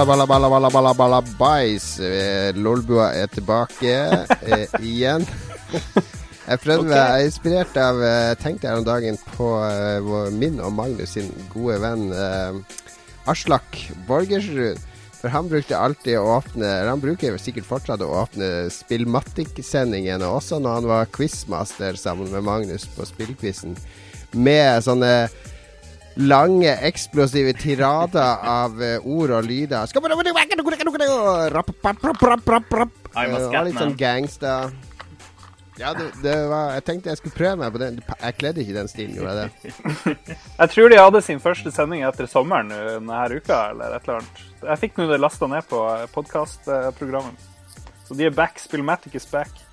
Shalabalabalabalabalabais. bais. Lolbua er tilbake eh, igjen. Jeg prøvde okay. jeg er inspirert av eh, Tenkte her om dagen på uh, min og Magnus sin gode venn uh, Aslak Borgersrud. For han brukte alltid å åpne Han bruker sikkert fortsatt å åpne Spillmatic-sendingene, også når han var quizmaster sammen med Magnus på spillquizen, med sånne lange, eksplosive tirader av eh, ord og lyder. Uh, litt sånn gangster. Ja, det, det var Jeg tenkte jeg skulle prøve meg på den. Jeg kledde ikke den stilen, gjorde jeg det? Jeg tror de hadde sin første sending etter sommeren nå denne uka, eller et eller annet. Jeg fikk nå det lasta ned på podkastprogrammet. Så de er back. Spillmatic is back.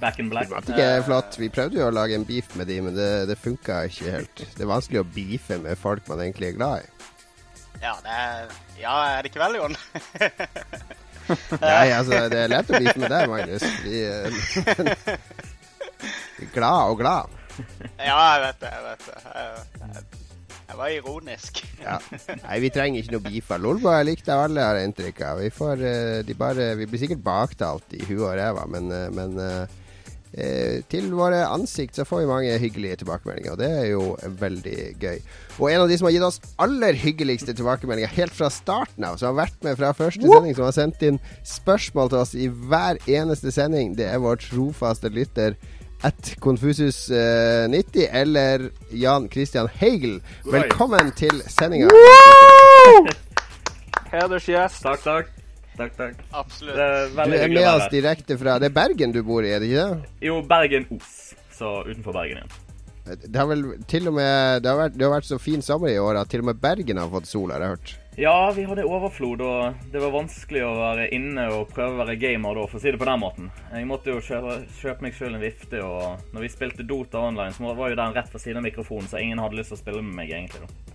Back in black. Det er flott. Vi prøvde jo å lage en beef med de, men det, det funka ikke helt. Det er vanskelig å beefe med folk man egentlig er glad i. Ja, det er, ja, er det ikke vel, Jon? Nei, altså, det er lett å beefe med deg, Magnus. Vi er glad og glad. ja, jeg vet det. Jeg vet det. Jeg, jeg, jeg var ironisk. Ja. Nei, vi trenger ikke noe beef. Lolboa er likt av alle, har jeg inntrykk av. Vi, får, eh, de bare, vi blir sikkert baktalt i huet og ræva, men, eh, men eh, eh, til våre ansikt så får vi mange hyggelige tilbakemeldinger, og det er jo veldig gøy. Og en av de som har gitt oss aller hyggeligste tilbakemeldinger helt fra starten av, som har vært med fra første sending, som har sendt inn spørsmål til oss i hver eneste sending, det er vår trofaste lytter at Konfusus90 eller Jan Christian Heigel. Velkommen til sendinga. Hedersgjest. Takk, takk. Takk, takk. Absolutt. Det er Du er med oss direkte fra Det er Bergen du bor i, er det ikke det? Jo, Bergen-Os. Så utenfor Bergen igjen. Det har vel til og med Det har vært, det har vært så fin sommer i år at til og med Bergen har fått sol, har jeg hørt. Ja, vi hadde overflod, og det var vanskelig å være inne og prøve å være gamer da, for å si det på den måten. Jeg måtte jo kjøpe, kjøpe meg sjøl en vifte, og når vi spilte Dota online, så var jo den rett ved siden av mikrofonen, så ingen hadde lyst til å spille med meg, egentlig, da.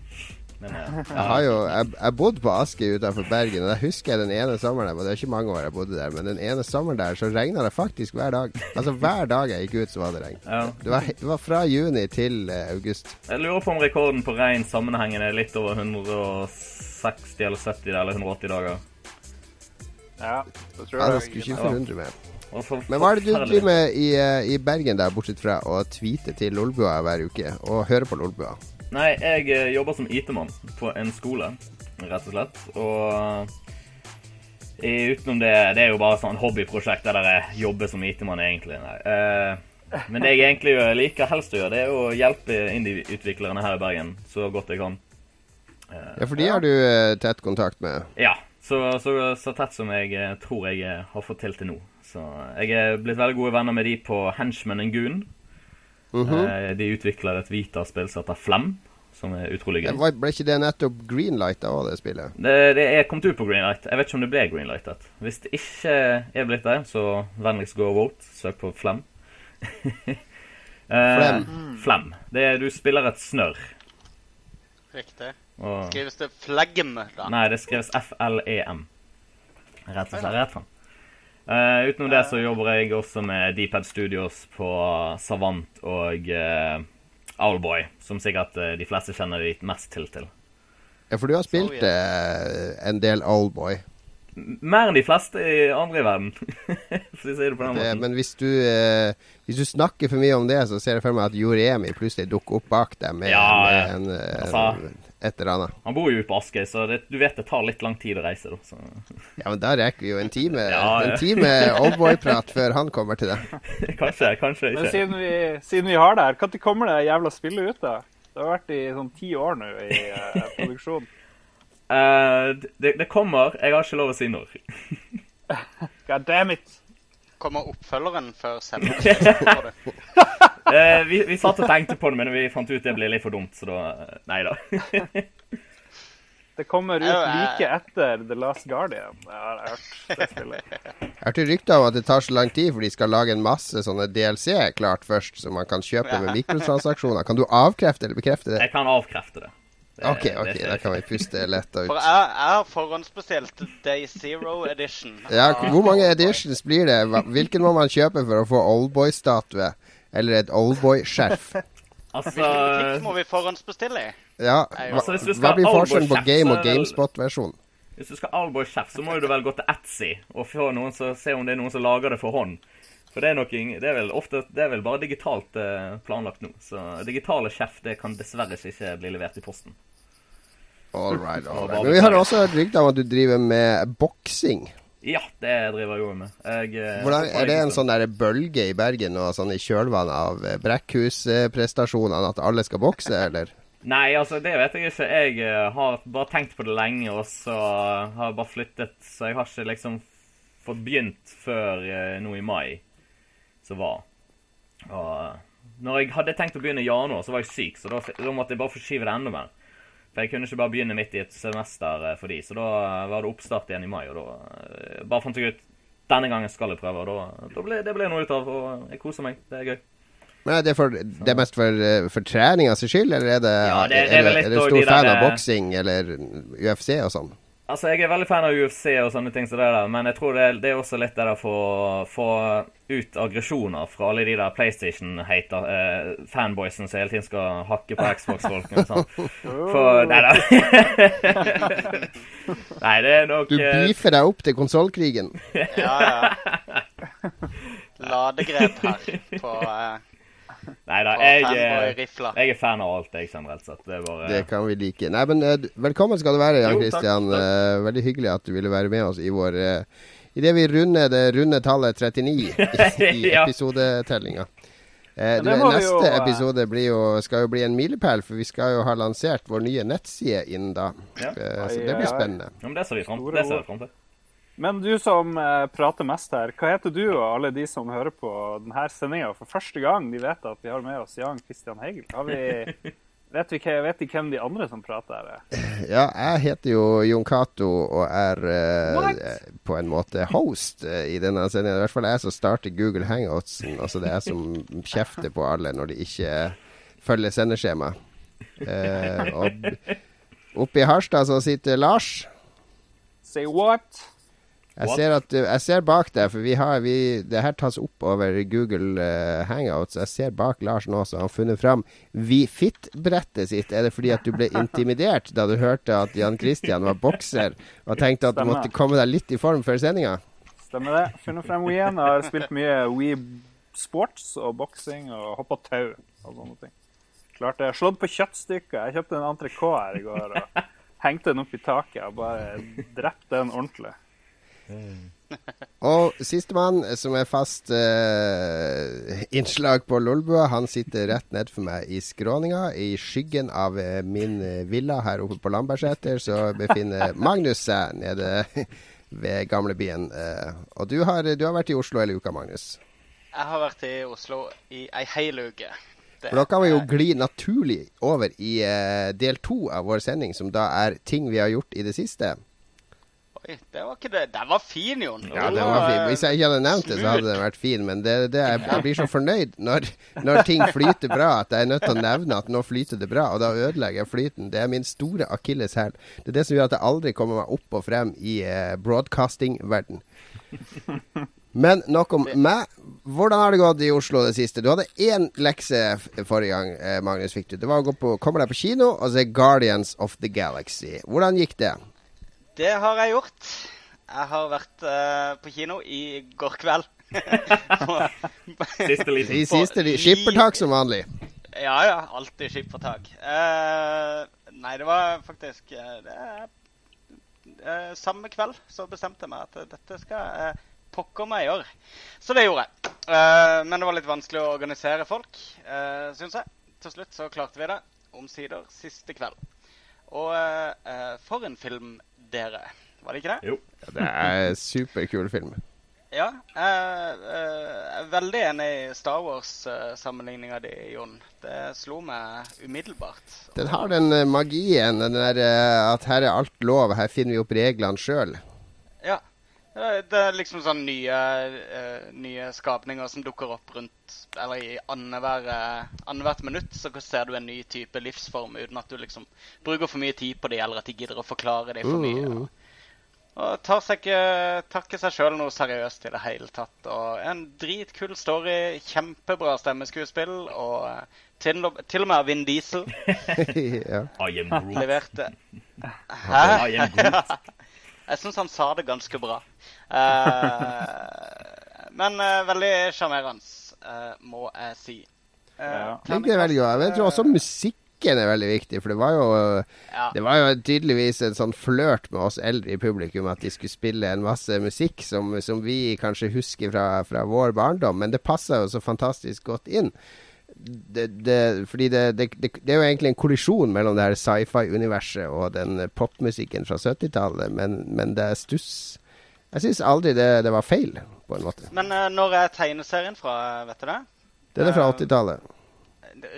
Men ja. Jeg har jo Jeg, jeg bodde på Askøy utenfor Bergen, og jeg husker jeg den ene sommeren der, og Det er ikke mange år jeg bodde der, men den ene sommeren der så regna det faktisk hver dag. Altså hver dag jeg gikk ut, så var det regn. ja. Det var, det var fra juni til uh, august. Jeg lurer på om rekorden på regn sammenhengende er litt over 160 eller 70 eller 180 dager. Ja, det tror Ja, det skulle ikke forundre meg. Men hva er det du driver med i, eh, i Bergen der, bortsett fra å tweete til Lolbua hver uke og høre på Lolbua? Nei, jeg eh, jobber som IT-mann på en skole, rett og slett. Og eh, utenom det, det er jo bare sånn hobbyprosjekt der jeg jobber som IT-mann, egentlig. Nei. Eh, men det jeg egentlig liker helst å gjøre, det er å hjelpe indie-utviklerne her i Bergen så godt jeg kan. Ja, for de har du tett kontakt med. Ja, så, så, så tett som jeg tror jeg har fått til til nå. Så jeg er blitt veldig gode venner med de på Henchman and Goon. Uh -huh. de utvikler et Vita-spill som heter Flem, som er utrolig gøy. Var- Ble ikke det nettopp greenlighta òg, det spillet? Det, det er kommet ut på Greenlight. Jeg vet ikke om det ble Greenlightet. Hvis det ikke er blitt det, så vennligst gå og vote. Søk på Flem. Eh, Flem. Flem. Det er, du spiller et snørr. Riktig. Og, Skrives det flegm, da? nei, det skrives F-L-E-M. Rett og slett. Rett fram. Uh, utenom det så jobber jeg også med Deephead Studios på Savant og uh, Owlboy, som sikkert eh, de fleste kjenner de mest til til. Ja, for du har spilt Oh, eh, en del Owlboy. Mer enn de fleste i andre i verden, for å si det på den Det, måten. men hvis du, eh, hvis du snakker for mye om det, så ser jeg for meg at Joremi plutselig dukker opp bak deg med, Ja, med en, Altså- et eller annet. Han bor jo ute på Askøy, så det, du vet det tar litt lang tid å reise. da. Så. Ja, men da rekker vi jo en time, Ja, ja. en time Oldboy-prat før han kommer til deg. kanskje, kanskje Men ikke. siden vi, siden vi har det her, når kommer det jævla spillet ut, da? Det har vært i sånn ti år nå i uh, produksjon. Uh, det, det kommer. Jeg har ikke lov å si når. God damn it! Kommer oppfølgeren før sendingen? Eh, vi, vi satt og tenkte på det, men vi fant ut det ble litt for dumt, så da Nei da. Det kommer ut like etter The Last Guardian. Jeg har hørt det spillet. Jeg hørte rykter om at det tar så lang tid, for de skal lage en masse sånne DLC klart først, som man kan kjøpe med mikrotransaksjoner. Kan du avkrefte eller bekrefte det? Jeg kan avkrefte det. Det OK, ok, da kan vi puste letta ut. For jeg har forhåndsbestilt Day Zero Edition. Ja, hvor mange editions blir det? Hvilken må man kjøpe for å få Oldboy-statue? Eller et Oldboy-skjerf? Altså, Hvilken butikk må vi forhåndsbestille i? Ja, hva, altså, hva blir forskjellen på game- og er GameSpot-versjonen? Hvis du skal ha Owlboy-sjef, så må du vel gå til Etsy og få noen som, se om det er noen som lager det for hånd. For det er, ing- det er vel ofte det er vel bare digitalt eh, planlagt nå. Så digitale sjef det kan dessverre ikke bli levert i posten. All right, all right. Men vi har også hørt rykter om at du driver med boksing. Ja, det driver jeg jo med. Jeg, eh, Hvordan, er det en sånn der bølge i Bergen og sånn i kjølvannet av eh, Brekkhus-prestasjonene at alle skal bokse, eller? Nei, altså, det vet jeg ikke. Jeg har bare tenkt på det lenge, og så har jeg bare flyttet. Så jeg har ikke liksom fått begynt før nå i mai, som var. Og når jeg hadde tenkt å begynne i januar, så var jeg syk, så da, da måtte jeg bare forskyve det enda mer. For jeg kunne ikke bare begynne midt i et semester eh, for de, så da eh, var det oppstart igjen i mai, og da eh, bare fant jeg ut denne gangen skal jeg prøve, og da, da ble det ble noe ut av, og jeg koser meg. Det er gøy. Men er det, for, det er mest for, for treninga sin skyld, eller er det, Ja, det- det er er, er, du stor de fan der, av boksing eller UFC og sånn? Altså, Jeg er veldig fan av UFC og sånne ting som det der, men jeg tror det, det er også litt det der å få ut aggresjoner fra alle de der PlayStation-hater eh, fanboysen som hele tiden skal hakke på Xbox-folkene og sånn. For Nei da. nei, det er nok Du eh, beefer deg opp til konsollkrigen. Ja, ja. Ladegrep her på, uh, Nei da. Jeg, eh, jeg er fan av alt, jeg, generelt sett. Det bare Det kan vi like. Nei, men eh, velkommen skal du være, Jan Kristian. Eh, veldig hyggelig at du ville være med oss i vår Idet vi runder det runde tallet 39 i, episodetellinga. Eh, du, neste jo, episode blir jo, skal jo bli en milepæl, for vi skal jo ha lansert vår nye nettside innen da. Ja. Eh, så det blir spennende. Ja, men det ser vi fram til. Men du som eh, prater mest her, hva heter du og alle de som hører på denne sendinga for første gang? De vet at vi har med oss Jan Christian Heigel. Har vi, vet, vi, vet de hvem de andre som prater her er? Ja, jeg heter jo Jon Cato og er eh, på en måte host eh, i denne sendingen. I hvert fall jeg som starter Google Hangoutsen. Altså det er jeg som kjefter på alle når de ikke følger sendeskjema. Eh, og oppe i Harstad så sitter Lars. Say what? Jeg ser, at, jeg ser bak deg, for vi har, vi, det her tas opp over Google uh, Hangouts. Jeg ser bak Lars nå, så har funnet fram WeFit-brettet sitt. Er det fordi at du ble intimidert da du hørte at Jan Christian var bokser, og tenkte at du måtte komme deg litt i form før sendinga? Stemmer det. Funnet frem. Jeg har spilt mye Wii Sports og boksing og hoppa tau og sånne ting. Klart det. Slått på kjøttstykker. Jeg kjøpte en entrecôte her i går og hengte den opp i taket og bare drepte den ordentlig. Og sistemann, som er fast eh, innslag på Lolbua, han sitter rett ned for meg i skråninga. I skyggen av eh, min eh, villa her oppe på Lambertseter, så befinner Magnus seg nede ved gamlebyen. Eh, og du har, du har vært i Oslo hele uka, Magnus. Jeg har vært i Oslo i ei hel uke. For da kan vi jo gli naturlig over i eh, del to av vår sending, som da er ting vi har gjort i det siste. Oi, det var ikke det. Den var fin, Jon. Ja, den var fin. Hvis jeg ikke hadde nevnt det, så hadde den vært fin. Men det, det jeg, jeg blir så fornøyd når, når ting flyter bra, at jeg er nødt til å nevne at nå flyter det bra. Og da ødelegger jeg flyten. Det er min store akilleshæl. Det er det som gjør at jeg aldri kommer meg opp og frem i eh, broadcasting-verden. Men nok om meg. Hvordan har det gått i Oslo det siste? Du hadde én lekse forrige gang, eh, Magnus fikk du. Det var å på, komme deg på kino og se Guardians of the Galaxy. Hvordan gikk det? Det har jeg gjort. Jeg har vært uh, på kino i går kveld. Siste liten. I siste li- skippertak som vanlig. Ja, ja. Alltid skippertak. Uh, nei, det var faktisk eh, det, uh, Samme kveld så bestemte jeg meg at dette skal jeg pokker meg gjøre. Så det gjorde jeg. Eh, men det var litt vanskelig å organisere folk, uh, syns jeg. Til slutt så klarte vi det. Omsider siste kveld. Og eh, eh, for en film, dere. Var det ikke det? Jo. Ja, det er superkul film. Ja. Jeg uh, er veldig enig i Star Wars-sammenligninga di, Jon. Det slo meg umiddelbart. Den har den magien, den der at her er alt lov, her finner vi opp reglene sjøl. Ja. Det er liksom sånn nye, uh, nye skapninger som dukker opp rundt Eller i annenhver, eh, annethvert minutt så ser du en ny type livsform uten at du liksom bruker for mye tid på det, eller at de gidder å forklare det for mye. Mm. Og tar seg ikke, takker seg sjøl noe seriøst i det hele tatt. Og en dritkul story, kjempebra stemmeskuespill, og eh, til, til og med av Vin Diesel ja. I am Groot. leverte I am Groot. Jeg syns han sa det ganske bra. Uh, men uh, veldig sjarmerende, uh, må jeg si. Eh, Ja. Veldig. Jeg tror også musikken er veldig viktig, for det var jo Ja. Det var jo tydeligvis en sånn flørt med oss eldre i publikum at de skulle spille en masse musikk som, som vi kanskje husker fra, fra vår barndom, men det passa jo så fantastisk godt inn. Det, det, fordi det, det, det, det er jo egentlig en kollisjon mellom det her sci-fi-universet og den popmusikken fra 70-tallet, men, men det er stuss Jeg syns aldri det, det var feil, på en måte. Men uh, når er tegneserien fra, vet du det? Den er fra 80-tallet.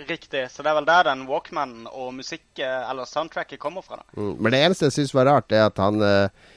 Riktig. Så det er vel der den Walkman og musikk, eh, eller soundtracket, kommer fra, da. Mm. Men det eneste jeg syns var rart, er at han eh,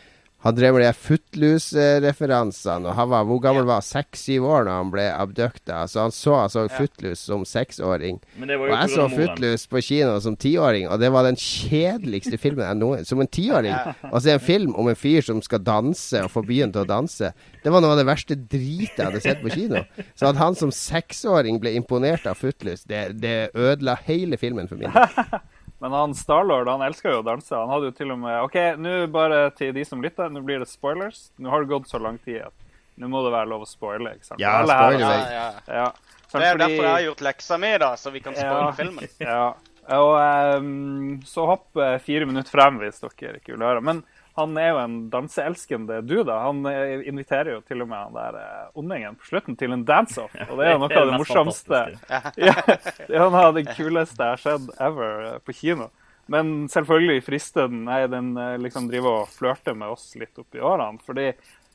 han drev med de Footloose-referansene. Han var, hvor gammel Ja. var han? Seks-syv år da han ble abdukta. Så han så altså Ja. Footloose som seksåring. Og jeg så. Footloose på kino som tiåring, og det var den kjedeligste filmen jeg noen Som en tiåring å se en film om en fyr som skal danse og få byen til å danse, det var noe av det verste dritet jeg hadde sett på kino. Så at han som seksåring ble imponert av Footloose, det, det ødela hele filmen for min del. Men han Starlord han elsker jo å danse. Han hadde jo til og med OK, nå bare til de som lytter, nå blir det spoilers. Nå har det gått så lang tid at nå må det være lov å spoile. ikke sant? Ja, spoiler. her- Ja, ja. Ja. Det er fordi- derfor jeg har gjort leksa mi, da, så vi kan spoile Ja. filmen. Ja. Og um, så hopp eh, fire minutter frem hvis dere ikke vil høre. Men han er jo en danseelskende dude. da. Han eh, inviterer jo til og med han der eh, ondingen på slutten til en dance-off. Og det er jo noe av det morsomste ja, det er noe av det kuleste jeg har sett ever eh, på kino. Men selvfølgelig frister den Nei, den liksom driver og flørter med oss litt oppi årene. Fordi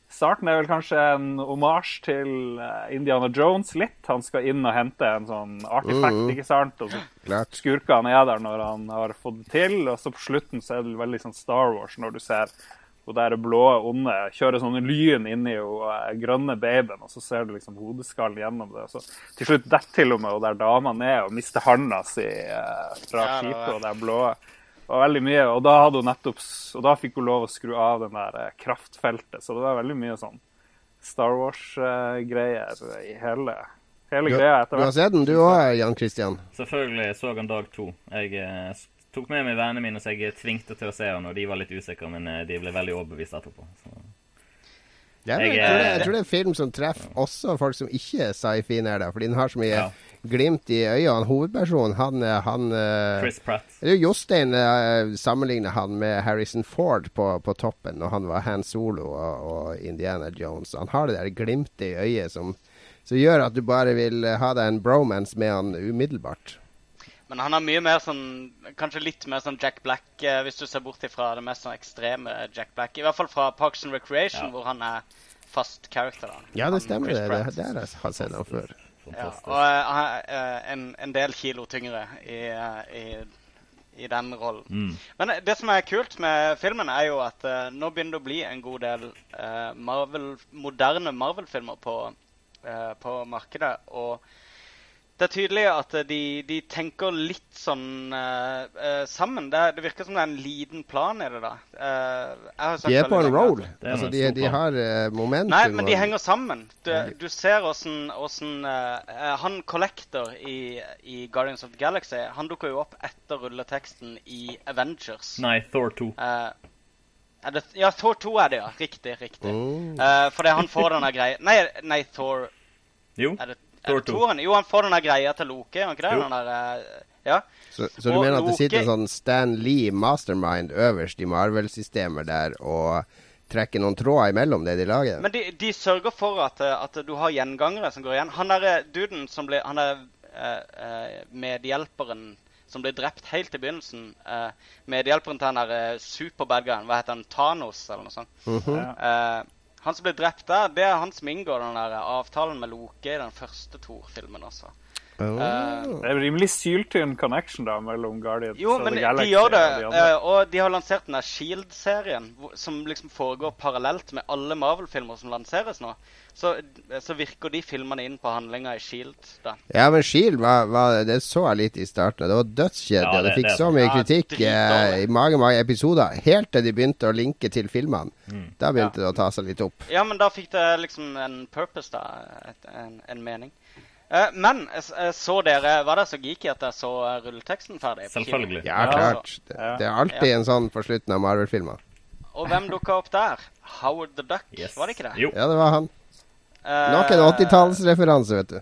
starten er vel kanskje en omasj til eh, Indiana Jones litt. Han skal inn og hente en sånn artifact, Mhm. ikke sant? Og så Klart. skurkene er der når han har fått det til. Og så på slutten så er det veldig sånn Star Wars når du ser hun der blå onde kjører sånn lyn inni jo eh, grønne babyen, og så ser du liksom hodeskallen gjennom det. Og så til slutt detter til og med hun der dama ned og mister handa si eh, fra skipet og det blå. Og veldig mye, og da hadde hun nettopp Og da fikk hun lov å skru av den der eh, kraftfeltet, så det var veldig mye sånn Star Wars-greier i hele, hele Du, greia etter hvert. du har sett den du òg, Jan Christian? Selvfølgelig så han dag to. Jeg eh, tok med meg vennene mine, så jeg tvingte til å se han, og de var litt usikre, men eh, de ble veldig overbevist etterpå. Så. Ja, Jeg, jeg, tror det, eh, jeg tror det er en film som treffer også folk som ikke er sci-fi-nerder, fordi den har så mye Ja. glimt i øynene. Hovedpersonen, han, eh, han eh, Chris Pratt. er Jostein uh, sammenligner han med Harrison Ford på, på toppen når han var Han Solo og, og Indiana Jones. Han har det der glimtet i øyet som, som gjør at du bare vil eh, ha deg en bromance med han umiddelbart. Men han har mye mer sånn Kanskje litt mer sånn Jack Black, eh, hvis du ser bort ifra det mest sånn ekstreme Jack Black. I hvert fall fra Parks and Recreation, Ja. hvor han er fast character. da. Ja, det stemmer. det. Det, er det, har jeg sett han før. Ja, og uh, han eh, en, en del kilo tyngre i, uh, i, i den rollen. Mm. Men det som er kult med filmen, er jo at nå begynner det å bli en god del Marvel, moderne Marvel-filmer på, på markedet. Og det er tydelig at eh, de, de tenker litt sånn uh, uh, sammen. Det, det virker som det er en liten plan i det. da. Uh, jeg har sagt De er på en roll. Altså, de, de har momentum. Nei, men de og- henger sammen. Du, du ser åssen Han Collector i, i Guardians of the Galaxy Han dukker jo opp etter rulleteksten i Avengers. Nei, Thor 2. Eh, er det, ja, Thor 2 er det, ja. Riktig. riktig. Oh. Fordi han får denne greia Nei, nei, Thor Jo. Er det, Thor det 2. Han, Jo, han får denne greia til Loke, gjør han ikke det? Den der, eh, ja. Så, så du Og mener at det Loke- sitter en sånn Stan Lee mastermind øverst i Marvel-systemet der og trekker noen tråder imellom det de lager? Men de, de sørger for at, eh, at du har gjengangere som går igjen. Han derre duden som blir Han er eh, eh, medhjelperen som ble drept helt i begynnelsen. Eh, medhjelperen til den der eh, superbadguyen. Hva heter han? Thanos, eller noe sånt. Mhm. -hmm. Eh, han som ble drept der, det er han som inngår den der avtalen med Loke i den første Thor-filmen også. Oh. Det er rimelig syltynn connection da mellom Guardians Jo, men the de Galaxy gjør det. og de eh, og de har lansert den der Shield-serien, som liksom foregår parallelt med alle Marvel-filmer som lanseres nå. Så, så virker de filmene inn på handlinga i Shield. da. Ja, men Shield var, var, det så jeg litt i starten. Det var dødskjedelig. Ja, det det- fikk det- så mye Ja, kritikk eh, i mange mange episoder. Helt til de begynte å linke til filmene. Mm. Da begynte det å ta seg litt opp. Ja, men da fikk det liksom en purpose, da. Et, en, en mening. Eh, men jeg så dere Var det så geeky at jeg så eh, rulleteksten ferdig? Selvfølgelig. Ja, Ja, klart. Det, det er alltid en sånn på slutten av Marvel-filmer. Og hvem dukka opp der? Howard the Duck, Yes. var det ikke det? Jo. Ja, det var han. Eh, Nok en 80-tallsreferanse, vet du.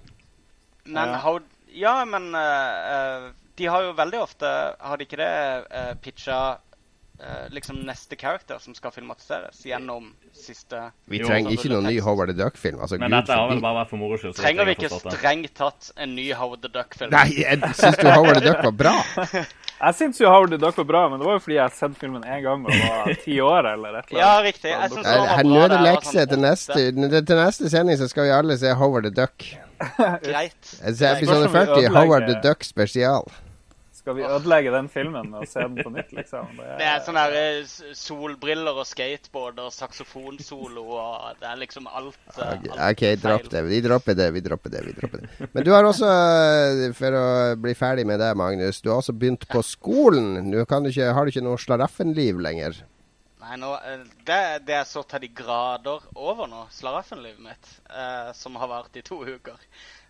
Men Ja. How, Ja, men eh, eh, de har jo veldig ofte Har de ikke det uh, pitcha uh, liksom neste character som skal filmatiseres gjennom siste Vi trenger sånn ikke noen ny. Howard the Duck-film. Altså, Men Gud dette har vel bare vært for moro skyld. Trenger vi ikke strengt tatt en ny Howard the Duck-film? Nei, jeg syns du Howard the Duck var bra? Jeg syns jo Howard the Duck var bra, men det var jo fordi jeg har sett filmen én gang da jeg var ti år eller et eller Ja, annet. riktig. Jeg synes Her, den var her bra nå er det lekse sånn til neste, til neste sending, så skal vi alle se Howard the Duck. Greit. Episode Spørs om vi 40, Howard the Duck spesial. Skal vi ødelegge den filmen og se den på nytt, liksom? Det er sånne her, eh, solbriller og skateboard og saksofonsolo og det er liksom alt, eh, Ok, alt OK, dropp det. Vi dropper det. Vi dropper det. vi dropper det. Men du har også, eh, for å bli ferdig med det, Magnus, du har også begynt på skolen. Nå kan du ikke, har du ikke noe slaraffenliv lenger. Nei, nå, det, det er så til de grader over nå, slaraffenlivet mitt, eh, som har vart i to uker.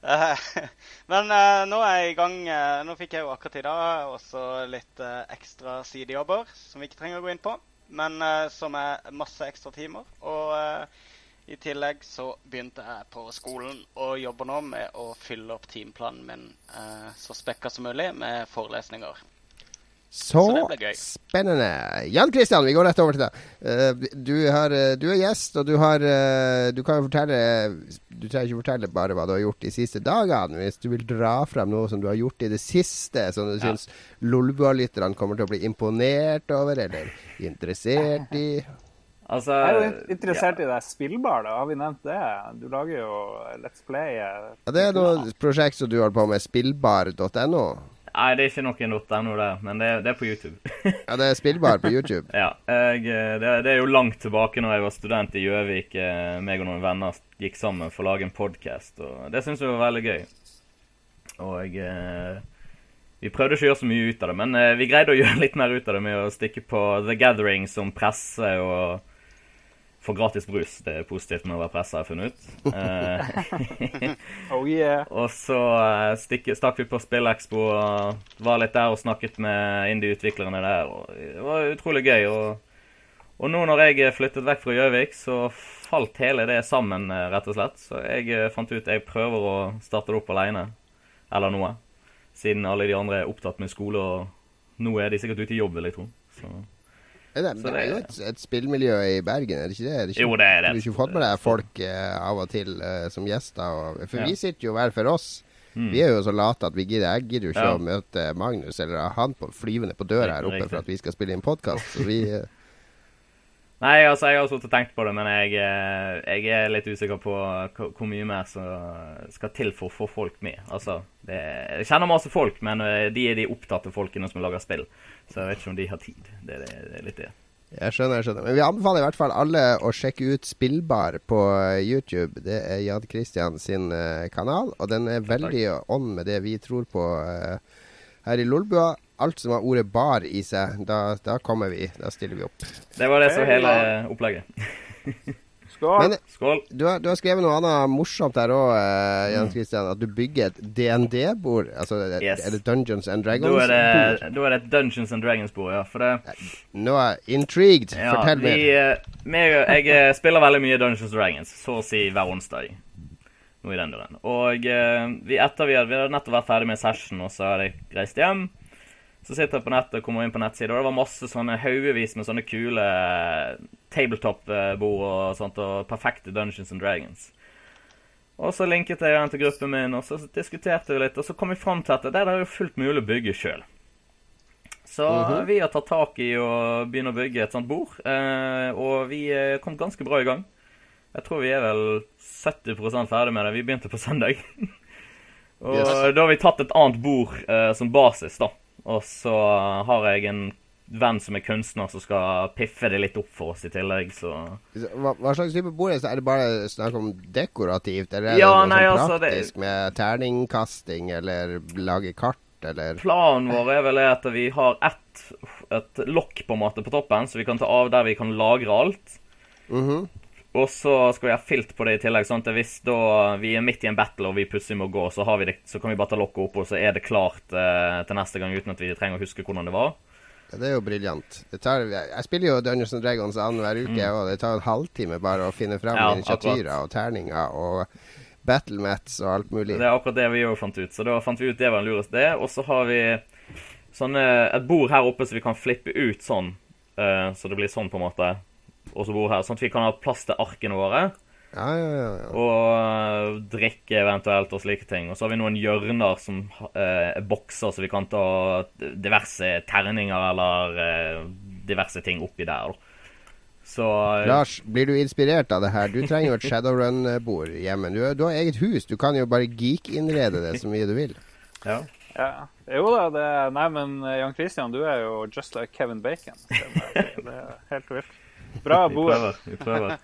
Eh, men eh, nå er jeg i gang. Eh, nå fikk jeg jo akkurat i dag også litt ekstra sidejobber, som vi ikke trenger å gå inn på, men som er masse ekstra timer. Og i tillegg så begynte jeg på skolen og jobber nå med å fylle opp timeplanen min så spekka som mulig med forelesninger. Så, Så spennende. Jan Kristian, vi går rett over til deg. Eh, du, har, eh, du er gjest, og du har eh, Du kan jo fortelle Du trenger ikke fortelle bare hva du har gjort de siste dagene. Hvis du vil dra frem noe som du har gjort i det siste, som du Ja. syns Lolbua-lytterne kommer til å bli imponert over, eller interessert i. Altså, Jeg er jo interessert interessert i det spillbar, da. Har vi nevnt det? Du lager jo Let's Play. Ja, det er noe prosjekt som du holder på med, spillbar.no. Nei, det er ikke noen noe.no der, men det det er på YouTube. Ja, det er spillbar på YouTube. ja, jeg, eh, det, det er jo langt tilbake når jeg var student i Gjøvik. eh, meg og noen venner gikk sammen for å lage en podkast, og det syns jeg var veldig gøy. Og jeg, vi prøvde ikke å gjøre så mye ut av det, men eh, vi greide å gjøre litt mer ut av det med å stikke på The Gathering som presse og få gratis brus. Det er positivt med å være presse, har jeg funnet ut. Eh, Oh yeah. og så stikk, stakk vi på Spillekspo og var litt der og snakket med indie-utviklerne der. Det var utrolig gøy. Og, og nå når jeg flyttet vekk fra Gjøvik, så falt hele det sammen, eh, rett og slett. Så jeg eh, fant ut jeg prøver å starte det opp alene. Eller noe. Siden alle de andre er opptatt med skole, og nå er de sikkert ute i jobb, vil jeg tro. Så. Er, det, det er jo et, et spillmiljø i Bergen, er det ikke det? Er det ikke, Jo, det er det. Du har ikke fått med deg folk eh, av og til eh, som gjester? Og, for Ja. vi sitter jo hver for oss. Mm. Vi er jo så late at vi gidder Jeg gidder jo ikke Ja. å møte Magnus eller han på flyvende på døra her Riktig, oppe for at vi skal spille inn podkast. Så vi eh, Nei, altså, jeg har sittet og tenkt på det, men jeg, eh, jeg er litt usikker på hvor mye mer som skal til for å få folk med. Altså, det, jeg kjenner masse folk, men eh, de er de opptatte folkene som lager spill. Så jeg vet ikke om de har tid. Det, det, det er litt det. Jeg skjønner, jeg skjønner. Men vi anbefaler i hvert fall alle å sjekke ut Spillbar på YouTube. Det er Jan Christian sin eh, kanal, og den er veldig on med det vi tror på her i Lolbua. Alt som har ordet 'bar' i seg, da, da kommer vi. Da stiller vi opp. Det var det som hele opplegget. Skål. Men Skål. du har, du har skrevet noe annet morsomt her òg, eh, Jan Mm. Christian. At du bygger et DND-bord. Altså, er- Yes. er det Dungeons and er, Dragons-bord? det, da er det et Dungeons and Dragons-bord, ja. For det Nå er jeg intrigued. ja, Fortell vi, mer. eh, meg, Jeg eh, spiller veldig mye Dungeons and Dragons, så å si hver onsdag. Nå i den døren. Og eh, vi, etter vi hadde, vi hadde nettopp vært ferdig med session, og så hadde jeg reist hjem. Så sitter jeg på nettet og kommer inn på nettsida, og det var masse sånne haugevis med sånne kule eh, tabletop-bord og sånt, og perfekte Dungeons and Dragons. Og så linket jeg den til gruppen min, og så diskuterte vi litt, og så kom vi fram til at det der er jo fullt mulig å bygge sjøl. Så Mhm. vi har tatt tak i å begynne å bygge et sånt bord, eh, og vi kom kommet ganske bra i gang. Jeg tror vi er vel 70 ferdig med det. Vi begynte på søndag. og Yes. da har vi tatt et annet bord eh, som basis, da. Og så har jeg en venn som er kunstner, som skal piffe det litt opp for oss i tillegg, så Hva, hva slags type bord er det? Er det bare snakk om dekorativt? Eller er Ja, det noe nei, sånn altså, det- praktisk med terningkasting, eller lage kart, eller Planen vår er vel at vi har ett et lokk på en måte på toppen, så vi kan ta av der vi kan lagre alt. Mhm. Og så skal vi ha filt på det i tillegg. sånn at Hvis da vi er midt i en battle og vi plutselig må gå, så, har vi det, så kan vi bare ta lokket opp, og så er det klart eh, til neste gang uten at vi trenger å huske hvordan det var. Ja, det er jo briljant. Tar, jeg spiller jo Dungeons and Dragons annenhver uke, Mm. og det tar en halvtime bare å finne fram Ja, initiativer og terninger og battlemats og alt mulig. Det er akkurat det vi òg fant ut. Så da fant vi ut det var en lurest det. Og så har vi sånne, et bord her oppe så vi kan flippe ut sånn. uh, så det blir sånn, på en måte. Og så bor her, sånn at vi kan ha plass til arkene våre. Ja, ja, ja. ja. Og eh, drikke eventuelt og slike ting. Og så har vi noen hjørner som eh, er bokser, så vi kan ta diverse terninger eller eh, diverse ting oppi der. da. Så eh, Lars, blir du inspirert av det her? Du trenger jo et Shadowrun-bord hjemme. Du, du har eget hus. Du kan jo bare geek-innrede det så mye du vil. ja. Ja. Jo da, det Nei, men eh, Jan Christian, du er jo just like Kevin Bacon. Det er, det er helt vilt. Bra, Vi prøver. Vi prøver.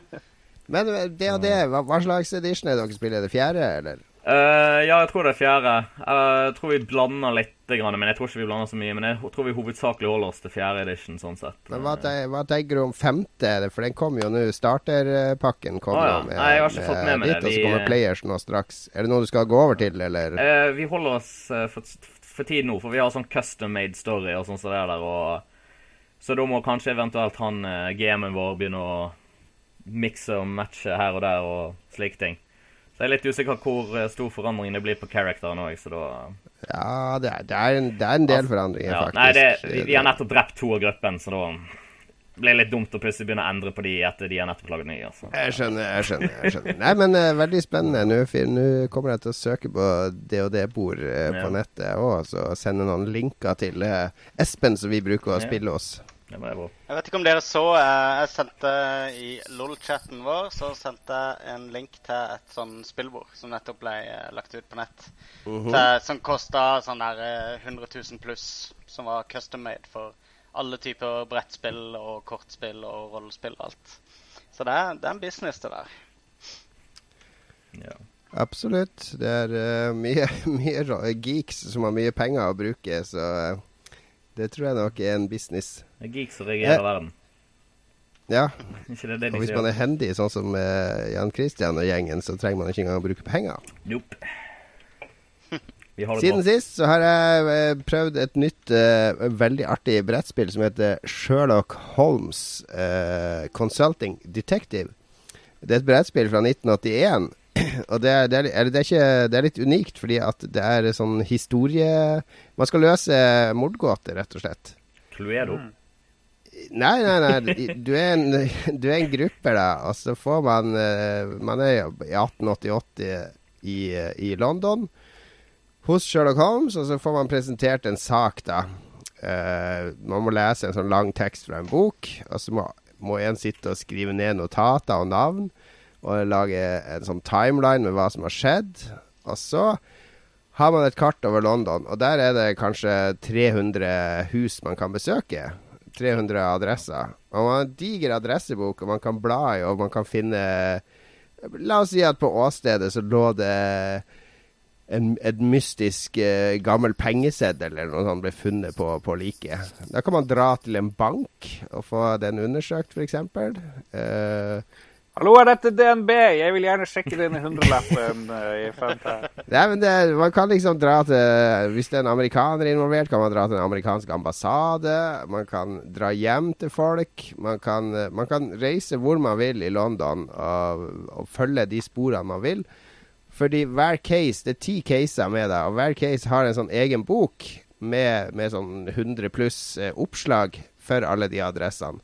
Men eh, det og det, hva, hva slags edition er det dere spiller? Det fjerde, eller? Uh, ja, jeg tror det er fjerde. Eh, jeg tror vi blander litt, grann, men jeg tror ikke vi blander så mye. Men jeg tror vi hovedsakelig holder oss til fjerde edition, sånn sett. Men hva, te- hva tenker du om femte? For den kom jo nå. Starterpakken kom Å, ja. med, Nei, jeg har ikke fått med meg dit, det. Og så Vi- kommer Players nå straks. Er det noe du skal gå over til, eller? Uh, vi holder oss eh, for, for tid nå, for vi har sånn custom made story og sånn som det er der. Og, så da må kanskje eventuelt han uh, GM-en vår begynne å mikse og matche her og der og slike ting. Så jeg er litt usikker hvor eh, stor forandring det blir på characteren òg, så da Ja, det er, det er, en, det er en del forandringer, ja. faktisk. Nei, det, vi, vi har nettopp drept to av gruppen, så da blir det litt dumt å plutselig begynne å endre på de etter de har nettopp laget nye. Altså. Jeg skjønner, jeg skjønner. jeg skjønner Nei, men uh, veldig spennende. Nå Nå kommer jeg til å søke på det og det-bord uh, på Ja. nettet og så sende noen linker til uh, Espen, som vi bruker å spille Ja. Spille men Det er bra. Jeg vet ikke om dere så eh, Jeg sendte i LOL-chatten vår så sendte jeg en link til et sånn spillbord som nettopp ble eh, lagt ut på nett. Mhm. til, som kosta sånn der eh, 100 000 pluss. Som var custom made for alle typer brettspill og kortspill og rollespill og alt. Så det er, det er en business, det der. Ja. Absolutt. Det er uh, mye, mye geeks som har mye penger å bruke, så uh, det tror jeg nok er en business. Det er geeks som regjerer Eh. verden. Ja, det det og hvis man er hendig, sånn som uh, Jan Christian og gjengen, så trenger man ikke engang å bruke penger. Nope. Vi har det Siden bra. sist så har jeg eh, prøvd et nytt, uh, veldig artig brettspill som heter Sherlock Holmes uh, Consulting Detective. Det er et brettspill fra 1981. Og det er, det, er, det, er ikke, det er litt unikt, fordi at det er sånn historie Man skal løse mordgåter, rett og slett. Cluedo. Mm. Nei, nei, nei. Du er en, du er en gruppe, da. Og så får man eh, Man er i 1888 i, eh, i London hos Sherlock Holmes, og så får man presentert en sak, da. Eh, man må lese en sånn lang tekst fra en bok, og så må, må en sitte og skrive ned notater og navn. Og lage en sånn timeline med hva som har skjedd. Og så har man et kart over London, og der er det kanskje 300 hus man kan besøke. 300 adresser. Og man har en diger adressebok, og man kan bla i, og man kan finne La oss si at på åstedet så lå det en, et mystisk eh, gammel pengeseddel eller noe sånt ble funnet på, på liket. Da kan man dra til en bank og få den undersøkt, f.eks. Uh, Hallo, er dette DNB? Jeg vil gjerne sjekke denne hundrelappen femte. Nei, men man kan liksom dra til Hvis det er en amerikaner involvert, kan man dra til en amerikansk ambassade. Man kan dra hjem til folk. Man kan, eh, man kan reise hvor man vil i London og, og følge de sporene man vil. Fordi hver case Det er ti caser med deg, og hver case har en sånn egen bok med, med sånn 100 pluss eh, oppslag for alle de adressene.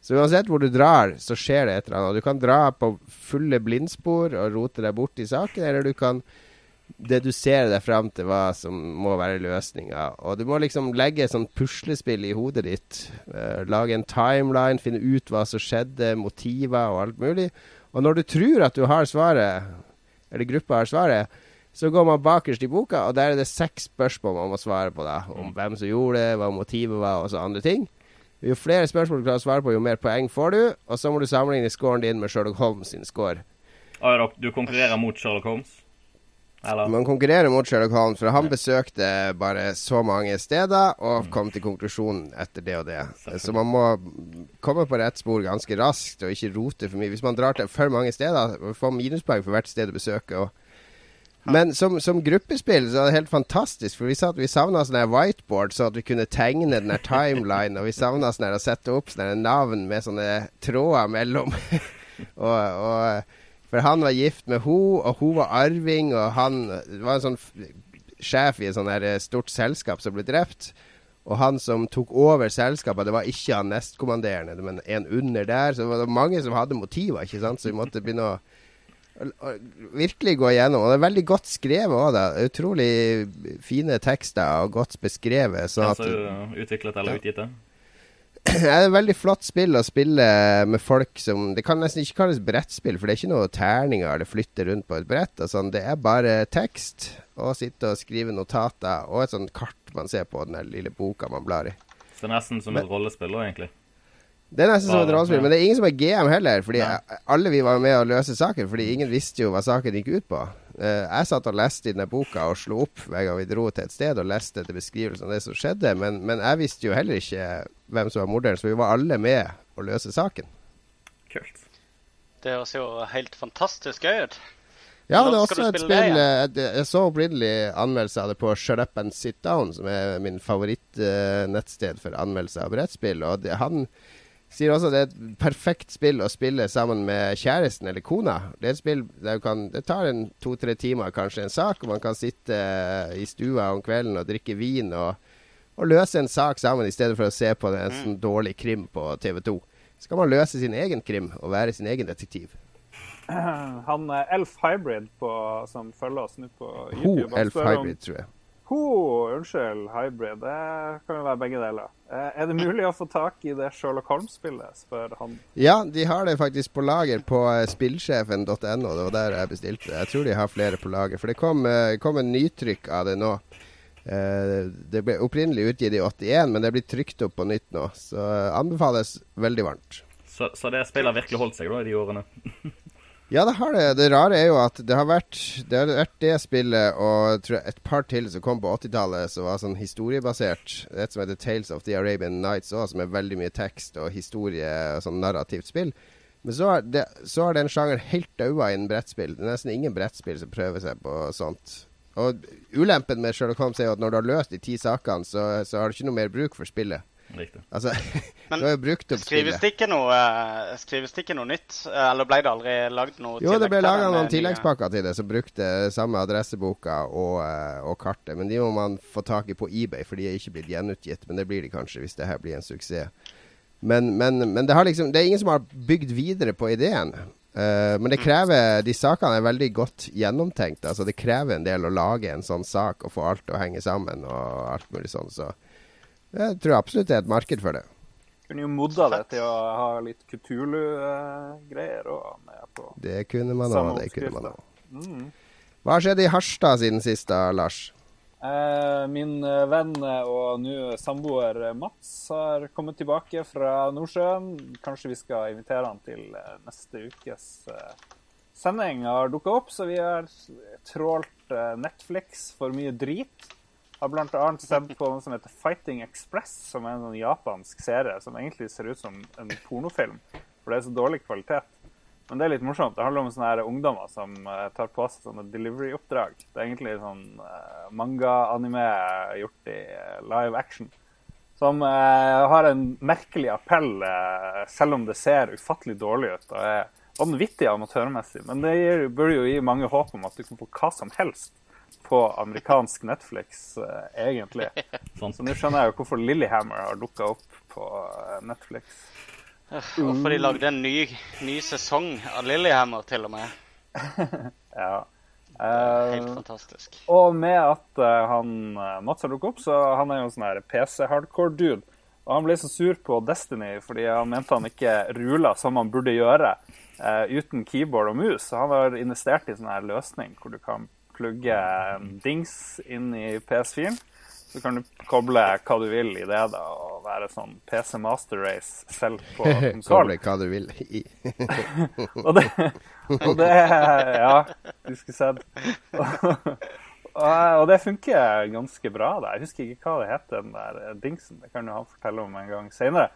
Så uansett hvor du drar, så skjer det et eller annet. Du kan dra på fulle blindspor og rote deg bort i saken, eller du kan dedusere deg fram til hva som må være løsninga. Og du må liksom legge et sånt puslespill i hodet ditt. eh, lage en timeline, finne ut hva som skjedde, motiver og alt mulig. Og når du tror at du har svaret, eller gruppa har svaret, så går man bakerst i boka, og der er det seks spørsmål man må svare på. da Om hvem som gjorde det, hva motivet var, og så andre ting. Jo flere spørsmål du klarer å svare på, jo mer poeng får du. Og så må du sammenligne scoren din med Sherlock Holmes sin score. Ah, ja, du konkurrerer mot Sherlock Holmes? Eller? Man konkurrerer mot Sherlock Holmes, for han besøkte bare så mange steder og kom til konklusjonen etter det og det. Så man må komme på rett spor ganske raskt og ikke rote for mye. Hvis man drar til for mange steder, får man minuspoeng for hvert sted du besøker. Og Men som, som, gruppespill så er det helt fantastisk, for vi, satt, vi savna sånn whiteboard, så at vi kunne tegne den der timeline, og vi savna sånn å sette opp sånne navn med sånne tråder mellom. og, og, for han var gift med hun, og hun var arving, og han var en sånn sjef i et sånt eh, stort selskap som ble drept. Og han som tok over selskapet, det var ikke han nestkommanderende, men en under der. Så det var mange som hadde motiver, ikke sant. Så vi måtte begynne å virkelig gå igjennom. Og det er veldig godt skrevet òg, da. Utrolig fine tekster og godt beskrevet. Sånn at, altså utviklet eller utgitt? Det Det er et veldig flott spill å spille med folk som Det kan nesten ikke kalles brettspill, for det er ikke noe terninger eller flytte rundt på et brett. sånn. Det er bare tekst og sitte og skrive notater og et sånt kart man ser på den lille boka man blar i. Så det er nesten som et rollespill òg, egentlig? Det er nesten som et rollespill, men det er ingen som er GM heller. Fordi Nei. alle vi var med å løse saken, fordi ingen visste jo hva saken gikk ut på. Uh, jeg satt og leste i denne boka og slo opp hver gang vi dro til et sted og leste etter beskrivelsen av det som skjedde, men, men, jeg visste jo heller ikke hvem som var morderen, så vi var alle med å løse saken. Kult. Det høres jo helt fantastisk gøy ut. Ja, det er også et spill det, Jeg så opprinnelig anmeldelse av det på Shut Up and Sit Down, som er min favorittnettsted uh, for anmeldelse av brettspill. Og det, han Sier også at det er et perfekt spill å spille sammen med kjæresten eller kona. Det er et spill der du kan Det tar en to-tre timer, kanskje, en sak. Og man kan sitte i stua om kvelden og drikke vin og, og løse en sak sammen, i stedet for å se på en sånn dårlig krim på TV2. Så kan man løse sin egen krim og være sin egen detektiv. Han Elf Hybrid på, som følger oss nå på YouTube Ho Elf Hybrid, tror jeg. Ho, unnskyld, hybrid. Det kan jo være begge deler. Eh, er det mulig å få tak i det Sherlock Holmes-spillet, spør han. Ja, de har det faktisk på lager på eh, spillsjefen.no. Det var der jeg bestilte. Jeg tror de har flere på lager. For det kom, eh, kom en nytrykk av det nå. Det ble opprinnelig utgitt i 81, men det blir trykt opp på nytt nå. Så anbefales veldig varmt. Så, så det spillet har virkelig holdt seg da i de årene? Ja, det har det. Det rare er jo at det har vært det, har vært det spillet og jeg, et par til som kom på 80-tallet som var sånn historiebasert. Et som heter Tales of the Arabian Nights òg, som er veldig mye tekst og historie og sånn narrativt spill. Men så har, den sjangeren helt daua innen brettspill. Det er nesten ingen brettspill som prøver seg på sånt. Og ulempen med Sherlock Holmes er jo at når du har løst de ti sakene, så, så har du ikke noe mer bruk for spillet. Riktig. Altså, Men skrives det, ikke noe, eh, skrives det ikke noe nytt? Eller ble det aldri lagd noe Jo, det ble laga noen tilleggspakker til det som brukte samme adresseboka og, eh, og, kartet. Men de må man få tak i på eBay, for de er ikke blitt gjenutgitt. Men det blir de kanskje hvis det her blir en suksess. Men, men, men det, liksom, det, er ingen som har bygd videre på ideen. Uh, men det mm. krever De sakene er veldig godt gjennomtenkt. Altså Det krever en del å lage en sånn sak og få alt til å henge sammen og alt mulig sånn. Så jeg tror absolutt det er et marked for det. Kunne jo modda det til å ha litt Kutulu-greier òg. Det kunne man òg. Det kunne man òg. Mm. Hva har skjedd i Harstad siden sist, da, Lars? Eh, min eh, venn og nå samboer Mats har kommet tilbake fra Nordsjøen. Kanskje vi skal invitere han til eh, neste ukes eh, sending. Har dukka opp, så vi har trålt Netflix for mye drit. Har blant annet sett på noe som heter Fighting Express, som er en sånn japansk serie som egentlig ser ut som en pornofilm, for det er så dårlig kvalitet. Men det er litt morsomt. Det handler om sånne her ungdommer som uh, tar på seg sånne delivery-oppdrag. Det er egentlig sånn uh, manga-anime gjort i uh, live action. Som har en merkelig appell, selv om det ser ufattelig dårlig ut. og er vanvittig amatørmessig. Men det gir, burde jo gi mange håp om at du kan få hva som helst på amerikansk Netflix, uh, egentlig. Så nå skjønner jeg jo hvorfor Lillyhammer har dukka opp på uh, Netflix. Hvorfor de lagde en ny, ny sesong av Lillyhammer, til og med. ja. Uh, Helt fantastisk. Og med at han Mats har dukket opp, så han er jo en sånn PC-hardcore-dude. Og han ble så sur på Destiny fordi han mente han ikke rula som han burde gjøre uten keyboard og mus. Så han har investert i sånn her løsning hvor du kan plugge dings inn i PS4. Så kan du koble hva du vil i det da, og være sånn PC Master Race selv på konsoll. koble hva du vil i. og, det, og det Ja, du skulle sett. og, det funker ganske bra. Da. Jeg husker ikke hva det heter, den der dingsen. Det kan jo han fortelle om en gang seinere.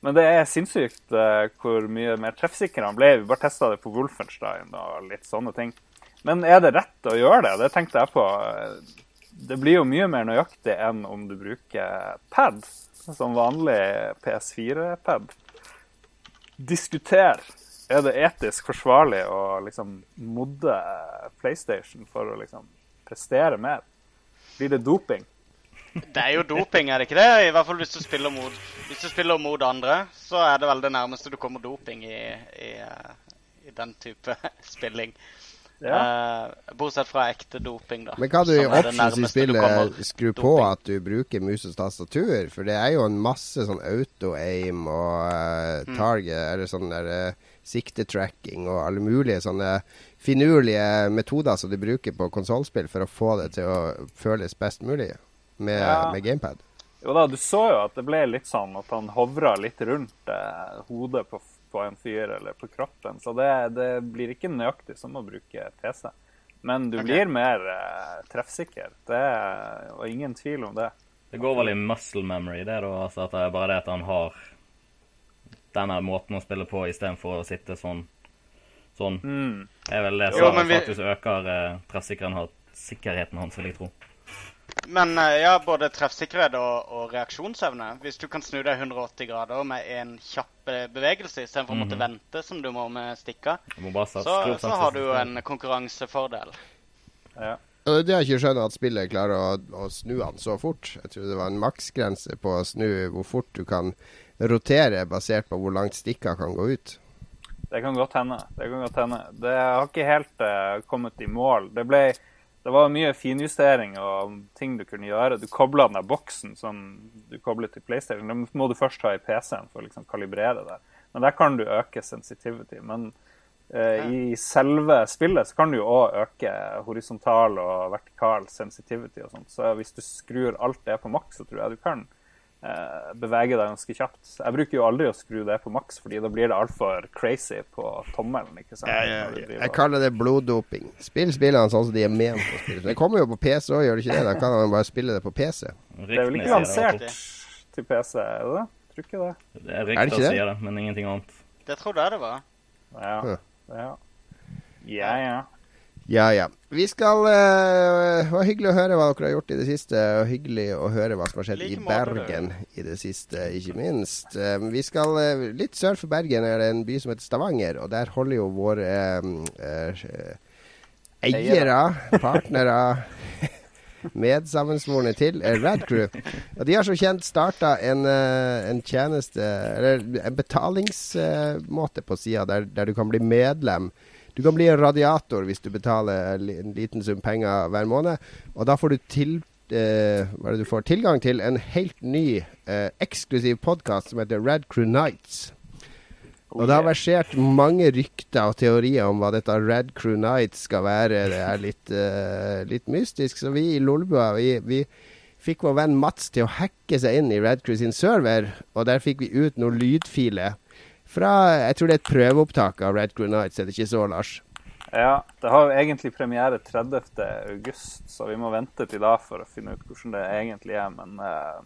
Men det er sinnssykt uh, hvor mye mer treffsikker han ble. Vi bare testa det på Wolfenstein og litt sånne ting. Men er det rett å gjøre det? Det tenkte jeg på. Det blir jo mye mer nøyaktig enn om du bruker pad, som vanlig PS4-pad. Diskuter. Er det etisk forsvarlig å liksom modde PlayStation for å liksom prestere mer? Blir det doping? Det er jo doping, er det ikke det? I hvert fall hvis du spiller mot, du spiller mot andre, så er det vel det nærmeste du kommer doping i, i, i den type spilling. Ja. Eh, bortsett fra ekte doping, da. Men kan du i options i spillet skru på doping. at du bruker musens tastatur? For det er jo en masse sånn auto-aim og Mm. target, eller sånn der eh, siktetracking og alle mulige sånne finurlige metoder som du bruker på konsollspill for å få det til å føles best mulig med, Ja. med gamepad. Jo da, du så jo at det ble litt sånn at han hovra litt rundt hodet på, på en fyr eller på kroppen. Så det, det blir ikke nøyaktig som å bruke PC. Men du okay. blir mer eh, treffsikker. Det er og ingen tvil om det. Det går vel i muscle memory, det da. Altså at det er bare det at han har denne måten å spille på istedenfor å sitte sånn. Sånn. Mm. Er vel det som faktisk vi- øker eh, treffsikkerheten sikkerheten hans, vil jeg tro. Men eh, ja, både treffsikkerhet og, og reaksjonsevne. Hvis du kan snu deg 180 grader med en kjapp eh, bevegelse istedenfor å måtte Mhm. vente som du må med stikka, må så, så har du jo en konkurransefordel. Ja. Det har jeg ikke skjønt at spillet klarer å, å snu han så fort. Jeg tror det var en maksgrense på å snu hvor fort du kan rotere, basert på hvor langt stikka kan gå ut. Det kan godt hende. Det kan godt hende. Det har ikke helt uh, kommet i mål. Det, ble, det var mye finjustering og ting du kunne gjøre. Du kobla den der boksen som du kobler til PlayStation. Den må du først ha i PC-en for å liksom kalibrere det. Men der kan du øke sensitivity. Men eh, i selve spillet så kan du jo òg øke horisontal og vertikal sensitivity og sånt. Så hvis du skrur alt det på maks, så tror jeg du kan eh, bevege deg ganske kjapt. Jeg bruker jo aldri å skru det på maks, fordi da blir det altfor crazy på tommelen. ikke sant? Når du driver Jeg kaller det bloddoping. Spill spillene sånn som de er ment å spille. Det kommer jo på PC òg, gjør det ikke det? Da kan man bare spille det på PC. Det er vel ikke lansert til PC, er det det? Tror ikke det. Det er riktig å sier det, men ingenting annet. Det trodde jeg det var. Ja. Ja. Ja, ja. Ja. Ja. Vi skal uh, Det var hyggelig å høre hva dere har gjort i det siste, og hyggelig å høre hva som har skjedd Like i Bergen Bergen i det siste, ikke minst. Um, vi skal uh, Litt sør for Bergen er det en by som heter Stavanger, og der holder jo våre um, uh, eiere, partnere Medsammensvorne til Red Crew Og de har som kjent starta en, en tjeneste, eller en betalingsmåte på sida, der, der du kan bli medlem. Du kan bli en radiator hvis du betaler en liten sum penger hver måned. Og da får du til eh, du får tilgang til en helt ny eh, eksklusiv podkast som heter Red Crew Nights. Og det har versert mange rykter og teorier om hva dette Red Crew Nights skal være. Det er litt, eh, litt mystisk. Så vi i Lolbua vi, vi fikk vår venn Mats til å hacke seg inn i Red Crew sin server, og der fikk vi ut noen lydfiler fra Jeg tror det er et prøveopptak av Red Crew Nights, er det ikke så, Lars? Ja, det har jo egentlig premiere 30. august, så vi må vente til da for å finne ut hvordan det egentlig er. Men uh,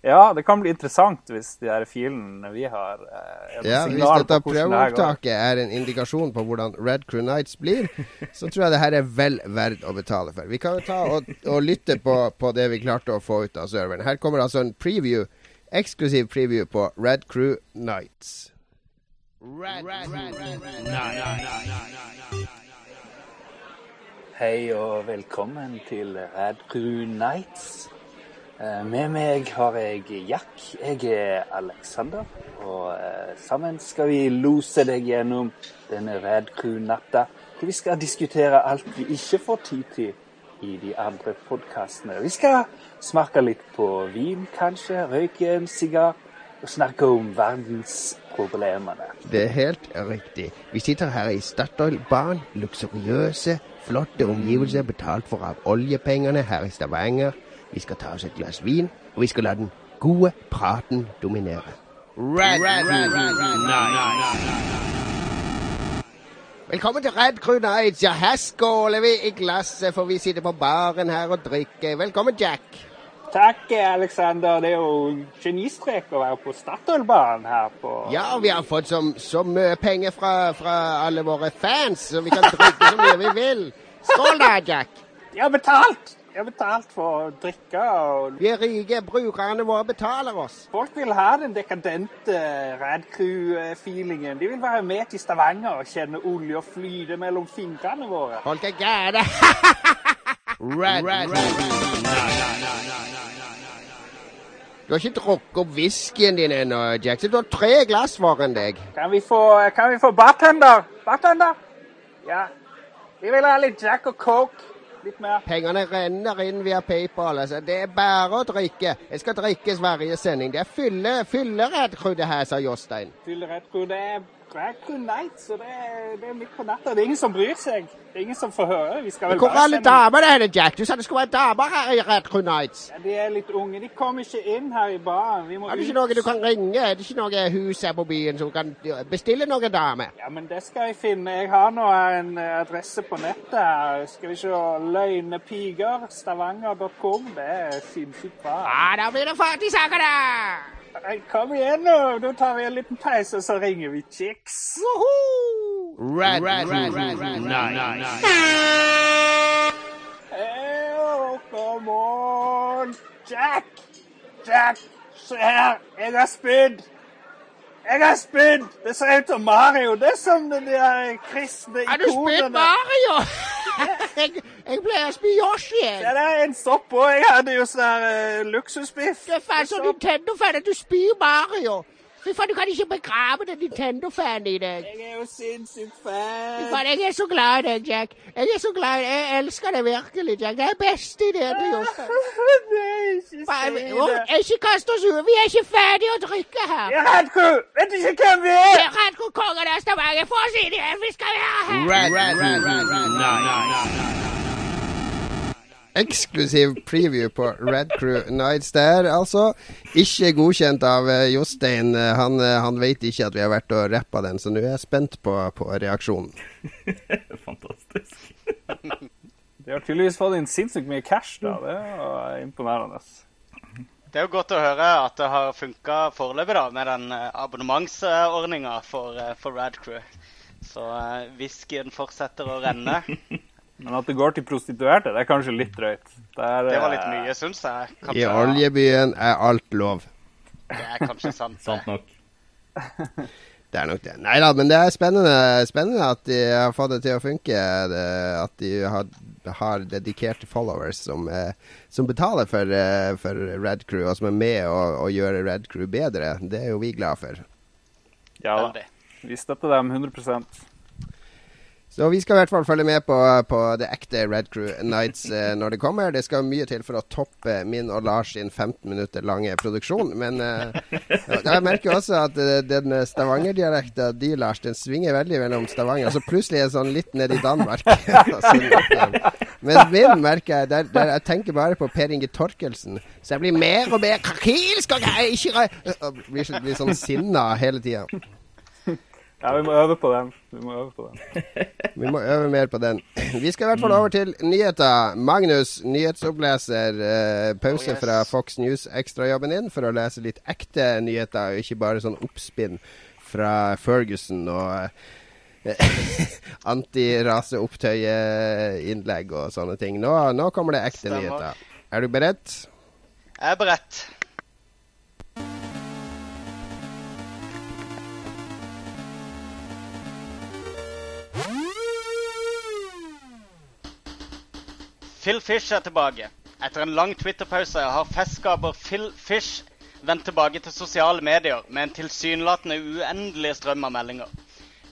ja, det kan bli interessant hvis de her filene vi har er Ja, Hvis dette prøveopptaket er en indikasjon på hvordan Red Crew Nights blir, så tror jeg det her er vel verdt å betale for. Vi kan jo ta og, og lytte på, på det vi klarte å få ut av serveren. Her kommer altså en preview, eksklusiv preview på Red Crew Nights. Red, Hei og velkommen til Rad Crew Nights. Eh, Med meg har jeg Jack. Jeg er Alexander. Og eh, sammen skal vi lose deg gjennom denne Rad Crew-natta, hvor vi skal diskutere alt vi ikke får tid til i de andre podkastene. Vi skal smake litt på vin, kanskje, røyke en sigar og snakke om verdensproblemene. Det er helt riktig. Vi sitter her i Statoil-baren. Luksuriøse, flotte omgivelser betalt for av oljepengene her i Stavanger. Vi skal ta oss et glass vin, og vi skal la den gode praten dominere. Red, Velkommen til Red Crew Nights. Ja, her skåler vi i glasset, for vi sitter på baren her og drikker. Velkommen, Jack. Takk, Alexander. Det er jo genistrek å være på Statoil-banen her på Ja, og vi har fått så, så mye penger fra, fra alle våre fans, så vi kan drikke så mye vi vil. Skål da, Jack. De har betalt! De har betalt for å drikke. og Vi er rike. Brukerne våre betaler oss. Folk vil ha den dekadente Rad Crew-feelingen. De vil være med til Stavanger og kjenne olja flyte mellom fingrene våre. Folk er gærne. Red, red, Du har ikke drukket opp whiskyen din ennå, Jackson. Du har tre glass foran deg. Kan vi få, kan vi få bartender? Bartender? Ja. Vi vil ha litt Jack og Coke. Litt mer. Pengene renner inn via PayPal. Altså. Det er bare å drikke. Jeg skal drikke hver sending. Det er fylle, fylleredd crew det her, sa Jostein. Fylleredd Crew. Det er Red Crew night, så det er, det er midt på natta. Det er ingen som bryr seg. Det er ingen som får høre. Vi skal vel Hvor er alle sende- damene hen, Jack? Du sa det skulle være damer her i Red Crew Nights. Ja, de er litt unge. De kommer ikke inn her i baren. Vi må Er det ikke noe du kan ringe? Er det ikke noe hus her på byen som kan bestille noen damer? Ja, men det skal jeg finne. Jeg har nå en eh, adresse på nettet her. Skal vi se. Løgnepiger. Stavanger.com. Det er sinnssykt bra. Ja, da blir det fart i saka, da! Nei, Kom igjen nå. Da tar vi en liten pause, og så ringer vi Chicks. Rad, rad, rad, rad, red, come on. Jack! Jack! Se her. Jeg har spydd. Jeg har spydd! Det ser ut som Mario. Det er som de der kristne Har du spydd Mario? jeg, jeg pleier å spy Yoshi. Ja, det er en sopp òg. Jeg hadde jo sånn eh, luksusbiff. Det er faen så Nintendo-fan at du spyr Mario. Fy faen, du kan ikke begrave den Nintendo-fanen i deg. Jeg er jo sinnssykt Fy fan. faen, jeg er så glad i deg, Jack. Jeg er så glad i deg. Jeg elsker deg virkelig, Jack. Det er beste ideen til Jostein. Nei, ikke Faen, si å, det. Ikke kast oss ut. Vi er ikke ferdige å drikke her. Jeg vet du ikke hvem vi er. er hvor kongen av Stavanger. Få oss inn igjen, vi skal være her. Eksklusiv preview på Red Crew Nights der, altså. Ikke godkjent av eh, Jostein. Han, eh, han vet ikke at vi har vært og rappa den, så nå er jeg spent på, på reaksjonen. Fantastisk. De har tydeligvis fått inn sinnssykt mye cash, da. Det er imponerende. Det er jo godt å høre at det har funka foreløpig da, med den eh, abonnementsordninga for, for Radcrew. Så uh, whiskyen fortsetter å renne. Men at det går til prostituerte, det er kanskje litt drøyt. Det, er, Det var litt eh, mye, syns jeg. I oljebyen er alt lov. Det er kanskje sant. Sant nok. Det er nok det. Nei da, men det er spennende, spennende at de har fått det til å funke. Det, at de har, har dedikerte followers som, eh, som betaler for, eh, for Red Crew, og som er med å, å gjøre Red Crew bedre. Det er jo vi glad for. Ja da. Vi støtter dem 100 Så vi skal i hvert fall følge med på, på det ekte Red Crew Nights eh, når det kommer. Det skal mye til for å toppe min og Lars sin 15 minutter lange produksjon. Men eh, jeg merker også at eh, den Stavanger-dialekta di, Lars, den svinger veldig mellom Stavanger. Så plutselig er det sånn litt ned i Danmark. Altså, Men min merker jeg der, der jeg tenker bare på Per Inge Torkelsen. Så jeg blir mer og mer krakilsk og og blir, blir sånn sinna hele tida. Ja, vi må øve på den. Vi må øve på den. Vi må øve mer på den. Vi skal i hvert fall over til nyheter. Magnus, nyhetsoppleser. Eh, pause Oh, yes. fra Fox News-ekstrajobben din for å lese litt ekte nyheter, og ikke bare sånn oppspinn fra Ferguson og eh, antiraseopptøyeinnlegg og sånne ting. Nå, nå kommer det ekte Stemmer. nyheter. Er du beredt? Jeg er beredt. Phil Fish er tilbake. Etter en lang Twitter-pause har festskaper Phil Fish vendt tilbake til sosiale medier med en tilsynelatende uendelig strøm av meldinger.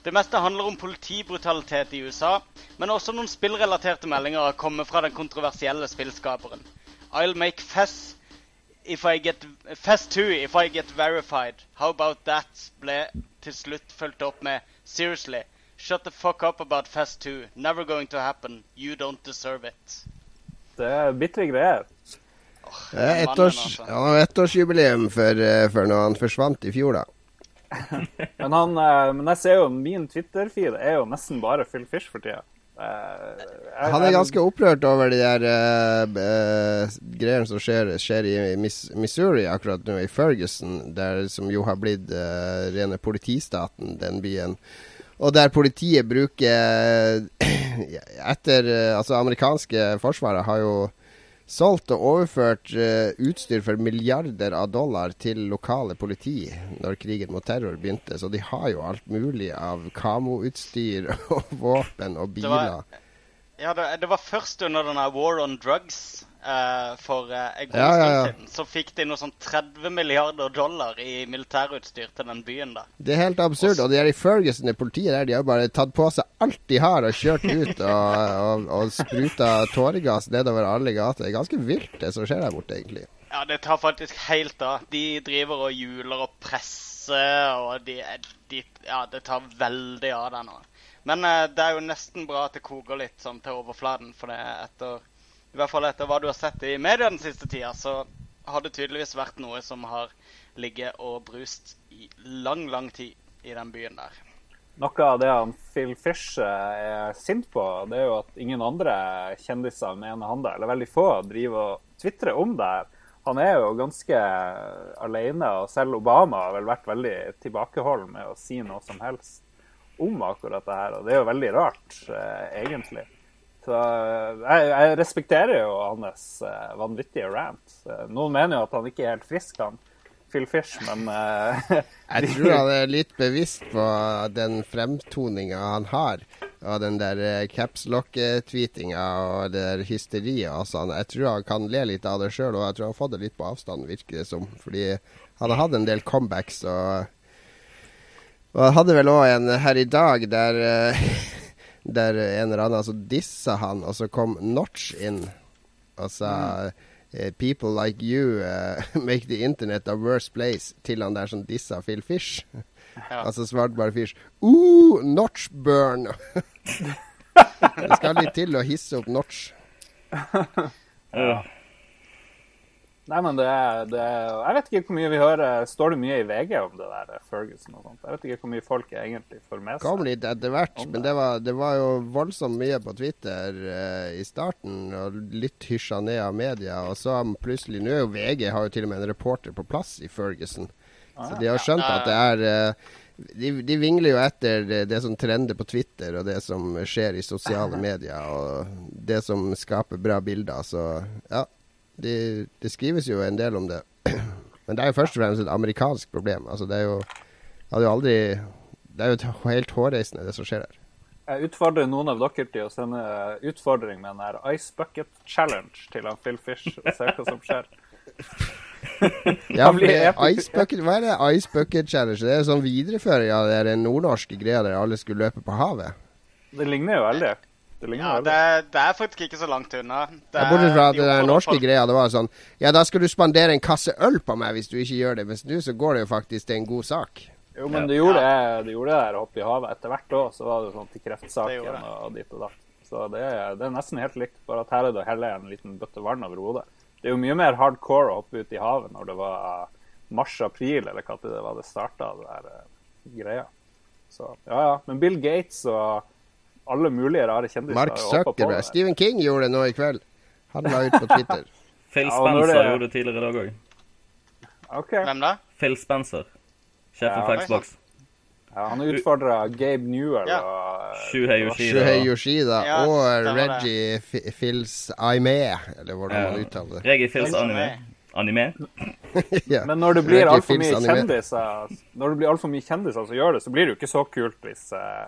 Det meste handler om politibrutalitet i USA, men også noen spillrelaterte meldinger har kommet fra den kontroversielle spillskaperen. I'll make Fess if I get Fess 2 if I get verified. How about that? ble til slutt fulgt opp med Seriously. Shut the fuck up about Fess 2. Never going to happen. You don't deserve it. Det er bitre greier. Det er Mannen, ettårs, altså. ettårsjubileum for, eh, for når han forsvant i fjor, da. Men, han, eh, men jeg ser jo min Twitter-feed er jo nesten bare Phil Fish for tida. Eh, jeg- Han er ganske opprørt over de der uh, greiene som skjer, skjer i Missouri akkurat nå, i Ferguson, der som jo har blitt uh, rene politistaten, den byen. Og der politiet bruker Etter Altså, amerikanske forsvaret har jo solgt og overført uh, utstyr for milliarder av dollar til lokale politi når krigen mot terror begynte. Så de har jo alt mulig av kamoutstyr og våpen og biler. Det var, ja, det, det var først under denne War on Drugs Uh, for uh, en god ja, ja, ja. siden så fikk de noe sånn 30 milliarder dollar i militærutstyr til den byen. da. Det er helt absurd. Og de er i Ferguson i politiet der, de har bare tatt på seg alt de har og kjørt ut og, og, og spruta tåregass nedover alle gater. Det er ganske vilt, det som skjer der borte, egentlig. Ja, det tar faktisk helt av. De driver og hjuler og presser, og de, de Ja, det tar veldig av der nå. Men uh, det er jo nesten bra at det koker litt sånn til overflaten, for det er etter i hvert fall etter hva du har sett i media den siste tida, så har det tydeligvis vært noe som har ligget og brust i lang, lang tid i den byen der. Noe av det han Phil Fish er sint på, det er jo at ingen andre kjendiser mener han det. Eller veldig få driver og tvitrer om det. Han er jo ganske alene, og selv Obama har vel vært veldig tilbakeholden med å si noe som helst om akkurat det her. Og det er jo veldig rart, eh, egentlig. Så eh, jeg, jeg respekterer jo hans uh, vanvittige rant. Uh, noen mener jo at han ikke er helt frisk, han Phil Fish, men uh, Jeg tror han er litt bevisst på den fremtoninga han har. Og den der capslock-tweetinga og det der hysteriet og sånn. Jeg tror han kan le litt av det sjøl, og jeg tror han har fått det litt på avstand, virker det som. Fordi han har hatt en del comebacks og og hadde vel òg en her i dag der der en eller annen altså dissa han, og så kom Notch inn og sa mm. People like you uh, make the internet a worse place. Til han der som dissa Phil Fish. Ja. altså svarte bare Fish Uh, Notch burn! det skal litt til å hisse opp Notch. ja. Nei, men det er, det er, Jeg vet ikke hvor mye vi hører Står det mye i VG om det der Ferguson og sånt? Jeg vet ikke hvor mye folk egentlig får med seg. Kom litt etter hvert, men det var, det var, jo voldsomt mye på Twitter uh, i starten. Og litt hysja ned av media. Og så plutselig Nå er jo VG har jo til og med en reporter på plass i Ferguson. Ah, så de har skjønt at det er uh, de, de, vingler jo etter det, det, som trender på Twitter, og det som skjer i sosiale medier, og det som skaper bra bilder. Så ja, det de skrives jo en del om det. Men det er jo først og fremst et amerikansk problem. Altså, det er jo hadde jo aldri Det er jo helt hårreisende, det som skjer der. Jeg utfordrer noen av dere til å sende utfordring med den her Ice Bucket Challenge til han Phil Fish og se hva som skjer. ja, Ice Bucket, hva er det Ice Bucket Challenge? Det er sånn videreføring av ja, den nordnorske greia der alle skulle løpe på havet. Det ligner jo veldig. Det ja, det, det, er faktisk ikke så langt unna. Det, Bortsett fra at de den norske folk... greia, det var sånn Ja, da skal du spandere en kasse øl på meg hvis du ikke gjør det. Mens nå så går det jo faktisk til en god sak. Jo, men du gjorde, ja. det, gjorde det der oppe i havet. Etter hvert òg så var det sånn til kreftsaken og dit og datt. Så det, det, er nesten helt likt, bare at her er det å helle en liten bøtte vann over hodet. Det er jo mye mer hardcore å hoppe ut i havet når det var mars-april, eller hva det var det starta, det der uh, greia. Så ja, ja. Men Bill Gates og alle mulige rare kjendiser. Mark Zuckerberg. Stephen King gjorde det nå i kveld. Han la ut på Twitter. Phil ja, Spencer det... gjorde det tidligere i dag òg. Okay. Hvem da? Phil Spencer. Sjefen ja, for Xbox. Ja, han utfordra Gabe Newell ja. og Shuhei Yoshida, Shuhei Yoshida ja, og Reggie Fils Aime, eller hvordan man uttaler det. Reggie Fils Anime. Anime? ja. Men når det blir altfor mye kjendiser, Når det blir altfor mye kjendiser som gjør det, så blir det jo ikke så kult hvis uh,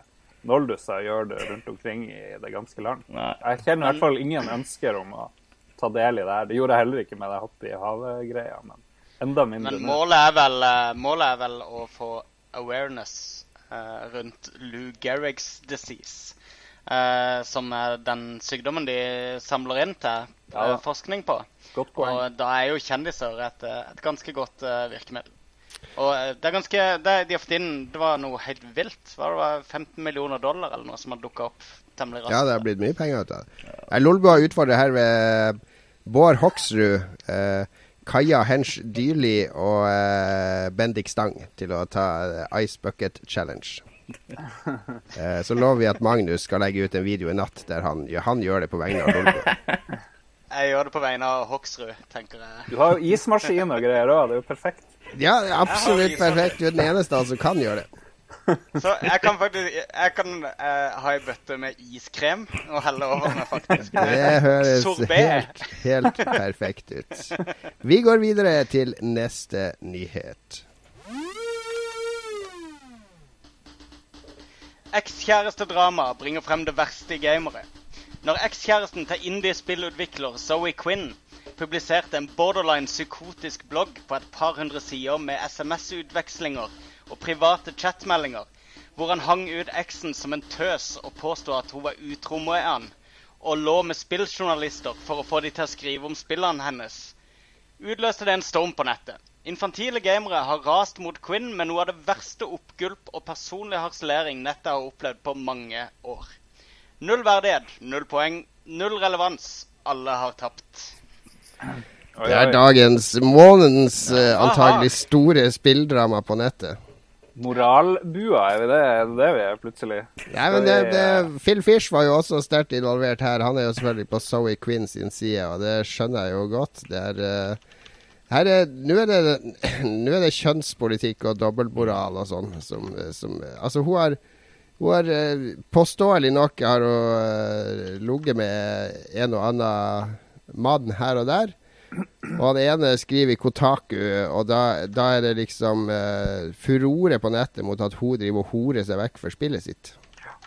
nolduser gjør det rundt omkring i det ganske land. Nei. Jeg kjenner i hvert fall ingen ønsker om å ta del i det her. Det gjorde jeg heller ikke med det hoppe i havet-greia, men enda mindre Men målet er, vel, eh, målet er vel å få awareness uh, rundt Lou Gehrig's disease. Uh, som er den sykdommen de samler inn til uh, forskning på. Og da er jo kjendiser et, et ganske godt virkemiddel. Og eh, det er ganske det, De har fått inn Det var noe helt vilt. Var det var 15 millioner dollar eller noe som har dukka opp temmelig raskt. Ja, det har blitt mye penger ut av det. Lolbua utfordrer her ved Bård Hoksrud, eh, Kaja Hensch Dyrli og eh, Bendik Stang til å ta eh, Ice Bucket Challenge. eh, så lover vi at Magnus skal legge ut en video i natt der han, han gjør det på vegne av Lolbua. Jeg gjør det på vegne av Hoksrud, tenker jeg. Du har jo ismaskin og greier òg. Det er jo perfekt. Ja, absolutt perfekt. Du er den eneste som kan gjøre det. Så jeg kan faktisk Jeg kan uh, ha ei bøtte med iskrem og helle over med faktisk Det høres helt, helt perfekt ut. Vi går videre til neste nyhet. Ekskjærestedrama bringer frem det verste i gamere. Når ekskjæresten til indie-spillutvikler Zoe Quinn publiserte en borderline psykotisk blogg på et par hundre sider med SMS-utvekslinger og private chatmeldinger, hvor han hang ut eksen som en tøs og påstod at hun var utro med han, og lå med spilljournalister for å få de til å skrive om spillene hennes, utløste det en storm på nettet. Infantile gamere har rast mot Quinn med noe av det verste oppgulp og personlig harselering nettet har opplevd på mange år. Null verdighet, null poeng, null relevans. Alle har tapt. Det er dagens, månedens uh, antagelig store spilldrama på nettet. Moralbua, er vi det? Er det det vi er plutselig? Ja, men det, det, Phil Fish var jo også sterkt involvert her. Han er jo selvfølgelig på Zoe Quinn sin side, og det skjønner jeg jo godt. Det er Uh, her er, Nå er, det- nå er det kjønnspolitikk og dobbeltmoral og sånn som, som Altså, hun har hun har eh, påståelig nok har hun ligget med en og annen mann her og der. Og han ene skriver i Kotaku, og da, da er det liksom uh, furore på nettet mot at hun driver og horer seg vekk for spillet sitt.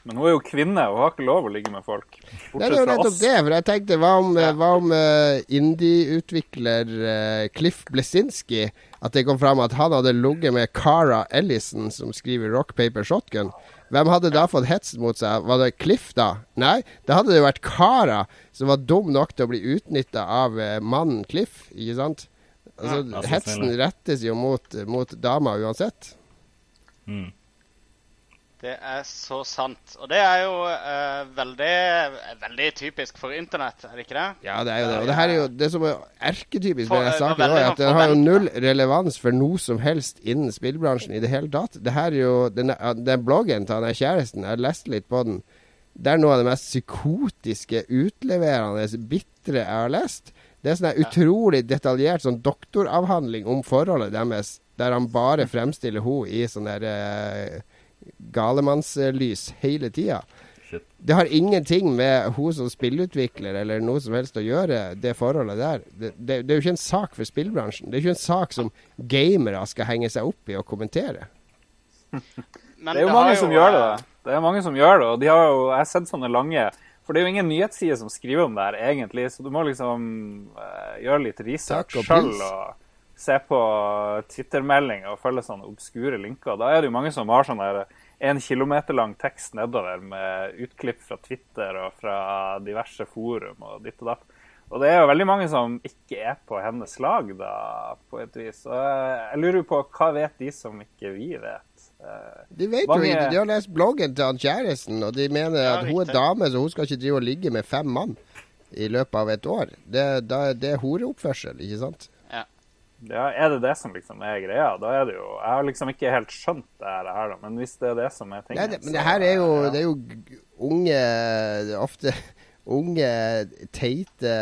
Men hun er jo kvinne og har ikke lov å ligge med folk. Det er jo nettopp det. For jeg tenkte, hva om, ja. om uh, indie-utvikler uh, Cliff Blesinski At det kom fram at han hadde ligget med Cara Ellison, som skriver Rock Paper Shotgun. Hvem hadde da fått hetsen mot seg? Var det Cliff, da? Nei, da hadde det jo vært Cara som var dum nok til å bli utnytta av eh, mannen Cliff, ikke sant? Altså, Ja, hetsen rettes jo mot, mot dama uansett. Mm. Det er så sant. Og det er jo uh, veldig, veldig typisk for internett, er det ikke det? Ja, det er jo det. Og det her er jo det som er erketypisk For- med denne saken, er at den har jo null relevans for noe som helst innen spillbransjen i det hele tatt. Det her er jo, den, den bloggen til der kjæresten, jeg har lest litt på den. Det er noe av det mest psykotiske, utleverende, bitre jeg har lest. Det er sånn utrolig detaljert sånn doktoravhandling om forholdet deres, der han bare fremstiller henne i sånn der eh, galemannslys hele tida. Det har ingenting med hun som spillutvikler eller noe som helst å gjøre, det forholdet der. Det, det, det er jo ikke en sak for spillbransjen. Det er jo ikke en sak som gamere skal henge seg opp i og kommentere. Men Det er jo mange som gjør det. eh. Det er mange som gjør det, og de har jo, jeg har sett sånne lange For det er jo ingen nyhetsside som skriver om det her, egentlig, så du må liksom uh, gjøre litt research sjøl og se på Twitter-meldinger og følge sånne obskure linker. Da er det jo mange som har sånn der en kilometer lang tekst nedover med utklipp fra Twitter og fra diverse forum og ditt og datt. Og det er jo veldig mange som ikke er på hennes lag, da, på et vis. Og jeg lurer på hva vet de som ikke vi vet? Eh, De vet Mange- jo ikke, de har lest bloggen til han kjæresten, og de mener Ja, at hun er dame, så hun skal ikke drive og ligge med fem mann i løpet av et år. Det, da, det er horeoppførsel, ikke sant? Ja, Er det det som liksom er greia? Da er det jo Jeg har liksom ikke helt skjønt det her, da. men hvis det er det som er tingen Nei, det, men det her er jo, ja. det er jo unge Ofte unge, teite,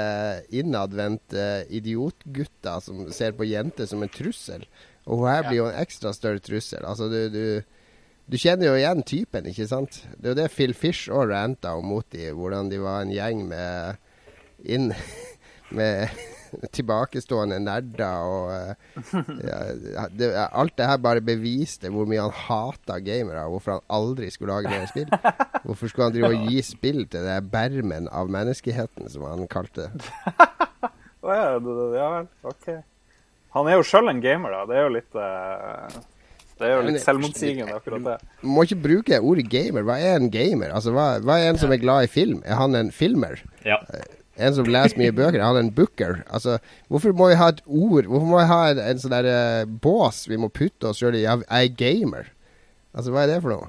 innadvendte idiotgutter som ser på jenter som en trussel. Og hun her blir jo en ekstra større trussel. Altså, du, du, du kjenner jo igjen typen, ikke sant? Det er jo det Phil Fish òg ranta om mot dem, hvordan de var en gjeng med inn med tilbakestående nerder og eh, ja, det, Alt det her bare beviste hvor mye han hata gamere, og hvorfor han aldri skulle lage mer spill. Hvorfor skulle han drive og gi spill til det bermen av menneskeheten, som han kalte det? Å ja, det, det, ja vel. OK. Han er jo sjøl en gamer, da. Det er jo litt uh... Det er jo litt selvmotsigende, akkurat det. Må ikke bruke ordet gamer. Hva er en gamer? Altså, hva, hva er en som er glad i film? Er han en filmer? Ja. En som leser mye bøker, er hadde en booker? Altså, hvorfor må vi ha et ord? Hvorfor må vi ha en, en sånn der eh, bås vi må putte oss sjøl i? Jeg er gamer. Altså, hva er det for noe?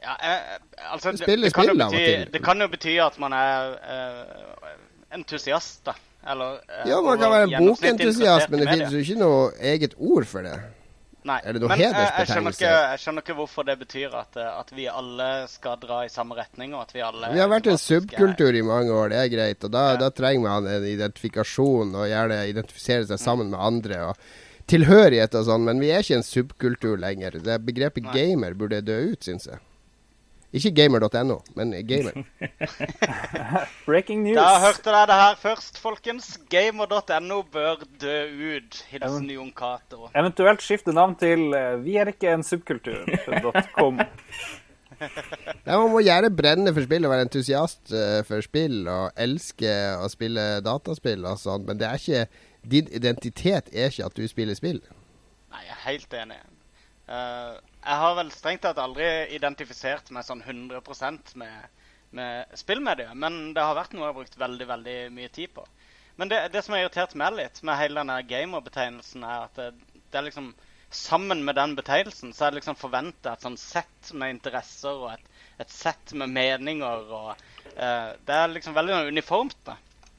Ja, eh, altså, det, det, kan spill bety, det kan jo bety at man er eh, entusiast, da. Eller eh, Ja, man kan være en bokentusiast, men det finnes jo ikke noe eget ord for det. Nei, er det noe men eh, jeg, skjønner ikke, jeg skjønner ikke hvorfor det betyr at, eh, at vi alle skal dra i samme retning, og at vi alle Vi har vært en subkultur i mange år, det er greit. Og da, Ja. da trenger man en identifikasjon og gjerne identifisere seg sammen med andre. og tilhørighet og sånn, men vi er ikke en subkultur lenger. Det Begrepet Nei. gamer burde dø ut, syns jeg. Ikke gamer.no, men gamer. Breaking news. Da hørte dere det her først, folkens. Gamer.no bør dø ut. Hilsen Jon Cato. Eventuelt skifte navn til eh, Vi er ikke en subkultur.com. Nei, man må gjerne brenne for spill og være entusiast eh, for spill og elske å spille dataspill og sånn, men det er ikke din identitet er ikke at du spiller spill. Nei, jeg er helt enig. Eh, jeg har vel strengt tatt aldri identifisert meg sånn 100% med, med spillmediet, men det har vært noe jeg har brukt veldig veldig mye tid på. Men det, det som har irritert meg litt med hele denne gamer-betegnelsen, er at det, det er liksom Sammen med den betegnelsen så er det liksom forventa et sånn sett med interesser og et, et sett med meninger og uh, Det er liksom veldig uniformt, da.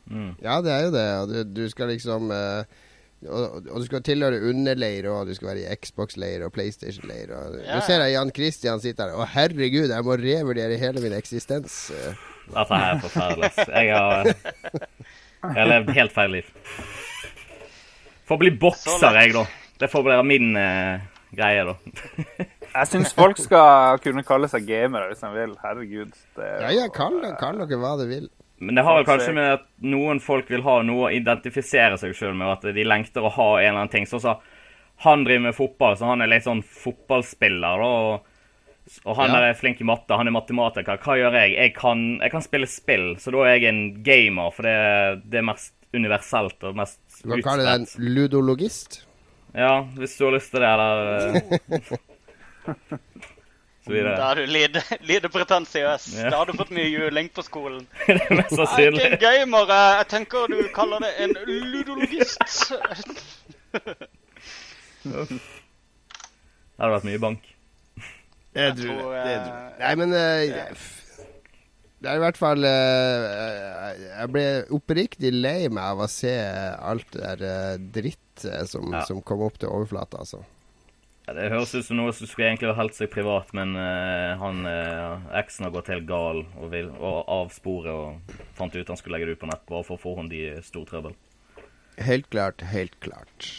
Mm. Ja, det er jo det. Du, du skal liksom eh, og, og du skal tilhøre underleir, og du skal være i Xbox-leir og PlayStation-leir. Og, Ja, Nå ser jeg Jan Christian sitte her. Å, herregud, jeg må revurdere hele min eksistens. Eh, Dette her er forferdelig. Jeg har, jeg har levd helt feil liv. Får bli bokser, jeg, da. Det får bli min uh, greie, da. Jeg syns folk skal kunne kalle seg gamere hvis de vil. Herregud. Det er Ja, ja, kall, kall dere hva dere vil. Men det har vel kanskje med at noen folk vil ha noe å identifisere seg sjøl med, og at de lengter å ha en eller annen ting. Sånn som han driver med fotball, så han er litt sånn fotballspiller, da. Og, og han Ja. er flink i matte, han er matematiker. Hva gjør jeg? Jeg kan, jeg kan spille spill, så da er jeg en gamer, for det, det er mest universelt og mest Du kan kalle deg en ludologist. Ja, hvis du har lyst til det, eller eh, Så. Da er du lite, lite pretensiøs. Ja. Da har du fått mye juling på skolen. det er mest Jeg er ikke en gamer. Jeg jeg tenker du kaller det en ludologist. Det hadde vært mye bank. Det Jeg jeg. tror, Det eh, tror jeg. Nei, men uh, Det er i hvert fall eh, Jeg ble oppriktig lei meg av å se alt det der eh, dritt eh, som, Ja. som kom opp til overflata, altså. Ja, det høres ut som noe som skulle egentlig ha holdt seg privat, men uh, han uh, eksen har gått helt gal og, vil, og avspore og fant ut han skulle legge det ut på nett bare for å få henne i stor trøbbel. Helt klart, helt klart.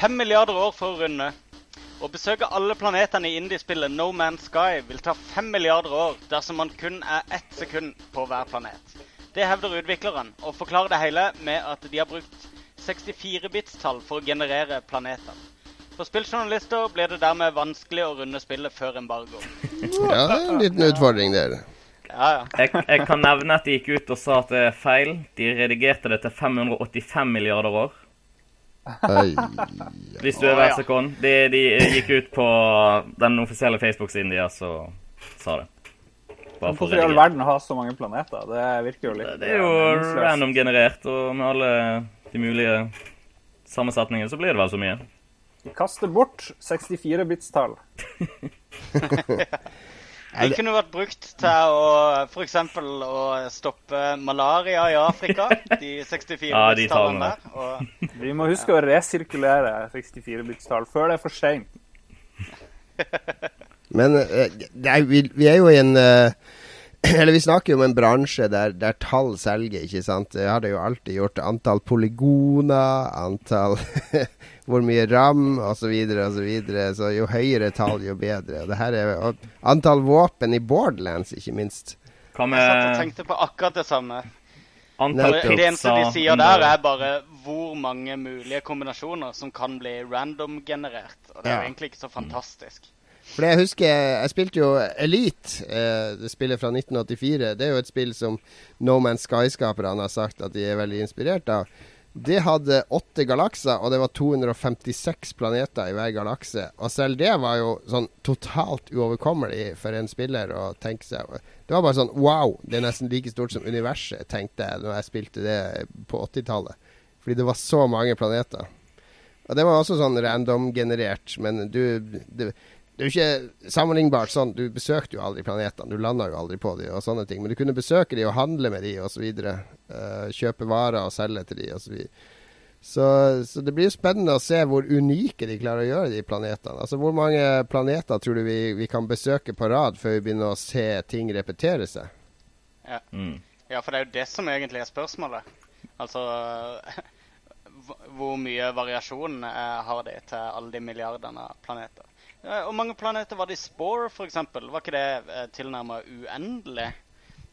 Fem milliarder år for å runde. Å besøke alle planetene i indiespillet No Man's Sky vil ta fem milliarder år dersom man kun er ett sekund på hver planet. Det hevder utvikleren, og forklarer det hele med at de har brukt 64-bits-tall for å generere planeter. For spilljournalister blir det dermed vanskelig å runde spillet før embargo. Ja, det er en liten utfordring der. Ja, ja. Jeg, jeg kan nevne at de gikk ut og sa at det er feil. De redigerte det til 585 milliarder år. Oi. Hvis du er hver sekund. De, de gikk ut på den offisielle Facebook-siden deres og sa det. Bare for å Hvorfor i all verden har så mange planeter? Det virker jo litt Det er jo meningsløst. random generert, og med alle de mulige sammensetningene så blir det vel så mye. Kaste bort 64-bits-tall. Det kunne vært brukt til å f.eks. å stoppe malaria i Afrika. De 64 Ja, der. Og Vi må huske å resirkulere 64-bits-tall før det er for seint. Men eh, er, vi, vi er jo i en eh, Eller vi snakker jo om en bransje der, der tall selger, ikke sant. Jeg hadde jo alltid gjort. Antall polygoner, antall Hvor mye ram, osv., osv. Så, så jo høyere tall, jo bedre. Og det her er og Antall våpen i Borderlands, ikke minst. Hva jeg satt og tenkte på akkurat det samme. antall. Det eneste de sier der, er bare hvor mange mulige kombinasjoner som kan bli random-generert. Og det er Ja. jo egentlig ikke så fantastisk. For jeg husker Jeg spilte jo Elite, eh, det spillet fra 1984. Det er jo et spill som No Man's Sky-skaperne har sagt at de er veldig inspirert av. Det hadde åtte galakser, og det var 256 planeter i hver galakse. Og selv det var jo sånn totalt uoverkommelig for en spiller å tenke seg. Det var bare sånn wow, det er nesten like stort som universet, tenkte jeg når jeg spilte det på 80-tallet. Fordi det var så mange planeter. Og det var også sånn random-generert, men du det, det er jo ikke sammenlignbart sånn. Du besøkte jo aldri planetene. Du landa jo aldri på de og sånne ting. Men du kunne besøke de og handle med de osv. Uh, kjøpe varer og selge til de osv. Så, så det blir jo spennende å se hvor unike de klarer å gjøre de planetene. Altså Hvor mange planeter tror du vi, vi kan besøke på rad før vi begynner å se ting repetere seg? Mm. Ja, for det er jo det som egentlig er spørsmålet. Altså Hvor mye variasjon eh, har de til alle de milliardene planeter? Eh, Hvor mange planeter var det i Spore, f.eks.? Var ikke det eh, tilnærmet uendelig?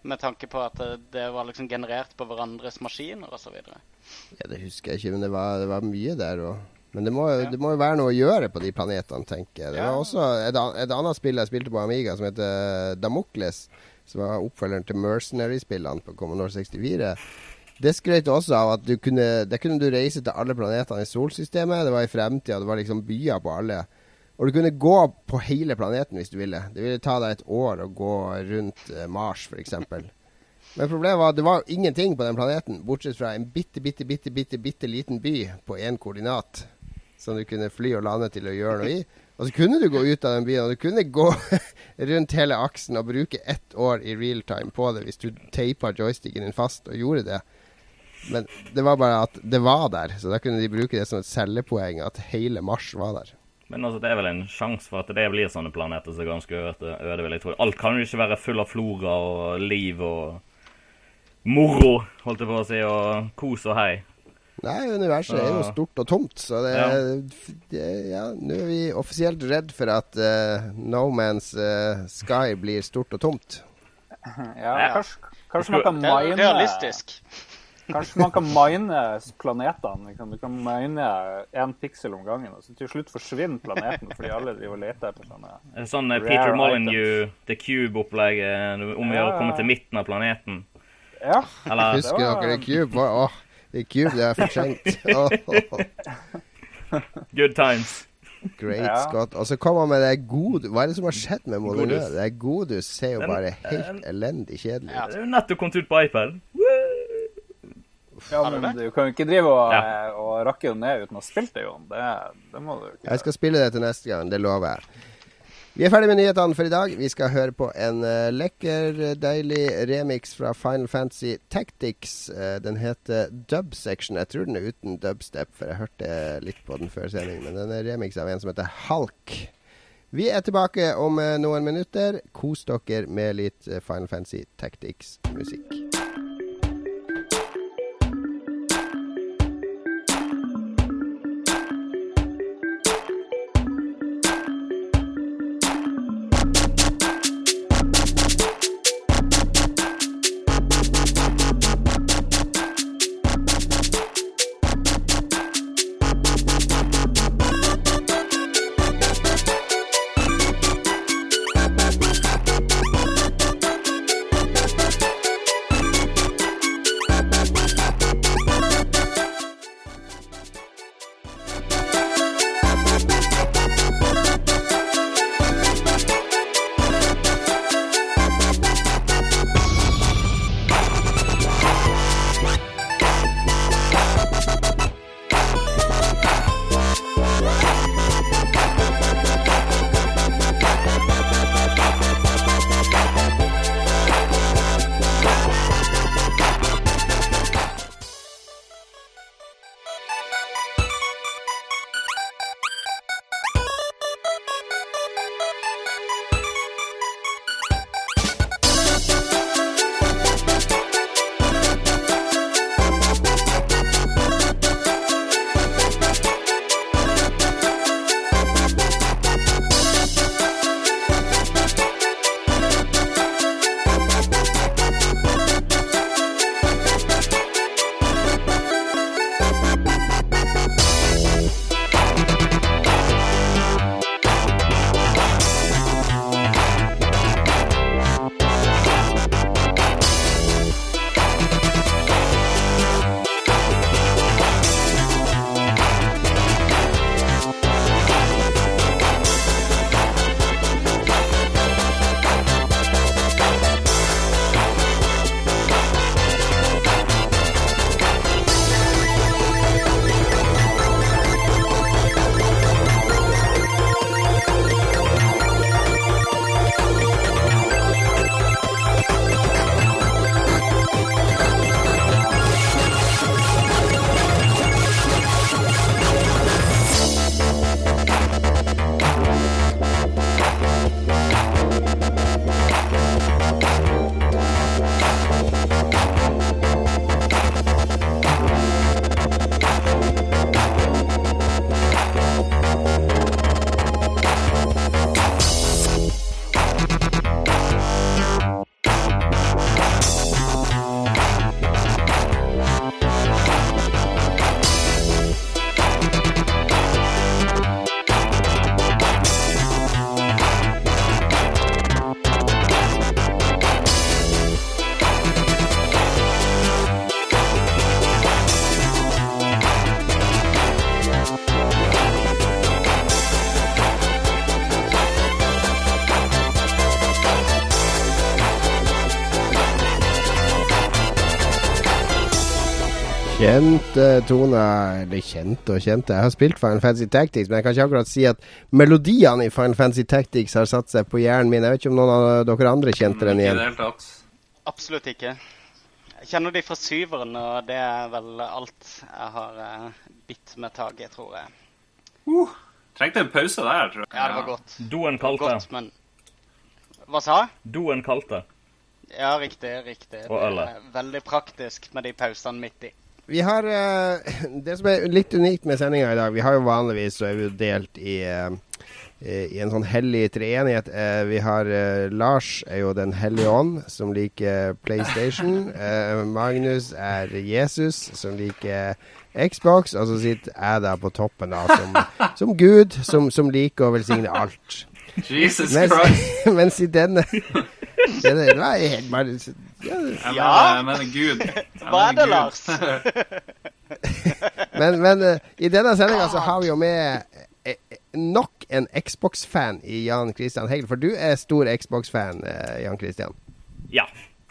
Med tanke på at det, det var liksom generert på hverandres maskiner osv. Ja, det husker jeg ikke, men det var, det var mye der òg. Men det må, Ja. det må jo være noe å gjøre på de planetene, tenker jeg. Det Ja. var også et, et annet spill jeg spilte på Amiga, som heter Damokles. Som var oppfølgeren til Mercenary-spillene på Commodore 64. Det skrøt også av at du kunne, der kunne du reise til alle planetene i solsystemet. Det var i fremtida, det var liksom byer på alle. Og du kunne gå på hele planeten hvis du ville. Det ville ta deg et år å gå rundt eh, Mars, f.eks. Men problemet var at det var ingenting på den planeten, bortsett fra en bitte, bitte, bitte, bitte, bitte liten by på én koordinat. Som du kunne fly og lande til å gjøre noe i. Og så kunne du gå ut av den byen, og du kunne gå rundt hele aksen og bruke ett år i real time på det hvis du teipa joysticken din fast og gjorde det. Men det var bare at det var der, så da kunne de bruke det som et selgepoeng at hele Mars var der. Men altså, det er vel en sjanse for at det blir sånne planeter som er ganske øde, øde, vil jeg tro. Alt kan jo ikke være full av flora og liv og moro, holdt jeg på å si, og kos og hei. Nei, universet er jo stort og tomt, så det, Ja. det Ja, nå er vi offisielt redd for at uh, No Man's uh, Sky blir stort og tomt. Ja, Ja. kanskje, kanskje man kan Det mine realistisk. Kanskje man kan mine planetene. Liksom. Du kan mine én piksel om gangen, og så til slutt forsvinner planeten fordi alle driver og leter etter sånne En Sånn eh, Peter Molyneux, The Cube-opplegget, om å gjøre å komme til midten av planeten. Ja. Eller Husker var- dere Cube? Var, åh, The Cube det er fortrengt. Oh. good times. great Ja. Scott. Og så kommer han med det gode Hva er det som har skjedd med Molyneux? Det er Godus ser jo Den- bare helt den- elendig kjedelig Ja. ut. Det er jo nettopp kommet ut på iPad. Ja, du men du kan jo ikke drive og, Ja. og rakke det ned uten å ha spilt det, Jon. Det, det må du ikke Jeg skal spille det til neste gang, det lover jeg. Vi er ferdig med nyhetene for i dag. Vi skal høre på en uh, lekker, deilig remix fra Final Fantasy Tactics. Uh, den heter Dub Section. Jeg tror den er uten dubstep, for jeg hørte litt på den før sending. Men den er remix av en som heter Halk. Vi er tilbake om eh, noen minutter. Kos dere med litt Final Fantasy Tactics-musikk. Kjente tone Eller kjente og kjente. Jeg har spilt Final Fantasy Tactics, men jeg kan ikke akkurat si at melodiene i Final Fantasy Tactics har satt seg på hjernen min. Jeg vet ikke om noen av dere andre kjente den igjen. Absolutt ikke. Jeg kjenner de fra syveren, og det er vel alt jeg har eh, bitt med tak i, tror jeg. Uh, trengte en pause der, tror jeg. Ja, det var godt. Doen kalte. Godt, men Hva sa jeg? Doen kalte. Ja, riktig, riktig. Og Det ølet. er veldig praktisk med de pausene midt i. Vi har uh, Det som er litt unikt med sendinga i dag Vi har jo vanligvis så er vi jo delt i uh, i en sånn hellig treenighet. Uh, vi har Lars er jo Den hellige ånd, som liker PlayStation. Magnus er Jesus, som liker Xbox. Og så sitter jeg der på toppen, da, som, som Gud, som, som liker å velsigne alt. Jesus Mens, Christ. mens i denne, denne ja, Ja. mener, jeg mener Gud. Jeg Hva er det, Gud. Lars? Men, men eh, i denne sendinga så har vi jo med eh, eh, nok en Xbox-fan i Jan Christian Hegel. For du er stor Xbox-fan, Jan Christian. Ja.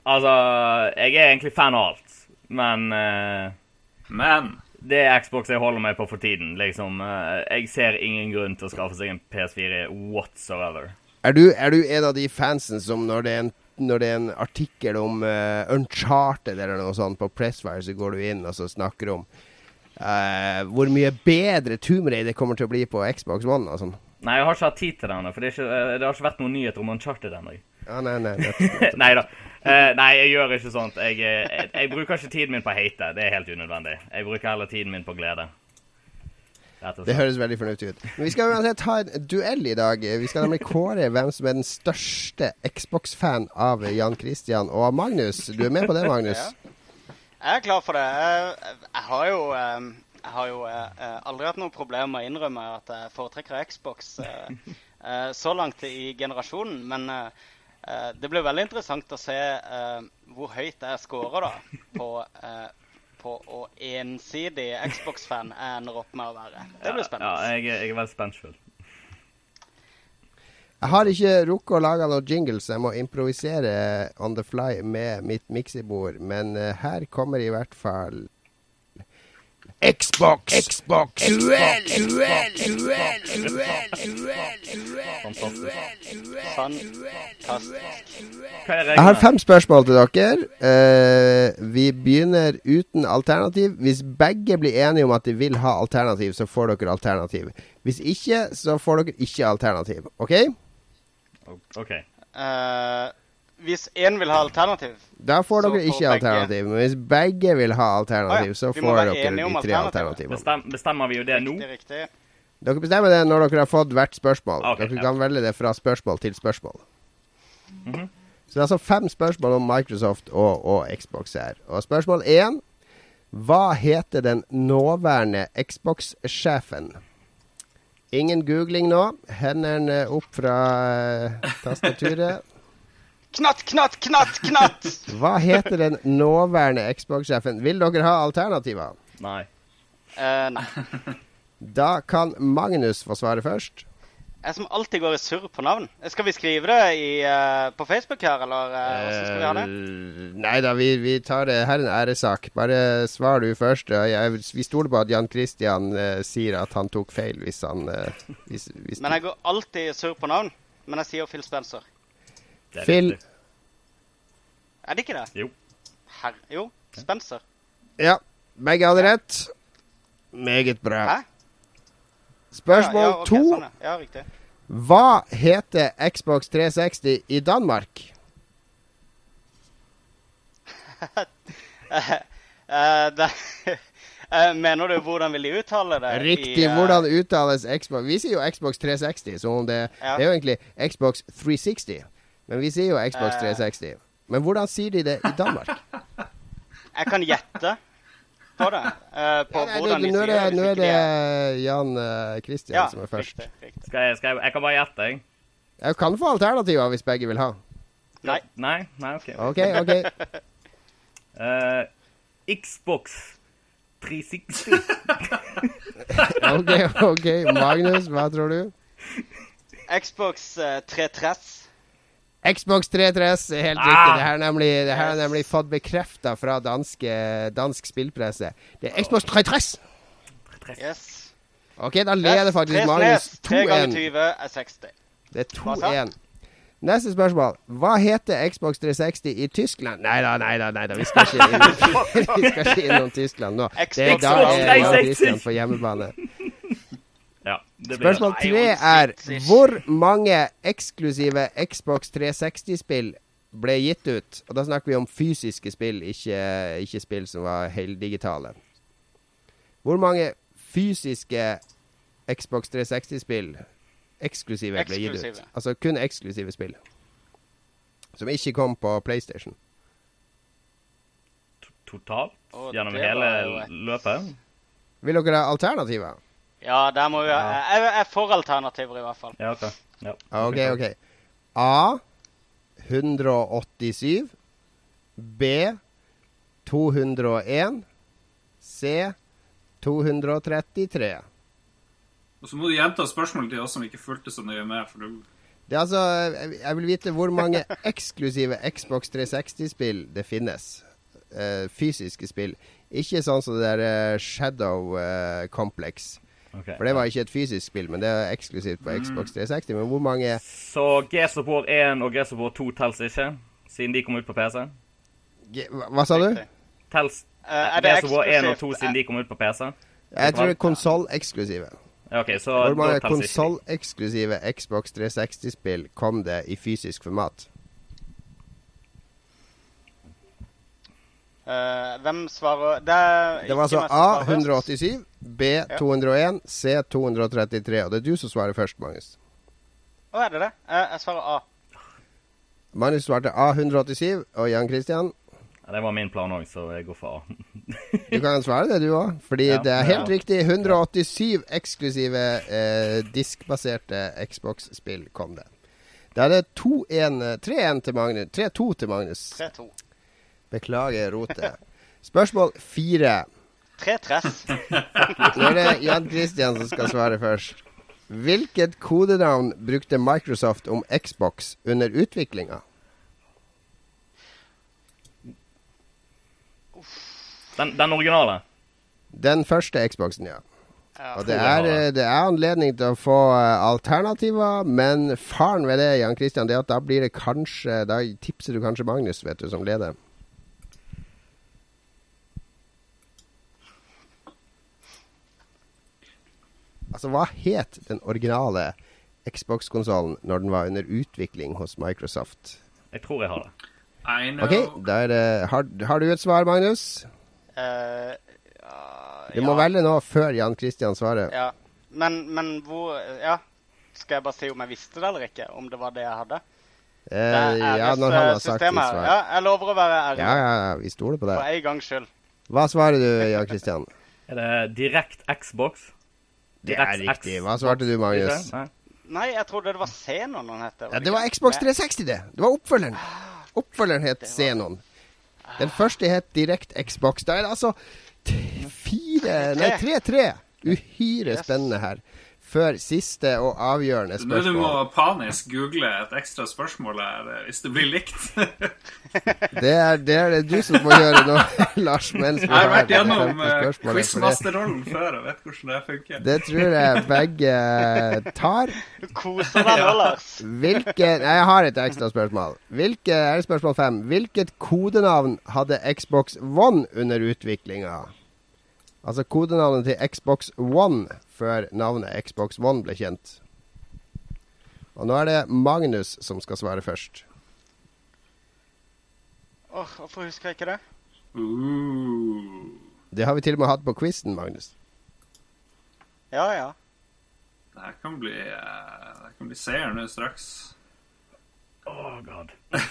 Altså, jeg er egentlig fan av alt, men uh, Men det er Xbox jeg holder meg på for tiden. Liksom, uh, jeg ser ingen grunn til å skaffe seg en PS4 whatsoever. Er du, er du en av de fansen som når det er en, når det er en artikkel om uh, Uncharted eller noe sånt på Pressfire, så går du inn og så snakker om uh, hvor mye bedre Tomb Raider kommer til å bli på Xbox One og sånn? Nei, jeg har ikke hatt tid til det ennå, for det, ikke, eh, det har ikke vært noen nyheter om Uncharted ennå. Ja, nei, nei. nei da. Uh, nei, jeg gjør ikke sånt. Jeg, jeg, jeg bruker ikke tiden min på hate. Det er helt unødvendig. Jeg bruker heller tiden min på glede. Det høres veldig fornuftig ut. Men vi skal uansett ha en duell i dag. Vi skal nemlig kåre hvem som er den største Xbox-fan av Jan Christian og Magnus. Du er med på det, Magnus? Ja. Jeg er klar for det. Jeg, jeg har jo, eh, jeg har jo eh, aldri hatt noe problem med å innrømme at jeg foretrekker Xbox eh, eh, så langt i generasjonen. Men eh, eh, det blir veldig interessant å se eh, hvor høyt jeg scorer da på, eh, på å ensidig Xbox-fan jeg ender opp med å være. Det blir Ja, spennende. jeg, er- jeg er veldig spentfull. Jeg har ikke rukket å lage noen jingle, så jeg må improvisere on the fly med mitt miksebord. Men eh, her kommer i hvert fall Xbox! Xbox! Duell! Jeg har fem spørsmål til dere. Eh, vi begynner uten alternativ. Hvis begge blir enige om at de vil ha alternativ, så får dere alternativ. Hvis ikke, så får dere ikke alternativ. OK? OK. Eh, hvis én vil ha alternativ Da får dere ikke alternativ. Men hvis begge vil ha alternativ, så vi får dere de tre alternativene. Bestem, bestemmer vi jo det nå? Riktig, riktig. Dere bestemmer det når dere har fått hvert spørsmål. Okay, dere ja. kan velge det fra spørsmål til spørsmål. Mhm. Så det er altså fem spørsmål om Microsoft og, og Xbox her. Og spørsmål én Hva heter den nåværende Xbox-sjefen? Ingen googling nå. Hendene opp fra eh, tastaturet. Knatt, knatt, knatt, knatt! Hva heter den nåværende Xbox-sjefen? Vil dere ha alternativer? Nei. Uh, nei. Da kan Magnus få svare først. Jeg som alltid går i surr på navn. Skal vi skrive det i, uh, på Facebook her, eller uh, skal vi ha det? Nei da, vi, vi tar det her er en æresak. Bare svar du først. Jeg, vi stoler på at Jan Christian sier at han tok feil hvis han hvis, hvis Men jeg går alltid i surr på navn. Men jeg sier Phil Spencer. Det er Phil. riktig. Er det ikke det? Jo. Her, Jo, Spencer. Ja, begge hadde rett. Meget bra. Hæ? Spørsmål ja, ja, okay, to. sånn, ja. ja, riktig. Hva heter Xbox 360 i Danmark? Eh, eh, det, uh, mener du hvordan vil de uttale det? Riktig. i, uh, Hvordan uttales Xbox? Vi sier jo Xbox 360, så om det, Ja. det er jo egentlig Xbox 360. Men vi sier jo Xbox Eh. 360. Men hvordan sier de det i Danmark? Jeg kan gjette på det. eh, på Ja, nei, hvordan det, de nå er sier det, nå er det Jan eh, Christian Ja, som er først. riktig, riktig. Skal jeg, skal jeg, jeg kan bare gjette, jeg. Jeg kan få alternativer hvis begge vil ha. Nei. Nei? Nei, OK. OK, OK. uh, Xbox 360. ok, ok. Magnus, hva tror du? Xbox eh, 330. Xbox 330 er helt Ah! riktig. Det her er nemlig, det her er nemlig fått bekrefta fra danske, dansk spillpresse. Det er Xbox 330. Yes. OK, da leder faktisk Marius Magnus snes, Tre ganger 2-1. 20 er 60. Det er 2-1. Neste spørsmål. Hva heter Xbox 360 i Tyskland? Nei da, nei da, nei da. Vi skal ikke innom, vi skal ikke innom Tyskland nå. Det, Xbox da er Jan 360. Christian på hjemmebane. Ja, Spørsmål tre er hvor mange eksklusive Xbox 360-spill ble gitt ut? Og da snakker vi om fysiske spill, ikke, ikke spill som var heldigitale. Hvor mange fysiske Xbox 360-spill eksklusive ble gitt ut? Altså kun eksklusive spill. Som ikke kom på PlayStation. totalt gjennom hele løpet. Vil dere ha alternativer? Ja, der må vi Jeg, jeg får alternativer, i hvert fall. Ja, ok. Ja. OK, OK. A 187. B 201. C 233. Og så må du gjenta spørsmålet til oss som ikke fulgte så nøye med. for du... Det er altså jeg- Jeg vil vite hvor mange eksklusive Xbox 360-spill det finnes. Uh, fysiske spill. Ikke sånn som det der eh, Shadow uh, Complex. Ok. For det var ikke et fysisk spill, men det er eksklusivt på Xbox 360. Men hvor mange Så G-support 1 og G-support 2 tels ikke, siden de kom ut på PC? G- Hva sa du? Tels Eh, er det Gears of War 1 og 2 siden de kom ut på PC? Jeg tror det er konsolleksklusive. Okay, så Hvor mange konsolleksklusive Xbox 360-spill kom det i fysisk format? Eh, hvem svarer Det er Det var altså A svarer. 187, B 201, C 233. Og det er du som svarer først, Magnus. Å, er det det? Uh, jeg svarer A. Magnus svarte A 187, og Jan Christian Ja, det var min plan òg, så jeg går for A. Du kan svare det, du òg. Fordi Ja. det er helt Ja. riktig. 187 eksklusive eh, diskbaserte Xbox-spill kom det. Da er det 2-1 eh, 3-1 til Magnus. 3-2 til Magnus. 3-2. Beklager rotet. Spørsmål fire. 3-3. Nå er det Jan Christian som skal svare først. Hvilket kodenavn brukte Microsoft om Xbox under utviklinga? Den, den originale. Den første Xboxen, ja. Ja. Og det er, det. eh, er anledning til å få eh, alternativer, men faren ved det, Jan Christian, det er at da blir det kanskje Da tipser du kanskje Magnus, vet du, som leder. Altså, hva het den originale Xbox-konsollen når den var under utvikling hos Microsoft? Jeg tror jeg har det. I know. OK, da er det Har, har du et svar, Magnus? Uh, ja, Du må ja, velge nå før Jan Christian svarer. Ja. Men, men hvor Ja. Skal jeg bare si om jeg visste det eller ikke? Om det var det jeg hadde? Uh, Det er ja, når han har sagt sitt svar. Ja, jeg lover å være ærlig. Ja, ja, ja, vi stoler på For en gangs skyld. Hva svarer du, Jan Christian? Er det Direkt Xbox? Det er riktig. Hva svarte du, Magnus? Nei. Jeg trodde det var Xenon han het. Ja, det var Xbox 360, det. Det var oppfølgeren. Oppfølgeren het Xenon. Den første het Direkt Xbox. Da er det altså fire Nei, tre-tre. Uhyre spennende her. Før siste og avgjørende spørsmål. Nå du må panisk google et ekstra spørsmål her eh, hvis det blir likt. Det er, det er det du som må gjøre nå, Lars, mens vi Jeg har vært gjennom det- quizmasterrollen før og vet hvordan det funker. Det tror jeg begge tar. Koser deg nå, Lars. Jeg har et ekstra spørsmål. Hvilke, er det spørsmål fem. Hvilket kodenavn hadde Xbox One under utviklinga? Altså kodenavnet til Xbox One før navnet Xbox One ble kjent. Og nå er det Magnus som skal svare først. Åh, Hvorfor husker jeg ikke det? Uh, Det har vi til og med hatt på quizen, Magnus. Ja, ja. det her kan bli, eh, det kan bli seier nå straks. Oh god.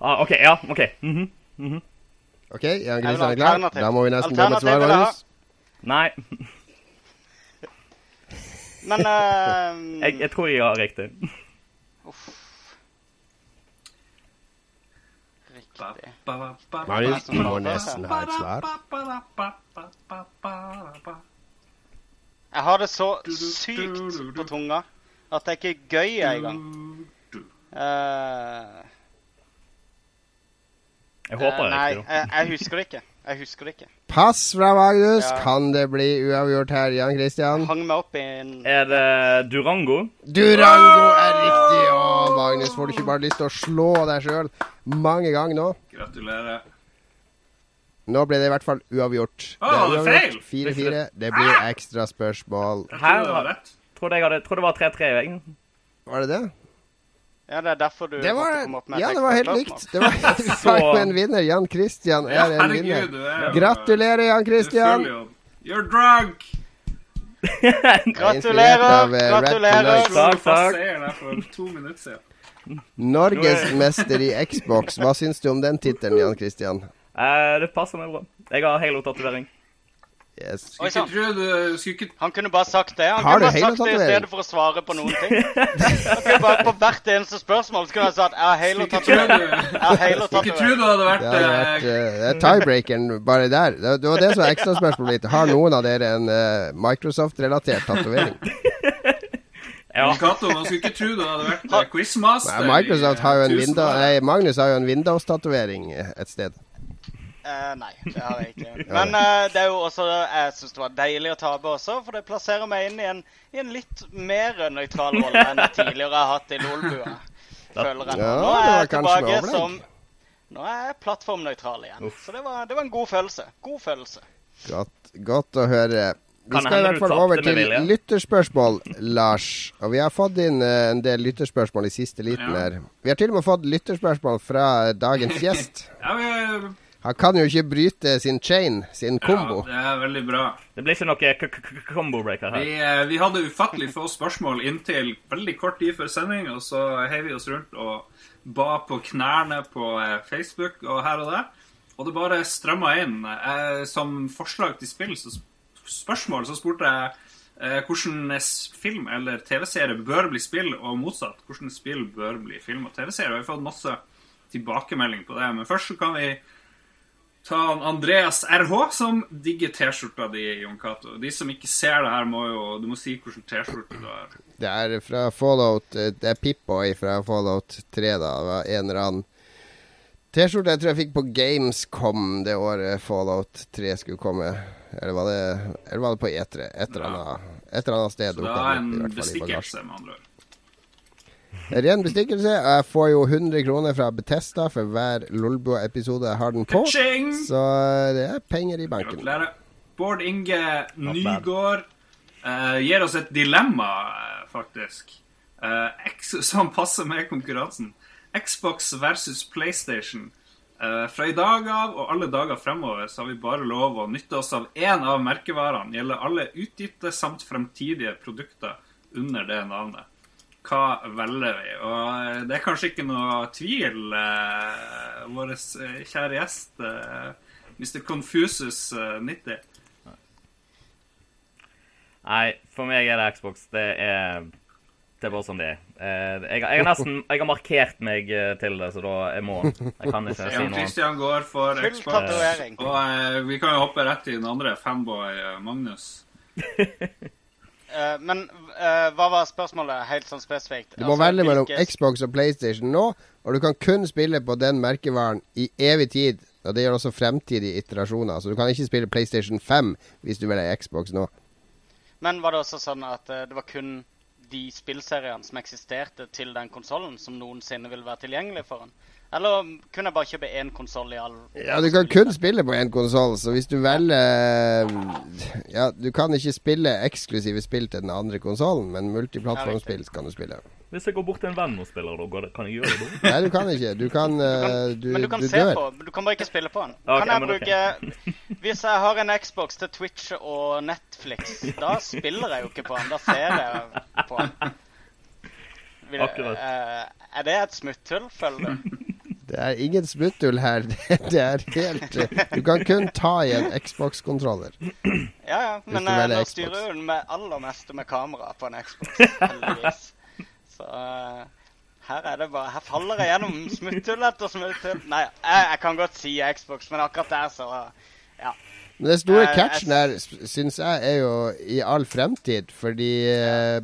ah, OK. Ja, OK. Mhm. OK, Jan vil Christian ha er klar? Da må vi nesten gå med svar. Magnus. Nei, Men uh, jeg, jeg tror jeg har riktig. Riktig. Marius, du må nesten ha et svar. Jeg har det så sykt på tunga at det er ikke gøy engang. Uh, Jeg håper det er Nei, jeg, jeg husker det ikke. Jeg husker det ikke. Pass fra Magnus. Ja. Kan det bli uavgjort her, Jan Christian? Hang meg opp i en Er det Durango? Durango er riktig! Å, Magnus, får du ikke bare lyst til å slå deg sjøl mange ganger nå? Gratulerer. Nå ble det i hvert fall uavgjort. Å, det er feil! 4-4. Det blir ekstraspørsmål. spørsmål. Jeg Her tror det var var- rett. Trodde jeg hadde, trodde det var 3-3. jeg. Var det det? Ja, det er derfor du Det måtte komme opp med et ja, det var helt likt. Det var, var en vinner. Jan Christian Ja, er en herregud, vinner. du er Gratulerer, Jan Christian. You're drunk! Av, eh, Gratulerer! Takk, takk. Norgesmester i Xbox. Hva syns du om den tittelen, Jan Christian? Eh, det passer meg bra. Jeg har halo-tatovering. Yes. Oi Skulle sann. ikke tro du skulle ikke Han kunne bare sagt det. Han Har kunne du bare sagt det i stedet for å svare på noen ting. Han kunne bare På hvert eneste spørsmål så kunne han sagt 'Jeg har Skulle ikke tro Halo-tatovering'. du Jeg har Skulle ikke tro du hadde vært, Det hadde vært eh, eh, det er tiebreakeren bare der. Det, det var det som var ekstraspørsmålet mitt. Har noen av dere en eh, Microsoft-relatert tatovering? Ja. Man skulle ikke tro du hadde vært eh, quizmaster. Nei, Microsoft har jo eh, en tusen Windows, år. nei, Magnus har jo en Windows-tatovering et sted. Eh, nei, det har jeg ikke. Men uh, det er jo også Jeg syns det var deilig å tape også, for det plasserer meg inn i en, i en litt mer nøytral rolle enn jeg tidligere har hatt i LOL-bua. Føler jeg nå. Ja, Nå er jeg tilbake som Nå er jeg plattformnøytral igjen. Så det var, det var en god følelse. God følelse. Godt, godt å høre. Vi skal i hvert fall over til lytterspørsmål, Lars. Og vi har fått inn eh, en del lytterspørsmål i siste liten Ja. her. Vi har til og med fått lytterspørsmål fra dagens gjest. Ja, vi, Han kan jo ikke bryte sin chain, sin kombo. Ja, det er veldig bra. Det blir ikke noe k- k- k- combo breaker her. Vi, eh, vi hadde ufattelig få spørsmål inntil veldig kort tid før sending, og så heiv vi oss rundt og ba på knærne på eh, Facebook og her og der. Og det bare strømma inn. Eh, som forslag til spill, så spørsmål, så spurte jeg hvordan film eller TV-serie bør bli spill, og motsatt. Hvordan spill bør bli film og TV-serie. Og Vi har fått masse tilbakemelding på det. Men først så kan vi ta han Andreas RH, som digger T-skjorta di, Jon Cato. De som ikke ser det her, må jo Du må si hvilken T-skjorte du har. Det er fra Fallout eh, Det er Pip-Boy fra Fallout 3, da. Det var en eller annen T-skjorte jeg tror jeg fikk på Gamescom det året Fallout 3 skulle komme. Eller var det, eller var det på E3? Et eller annet, et eller annet sted. Så det var en bestikkelse, med andre ord. Ren bestikkelse. Jeg får jo 100 kroner fra Betesta for hver Lolbua-episode jeg har den på. Så eh, det er penger i banken. Gratulerer. Bård Inge. Nygård uh, gir oss et dilemma, eh, faktisk. uh, X, som passer med konkurransen. Xbox versus PlayStation. Uh, fra i dag av og alle dager fremover så har vi bare lov å nytte oss av én av merkevarene. Gjelder alle utgitte samt fremtidige produkter under det navnet. Hva velger vi? Og det er kanskje ikke noe tvil, eh, vår eh, kjære gjest, eh, Mr. Confusus eh, 90. Nei, for meg er det Xbox. Det er, det er bare sånn det er. Eh, Jeg, jeg har nesten jeg har markert meg eh, til det, så da jeg må Jeg kan ikke si noe. Christian går for Xbox. Og vi kan jo hoppe rett til den andre fanboy, Magnus. Eh, men uh, hva var spørsmålet helt sånn spesifikt? Du må Altså, velge mellom hvilke- Xbox og PlayStation nå, og du kan kun spille på den merkevaren i evig tid. Og det gjør også fremtidige iterasjoner. Så du kan ikke spille PlayStation 5 hvis du velger Xbox nå. Men var det også sånn at uh, det var kun de spillseriene som eksisterte til den konsollen, som noensinne ville være tilgjengelig for den? Eller kunne jeg bare kjøpe én konsoll i all Ja, du kan kun spille på én konsoll, så hvis du velger Ja, du kan ikke spille eksklusive spill til den andre konsollen, men multiplattformspill kan du spille. Hvis jeg går bort til en venn og spiller, da kan jeg gjøre det? Nei, du kan ikke. Du kan, uh, du, Men du kan du se dør. på, du kan bare ikke spille på den. Okay, kan jeg bruke okay. Hvis jeg har en Xbox til Twitch og Netflix, da spiller jeg jo ikke på den. Da ser jeg på den. Vil, Akkurat. Uh, er det et smutthull, føler du? Det er ingen smutthull her. Det er helt Du kan kun ta i en Xbox-kontroller. Ja, ja. Men nå styrer hun den med aller meste med kamera på en Xbox, heldigvis. Så eh, her er det bare Her faller jeg gjennom smutthull etter smutthull. Nei, jeg, jeg kan godt si Xbox, men akkurat der så Ja. Men det store Eh, catchen her, syns jeg, er jo i all fremtid. Fordi eh,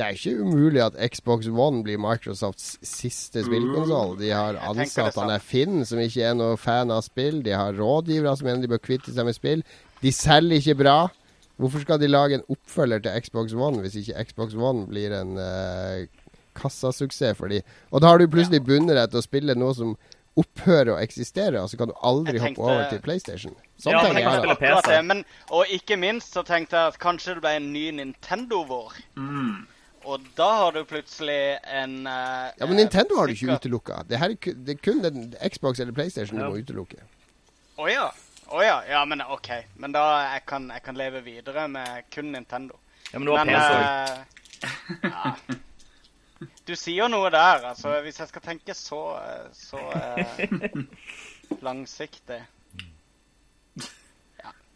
det er ikke umulig at Xbox One blir Microsofts siste spillkonsoll. De har Jeg ansatt han er Finn, som ikke er noe fan av spill. De har rådgivere som mener de bør kvitte seg med spill. De selger ikke bra. Hvorfor skal de lage en oppfølger til Xbox One hvis ikke Xbox One blir en uh, kassasuksess for de? Og da har du plutselig bundet deg til å spille noe som opphører å eksistere, og så kan du aldri tenkte, hoppe over til PlayStation. Sånn Ja, tenker jeg PC. det, men, og ikke minst så tenkte jeg at kanskje det ble en ny Nintendo-vår. Mm. Og da har du plutselig en uh, Ja, men Nintendo har du ikke utelukka. Det, er det er kun den Xbox eller PlayStation du må utelukke. Å ja. Oh, ja. Ja, men OK. Men da jeg kan jeg kan leve videre med kun Nintendo. Ja, men du har Men PC òg. Uh, ja. Du sier noe der. Altså, hvis jeg skal tenke så, eh, så uh, langsiktig ja.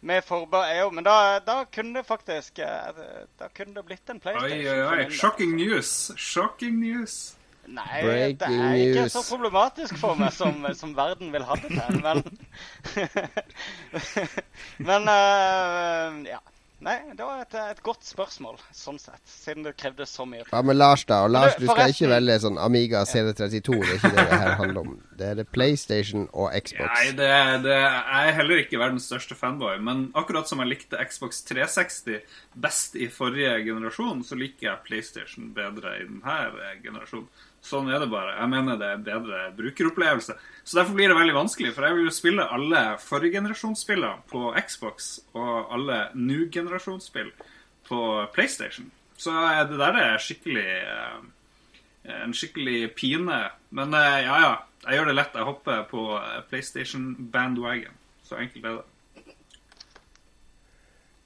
Med forbehold jo, Men da, da kunne det faktisk eh, Da kunne det blitt en PlayStation. oi, oi, oi. Shocking news. Shocking news. Nei, Breaking det er ikke news. så problematisk for meg som, som verden vil ha det til, men Men uh, ja. Nei, det var et, et godt spørsmål, sånn sett, siden det krevde så mye. Hva med Lars, da? Og Lars, Men du skal ikke velge sånn Amiga CD32. Det er ikke det det her handler om. Det er det PlayStation og Xbox. Nei, det, det, jeg er heller ikke verdens største fanboy, men akkurat som jeg likte Xbox 360 best i forrige generasjon, så liker jeg PlayStation bedre i denne generasjonen. Sånn er det bare. Jeg mener det er bedre brukeropplevelse. Så derfor blir det veldig vanskelig, for jeg vil jo spille alle forrige generasjonsspiller på Xbox og alle new generasjonsspill på PlayStation. Så det der er skikkelig eh, en skikkelig pine. Men eh, ja, ja. Jeg gjør det lett. Jeg hopper på PlayStation bandwagon. Så enkelt er det.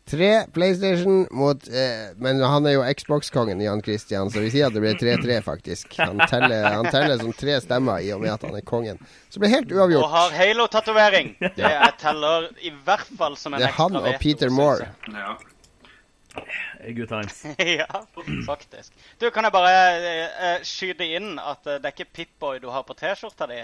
Tre PlayStation mot eh, Men han er jo Xbox-kongen, Jan Christian, så vi sier at det blir 3-3, faktisk. Han teller, han teller som tre stemmer i og med at han er kongen. Så det blir helt uavgjort. Og har Halo-tatovering. Det jeg teller i hvert fall som en Det er han og Peter Moore. Ja. Good times. ja, faktisk. Du, kan jeg bare eh, eh, skyte inn at eh, det er ikke Pip-Boy du har på T-skjorta di.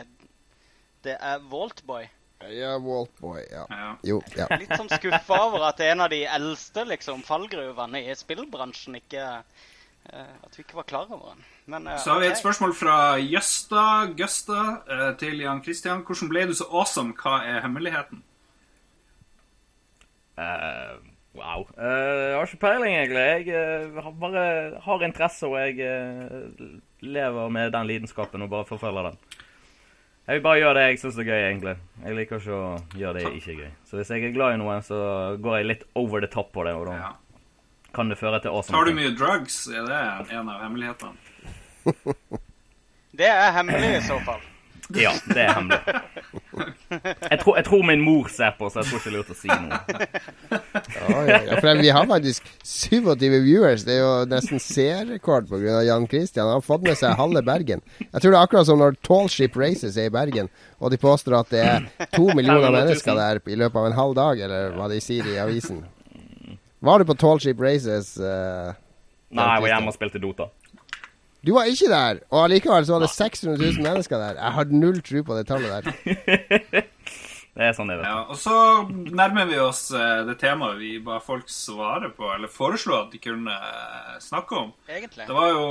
Det er Waltboy. Ja, Waltboy. Ja. ja. Jo, ja. Litt sånn skuffa over at en av de eldste liksom, fallgruvene i spillbransjen ikke eh, At vi ikke var klar over den. Men eh, Så har vi et spørsmål fra Jøsta Gøsta eh, til Jan Christian. Hvordan ble du så awesome? Hva er hemmeligheten? Uh, wow. Uh, jeg har ikke peiling, egentlig. Jeg uh, bare har interesse, og jeg lever med den lidenskapen og bare forfølger den. Jeg vil bare gjøre det jeg syns er gøy, egentlig. Jeg liker ikke å gjøre det jeg ikke er gøy. Så hvis jeg er glad i noe, så går jeg litt over the top på det, og da Ja. kan det føre til awesome Tar du mye drugs? Er det en av hemmelighetene? Det er hemmelig i så fall. Ja, det er hemmelig. Jeg tror, jeg tror min mor ser på, så jeg tror ikke det er lurt å si noe. Ja, ja, ja, for vi har faktisk 27 viewers. Det er jo nesten seerrekord pga. Jan Christian. Han har fått med seg halve Bergen. Jeg tror det er akkurat som når Tall Ship Races er i Bergen, og de påstår at det er to millioner 500 000. mennesker der i løpet av en halv dag, eller hva de sier i avisen. Var du på Tall Ship Races? Uh, Nei, jeg var hjemme og spilte Dota. Du var ikke der, og allikevel så var det 600 000 mennesker der. Jeg har null tro på det tallet der. Det er sånn det er. Ja, og så nærmer vi oss eh, det temaet vi ba folk svare på, eller foreslo at de kunne eh, snakke om. Egentlig. Det var jo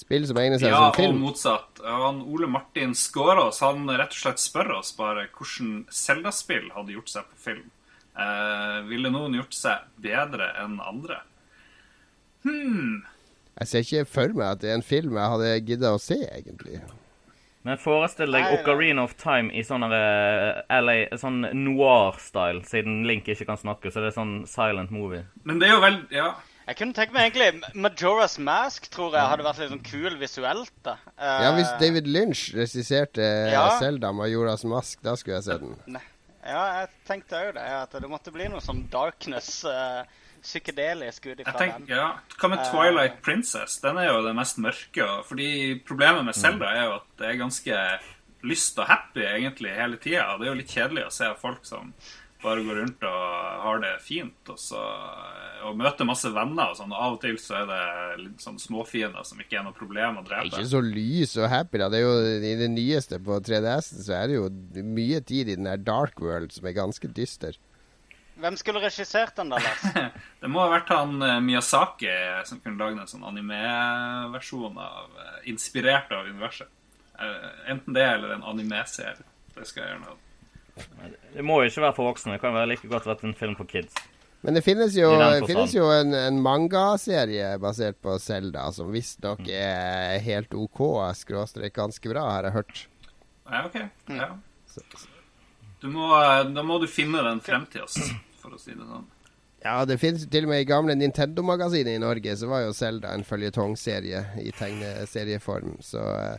Spill som egner seg Ja, som og motsatt. Han Ole Martin Skårås han rett og slett spør oss bare hvordan Zelda-spill hadde gjort seg på film. Eh, ville noen gjort seg bedre enn andre? Hmm. Jeg ser ikke for meg at det er en film jeg hadde gidda å se, egentlig. Men forestill deg. Ocarina of Time i sånn eh, LA, sånn noir-style, siden Link ikke kan snakke, så det er sånn silent movie. Men det er jo vel Ja. Jeg kunne tenke meg egentlig Majora's Mask tror jeg hadde vært litt sånn kul visuelt. da. Uh, Ja, hvis David Lynch regisserte Ja. Majoras mask, da skulle jeg se den. Ja, jeg tenkte òg det. At det måtte bli noe sånn darkness, eh, psykedelisk ut ifra den. ja, Hva med Twilight Twilight Princess? Den er jo det mest mørke. Fordi Problemet med Zelda er jo at det er ganske lyst og happy egentlig hele tida. Det er jo litt kjedelig å se folk som bare går rundt og har det fint, og så og møter masse venner og sånn. og Av og til så er det litt sånn småfiender som ikke er noe problem å Det er drepe. ikke så lys og happy, da. Det er jo I det nyeste på 3DS-en så er det jo mye tid i den der Dark World som er ganske dyster. Hvem skulle regissert den da, Lars? Det må ha vært han eh, Miyazaki som kunne lagd en sånn anime-versjon av eh, Inspirert av universet. Eh, Enten det eller en anime-serie. Det skal jeg gjerne ha. Det må jo ikke være for voksne. Det kan være like godt vært en film for kids. Men det finnes jo, det finnes jo en, en mangaserie basert på Selda som visstnok er helt OK, skråstrek ganske bra, har jeg hørt. Ja, OK. Mm. Ja. Du må, da må du finne den frem til oss, for å si det sånn. Ja, det finnes til og med i gamle Nintendo-magasinet i Norge, så var jo Selda en føljetongserie i tegneserieform. Så eh,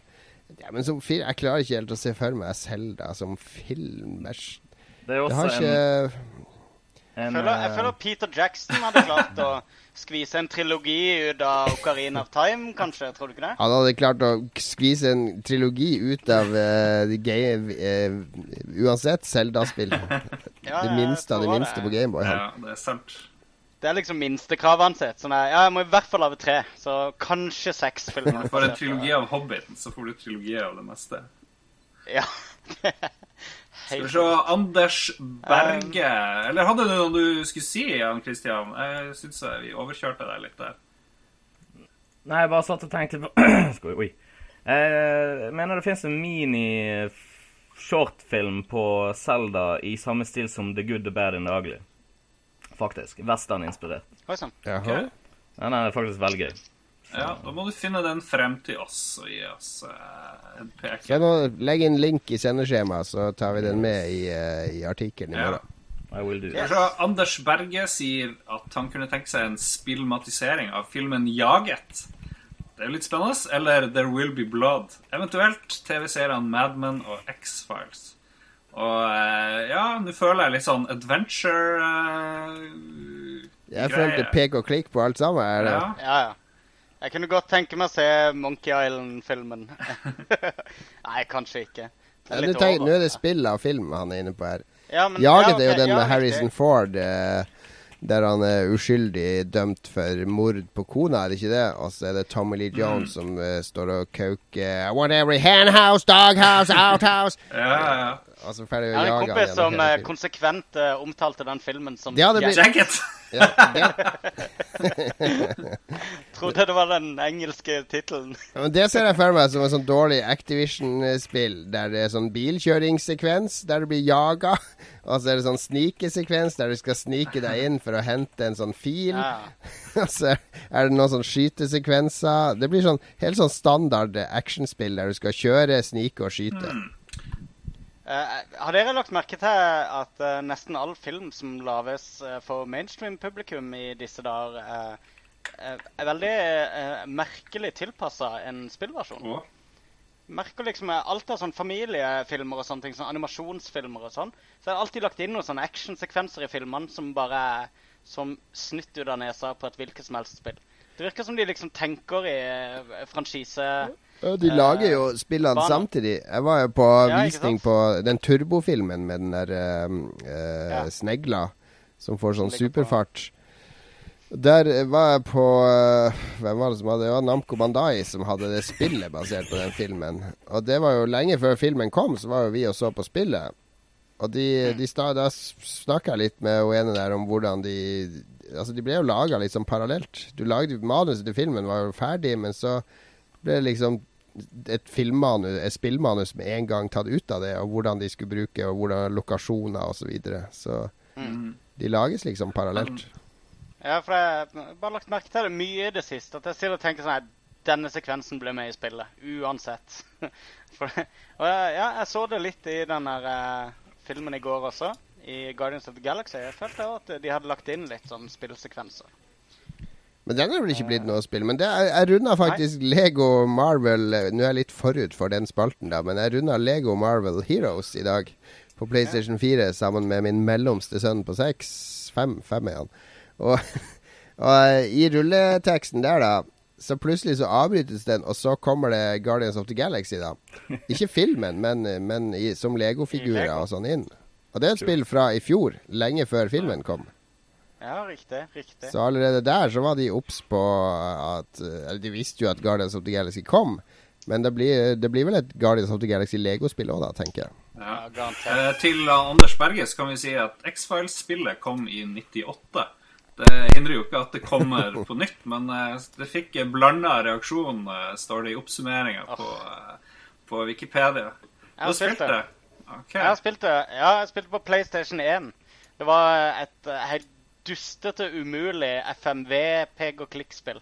ja, Men som film, jeg klarer ikke helt å se for meg Selda som film. Det, Det har ikke Jeg en føler, jeg eh, føler Peter Jackson hadde klart å skvise en trilogi ut av Ocarina of Time, kanskje? Tror du ikke det? Han hadde klart å skvise en trilogi ut av uh, de game, uh, uansett Zelda-spill. Ja, det minste av det minste på Gameboy. Ja, det er sant. Det er liksom minstekravet hans. Sånn der, ja, jeg må i hvert fall lage tre. Så kanskje seks filmer. Når du får en trilogi av Hobbiten, så får du trilogi av det meste. Ja. Skal vi se, Anders Berge Eller hadde du noe du skulle si, Jan Christian? Jeg syns vi overkjørte deg litt der. Nei, jeg bare satt og tenkte på Skål, Oi. Eh, Jeg mener det finnes en mini-shortfilm på Zelda i samme stil som The Good, The Bad and The Ugly. Faktisk. Western-inspirert. Oi sann. Okay. Den er faktisk veldig gøy. Ja, Da må du finne den frem til oss og gi oss uh, en pek. Legg en link i sendeskjemaet, så tar vi den med i, uh, i artikkelen i Ja. morgen. I will do. Anders Berge sier at han kunne tenke seg en spillmatisering av filmen Jaget. Det er jo litt spennende. Eller There Will Be Blood. Eventuelt TV-seriene Mad Men og X-Files. Og eh, ja, nå føler jeg litt sånn adventure uh, Jeg følte pek og klikk på alt sammen. Er det? Ja. Ja, ja. Jeg kunne godt tenke meg å se Monkey Island-filmen. Nei, kanskje ikke. Ja, Nå litt nå er det spill av film han er inne på her. Ja, men- Jaget ja, er jo den ja, med. Harrison Ford, eh, der han er uskyldig dømt for mord på kona, er det ikke det? Og så er det Tommy Lee Jones som eh, står og kauker I want every henhouse, doghouse, outhouse. Ja, ja, ja. Og så ferdig Jeg å har en jage han kompis som eh, konsekvent uh, omtalte den filmen som Det blir... Jacket! Ja, ja. trodde det var den engelske tittelen. Ja, det ser jeg for meg som en sånn dårlig Activision-spill, der det er sånn bilkjøringssekvens der du blir jaga, og så er det sånn snikesekvens der du skal snike deg inn for å hente en sånn fil, Ja. og så er det noen sånn skytesekvenser. Det blir sånn helt sånn standard actionspill der du skal kjøre, snike og skyte. Eh, har dere lagt merke til at uh, nesten all film som lages uh, for mainstream-publikum i disse dager, eh, eh, er veldig eh, merkelig tilpassa en spillversjon? Ja. Merker liksom eh, alt av sånn familiefilmer og sånne ting, sånn animasjonsfilmer og sånn, så er det alltid lagt inn noen sånne actionsekvenser i filmene som bare er som snytt ut av nesa på et hvilket som helst spill. Det virker som de liksom tenker i eh, franchise... Ja, de lager jo spillene Bana. samtidig. Jeg var jo på Ja, visning på den turbofilmen med den der uh, eh, Ja. snegla som får sånn superfart. Der eh, var jeg på eh, Hvem var det som hadde Det var Namco Bandai som hadde det spillet basert på den filmen. Og det var jo lenge før filmen kom, så var jo vi og så på spillet. Og de, Mm. de da snakka jeg litt med hun ene der om hvordan de Altså, de ble jo laga litt sånn parallelt. Du lagde Manuset til filmen var jo ferdig, men så ble liksom et filmmanus, et spillmanus med en gang tatt ut av det, og hvordan de skulle bruke, og hvordan lokasjoner og Så, videre. så de lages liksom parallelt. Ja, for jeg har bare lagt merke til det mye i det siste. At jeg sitter og tenker sånn at Denne sekvensen blir med i spillet. Uansett. For, og ja, jeg så det litt i den der uh, filmen i går også. I Guardians of the Galaxy. Jeg følte også at de hadde lagt inn litt sånn spillsekvenser. Men den er vel ikke blitt noe spill. Men det er, jeg runda faktisk Lego Marvel eh, Nå er jeg litt forut for den spalten, da, men jeg runda Lego Marvel Heroes i dag. På PlayStation 4 sammen med min mellomste sønn på seks. Fem, fem er han. Og, og eh, i rulleteksten der, da, så plutselig så avbrytes den, og så kommer det Guardians of the Galaxy, da. Ikke filmen, men, men i, som Lego-figurer og sånn inn. Og det er et spill fra i fjor, lenge før filmen kom. Ja, riktig. Riktig. Så allerede der så var de obs på at Eller de visste jo at Guardians of the Galaxy kom. Men det blir, det blir vel et Guardians of the Galaxy Lego-spill òg, da, tenker jeg. Ja. Eh, til Anders Berge så kan vi si at X-Files-spillet kom i 98. Det hindrer jo ikke at det kommer på nytt, men eh, det fikk blanda reaksjon, eh, står det i oppsummeringa på, eh, på Wikipedia. Du har spilt det? Okay. Jeg har spilt det ja, jeg spilte på PlayStation 1. Det var et helt dustete, umulig FMV pek og klikk-spill.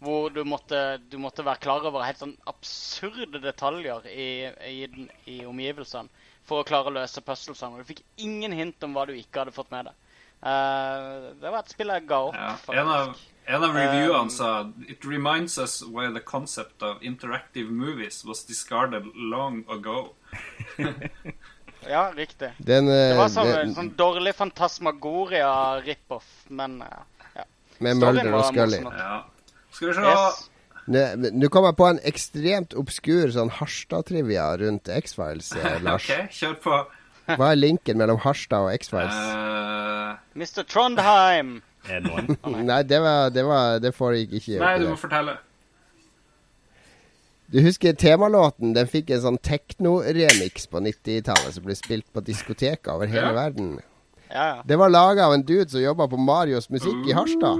Hvor du måtte, du måtte være klar over helt sånn absurde detaljer i, i, den- i omgivelsene for å klare å løse puzzlesene. Du fikk ingen hint om hva du ikke hadde fått med deg. Uh, det var et spill jeg ga opp, Ja. faktisk. En av, en av reviewene Um, sa It reminds us why the concept of interactive movies was discarded long ago. Ja, riktig. Den, Det eh, var sånn, den- sånn dårlig Fantasmagoria rip-off, men eh, ja. med Mulder og Scully. Ja. Skal vi se Yes. Nå kom jeg på en ekstremt obskur sånn Harstad-trivia rundt X-Files, eh, Lars. OK, kjør på. Hva er linken mellom Harstad og X-Files? Uh... Mr. Trondheim. Er det noen? Nei, det var, det var Det foregikk ikke. nei, du må fortelle. Du husker temalåten? Den fikk en sånn tekno-remix på 90-tallet som ble spilt på diskoteker over hele Ja. verden. Ja, ja. Det var laga av en dude som jobba på Marios musikk i Harstad.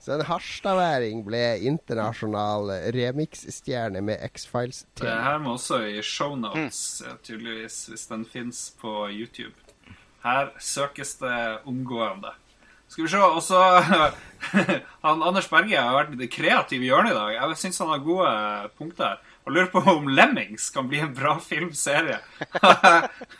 Så en harstadværing ble internasjonal remix-stjerne med X-Files. Det her må også i shownotes, eh, tydeligvis, hvis den fins på YouTube. Her søkes det omgående. Skal vi se, også han Anders Berge har vært litt kreativ i hjørnet i dag. Jeg syns han har gode punkter. Og lurer på om Lemmings kan bli en bra filmserie.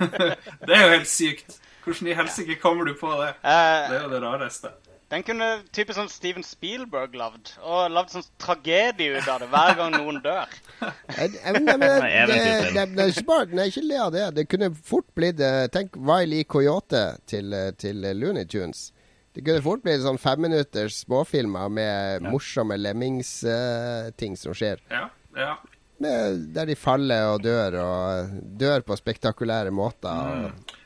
det er jo helt sykt. Hvordan i helsike kommer du på det? Eh, Det er jo det rareste. Den kunne typisk sånn Steven Spielberg lagd. Og lagd sånn tragedie ut av det hver gang noen dør. Det det- det er ikke bare- Nei, ikke le av det. Det kunne fort blitt eh, Tenk Wiley Coyote til, eh, til eh, Looney Tunes. Det kunne fort blitt sånn femminutters småfilmer med morsomme lemmingsting som skjer. Ja, ja. Med, der de faller og dør, og eh, dør på spektakulære måter. Og,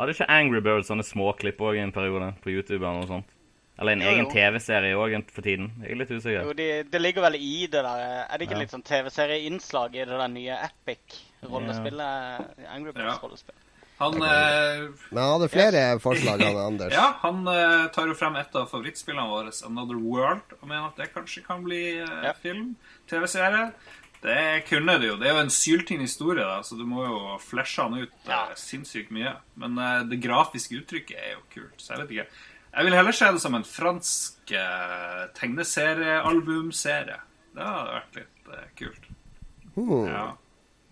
Hadde ikke Angry Birds sånne småklipp òg en periode på YouTube? eller noe sånt? Eller en Jo, egen. TV-serie òg for tiden? Jeg er litt Jo, usikker. de, det ligger vel i det der Er det ikke Ja. litt sånn TV-serieinnslag i det der nye Epic-rollespillet? Angry Ja. Han eh, men han hadde flere forslag, han Anders. Ja, han eh, tar jo frem et av favorittspillene våre, Another World, og mener at det kanskje kan bli eh, Ja. film, TV-serie. Det kunne det jo. Det er jo en syltynn historie, da, så du må jo flashe han ut Ja. eh, sinnssykt mye. Men eh, det grafiske uttrykket er jo kult, så jeg vet ikke. Jeg vil heller se det som en fransk eh, tegneseriealbumserie. Det hadde vært litt eh, kult. Uh. Ja.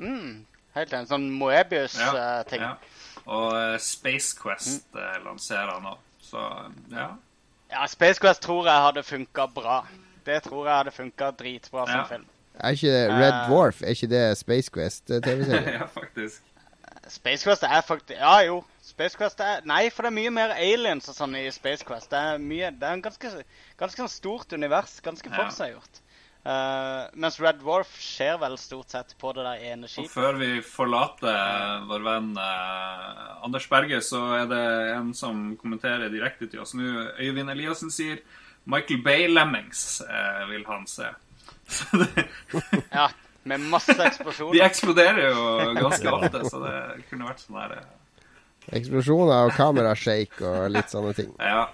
Mm, helt en Sånn Moebius-ting. ja. Og eh, Space Quest eh, lanserer han nå, så ja. Ja, Space Quest tror jeg hadde funka bra. Det tror jeg hadde funka dritbra som Ja. film. Er ikke det Red Eh. Dwarf? Er ikke det Space Quest-TV-serie? ja, faktisk. Space Quest er faktisk Ja, jo. Space Quest er Nei, for det er mye mer aliens og sånn i Space Quest. Det er mye Det er en ganske, ganske sånn stort univers. Ganske Ja. Uh, mens Red Dwarf skjer vel stort sett på det der ene Og før vi forlater vår venn uh, Anders Berge, så er det en som kommenterer direkte til oss nå. Øyvind Eliassen sier Michael Bay-lemmings uh, vil han se. Ja, med masse eksplosjoner. de eksploderer jo ganske ofte, så det kunne vært sånn der Eksplosjoner og kamerashake og litt sånne ting. Ja.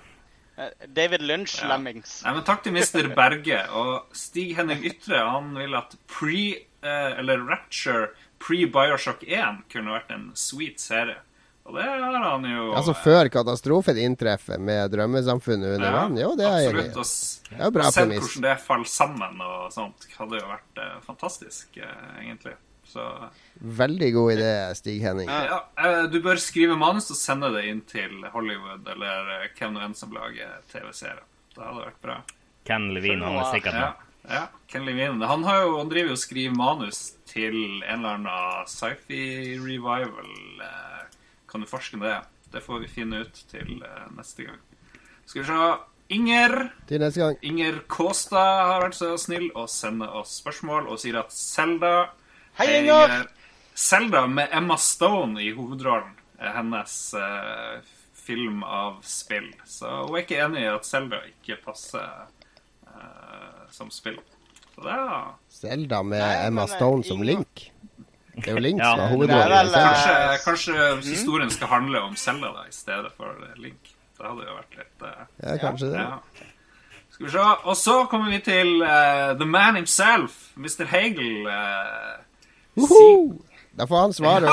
Eh, David Lynch Ja. Lemmings. Nei, men takk til Mr. Berge. Og Stig Henning Ytre han vil at pre, eh, eller Rapture pre-Bioshock 1 kunne vært en sweet serie. Og det har han jo Altså før katastrofen inntreffer med drømmesamfunnet under vann? Jo, det er jeg enig absolutt. i. Er sett hvordan det faller sammen og sånt, hadde jo vært eh, fantastisk, eh, egentlig. Så Veldig god idé, Stig Henning. ja, ja, du bør skrive manus og sende det inn til Hollywood eller eh, hvem nå enn som lager TV-serier. Det hadde vært bra. Ken Levine, han er sikkert med. ja. Ken Levine. Han, har jo, han driver jo og skriver manus til en eller annen. Eh, Kan du forske med det? Det får vi finne ut til eh, neste gang. Skal vi se Inger Til neste gang. Inger Kåstad har vært så snill å sende oss spørsmål og sier at Selda Hei, Inger! Selda med Emma Stone i hovedrollen er hennes eh, film av spill. Så hun er ikke enig i at Selda ikke passer eh, som spill. Så det er Selda med Nei, Emma men, eh, Stone som Link. Det er jo Link som ja. er hovedrollen. vel. Kanskje, kanskje historien skal handle om Zelda da, i stedet for eh, Link. Det hadde jo vært litt eh, Ja, kanskje det. Ja. Skal vi se. Og så kommer vi til uh, The Man himself, Mr. Hagel. eh, Da får han svare.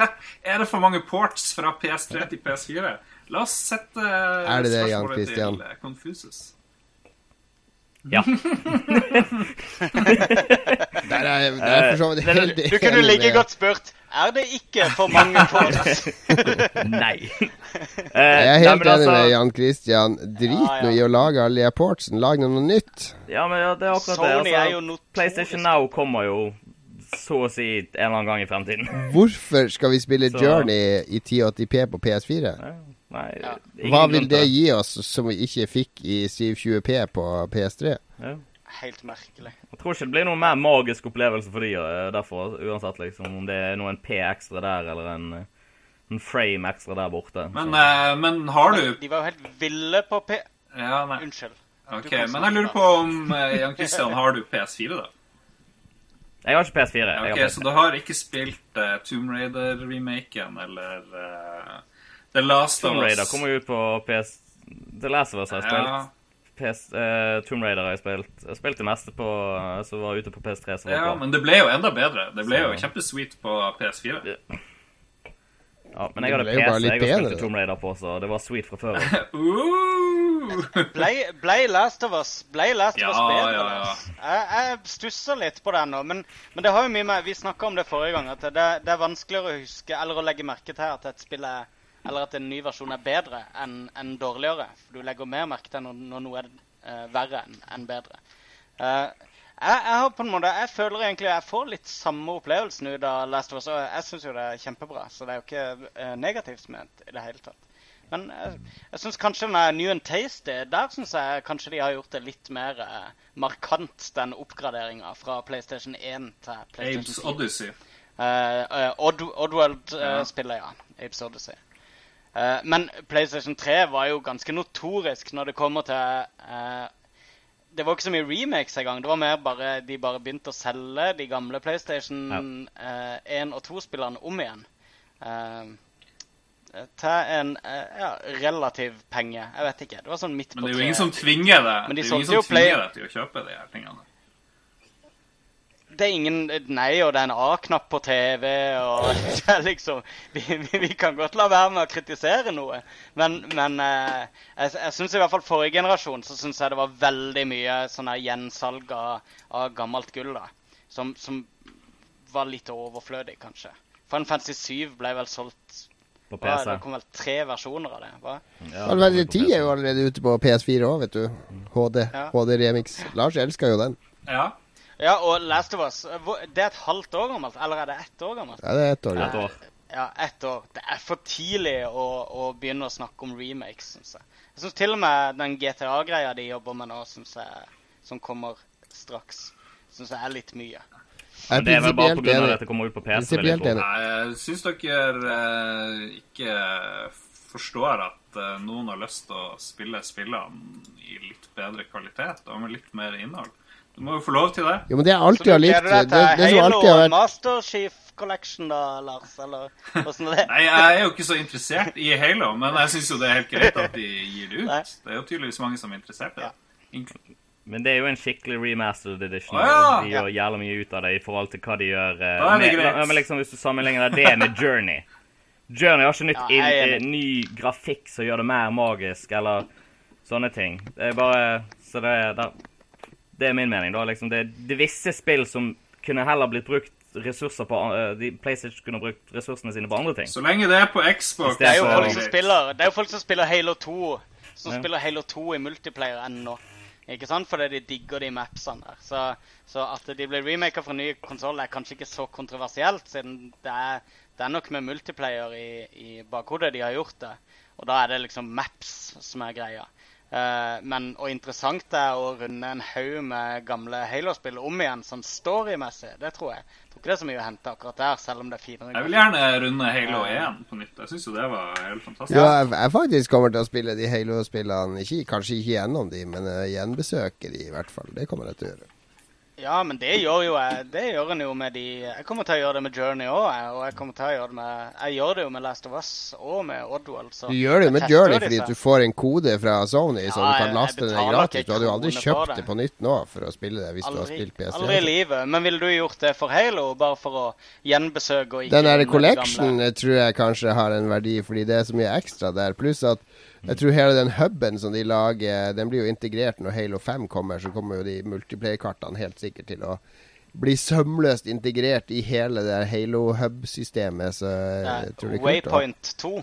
er det for mange ports fra PS3 til PS4? La oss sette Er det det, Jan spørsmålet Christian? til Confuses. Confusus. Ja. Der er jeg der er for så vidt Eh, helt Du kunne like godt spurt Er det ikke for mange ports? Nei. Eh, Jeg er helt men enig altså- med Jan Christian. Drit Ja, ja. nå i å lage alle de portsene. Lag noe nytt. Ja, men ja, det er akkurat Sony det. er jo Altså, PlayStation Now kommer jo så å si en eller annen gang i fremtiden. Hvorfor skal vi spille Så- Journey i 1080P på PS4? Ja, Nei, Ja. Hva vil det gi oss som vi ikke fikk i 720P på PS3? Ja. Helt merkelig. Jeg tror ikke det blir noen mer magisk opplevelse for de eh, derfor, uansett liksom, om det er noen P ekstra der, eller en, eh, en frame ekstra der borte. Men, eh, men har du De var jo helt ville på P... Ja, nei. Unnskyld. Ok, men jeg lurer på om eh, Jan Christian, har du PS4, da? Jeg har ikke PS4. Jeg har Ok, PS4. Så du har ikke spilt uh, Tomb Raider-remaken eller uh, The Last of Tomb Us? Raider kommer jo ut på PS... The Last of Us har jeg spilt. Ja, PS, uh, Tomb Raider har jeg spilt. Jeg spilte det meste på, eh, som var ute på PS3. Som ja, men det ble jo enda bedre. Det ble jo kjempesweet på PS4. Ja, men jeg hadde PC jeg har bedre, spilt da. Tomb Raider på, så det var sweet fra før. Uh! Ble, ble Last of Us Ble Last of Us Ja, bedre? ja, ja. Jeg, jeg stusser litt på det nå, men, men det har jo mye med Vi snakka om det forrige gang, at det, det er vanskeligere å huske eller å legge merke til at et spill er eller at en ny versjon er bedre enn en dårligere. For du legger mer merke til når, når noe er uh, verre enn en bedre. Eh, jeg, jeg på en måte, jeg føler egentlig jeg får litt samme opplevelsen ut av Last of Us. Og jeg syns jo det er kjempebra, så det er jo ikke eh, negativt ment i det hele tatt. Men jeg, jeg syns kanskje er New and Tasty Der synes jeg kanskje de har gjort det litt mer eh, markant, den oppgraderinga fra PlayStation 1 til Playstation PlayStation 4. Odyssey. Eh, eh, Odd, Oddworld-spillet, ja. Apes Odyssey. Eh, men PlayStation 3 var jo ganske notorisk når det kommer til eh, Det var ikke så mye remakes engang. Det var mer bare de bare begynte å selge de gamle PlayStation eh, 1 og 2-spillerne om igjen. Uh, til en eh, ja, relativ penge. Jeg vet ikke. Det var sånn midt på Men det er jo treet. ingen som tvinger deg Men de Det er jo ingen som tvinger deg til å kjøpe de her tingene. Det er ingen Nei, og det er en A-knapp på TV, og det er liksom vi, vi, vi kan godt la være med å kritisere noe, men, men eh, jeg, jeg syns i hvert fall forrige generasjon så synes jeg det var veldig mye sånn her gjensalg av, av gammelt gull, da. Som, som var litt overflødig, kanskje. Final Fantasy 7 ble vel solgt På hva, PC. Det kom vel tre versjoner av det? hva? Ja, Final Fantasy 10 er jo allerede ute på PS4 òg, vet du. HD. Ja. HD Remix. Lars elsker jo den. Ja. Ja, og Last of Us Det er et halvt år gammelt? Eller er det ett år gammelt? Ja, det er ett år. Et Ja. år. Ja, ett år. Det er for tidlig å, å begynne å snakke om remakes, syns jeg. Jeg syns til og med den GTA-greia de jobber med nå, synes jeg, som kommer straks, syns jeg er litt mye. Men det er vel bare pga. at det kommer ut på PC. jeg Prinsipielt enig. Nei, Syns dere eh, ikke forstår at eh, noen har lyst til å spille spillene i litt bedre kvalitet og med litt mer innhold? Du må jo få lov til det. Jo, men det jeg alltid har likt Det, deg det som alltid har vært Master Chief Collection, da, Lars? Eller åssen er det? Nei, jeg er jo ikke så interessert i Halo, men jeg syns jo det er helt greit at de gir det Nei. ut. Det er jo tydeligvis mange som er interessert i det. Ja. Men det er jo en skikkelig remastered edition. Ah, ja! De gjør jævlig mye ut av det i forhold til hva de gjør eh, Da er det med, greit. men liksom Hvis du sammenligner det med Journey Journey har ikke nytt Ja, jeg inn, enig. ny grafikk som gjør det mer magisk, eller sånne ting. Det er bare Så det er det, det er min mening, da. Liksom, det, det er visse spill som kunne heller blitt brukt ressurser på eh, de, PlayStation kunne brukt ressursene sine på andre ting. Så lenge det er på Xbox Det Det er jo så- folk som spiller, det er jo folk som spiller Halo 2, som Ja. spiller Halo 2 i multiplayer ennå. Ikke sant? Fordi de digger de mapsene der. Så, så at de blir remaka fra ny konsoll, er kanskje ikke så kontroversielt, siden det er, det er nok med multiplayer i, i bakhodet de har gjort det. Og da er det liksom maps som er greia. Uh, men og interessant det er å runde en haug med gamle Halo-spill om igjen, sånn story-messig. Det tror jeg. Jeg tror ikke det er så mye å hente akkurat der, selv om det er finere. Jeg vil gjerne runde Halo 1 på nytt. Jeg syns jo det var helt fantastisk. Ja, jeg, jeg faktisk kommer til å spille de Halo-spillene. Kanskje ikke gjennom de, men uh, gjenbesøke de i hvert fall. Det kommer jeg til å gjøre. Ja, men det gjør jo jeg. Det gjør en jo med de Jeg kommer til å gjøre det med Journey òg, og jeg kommer til å gjøre det med Jeg gjør det jo med Last of Us og med Oddworld. Så Du gjør det jo med Journey fordi du får en kode fra Sony, så du kan laste den gratis. Du hadde jo aldri kjøpt det. det på nytt nå for å spille det hvis du har spilt PS3. aldri i livet. Men ville du gjort det for Halo, bare for å gjenbesøke og ikke Den der collection tror jeg kanskje har en verdi, fordi det er så mye ekstra der. Pluss at jeg tror hele den huben som de lager, den blir jo integrert når Halo 5 kommer. Så kommer jo de multiplayer-kartene helt sikkert til å bli sømløst integrert i hele det der Halo hub-systemet. Så jeg tror det er kult. Waypoint 2.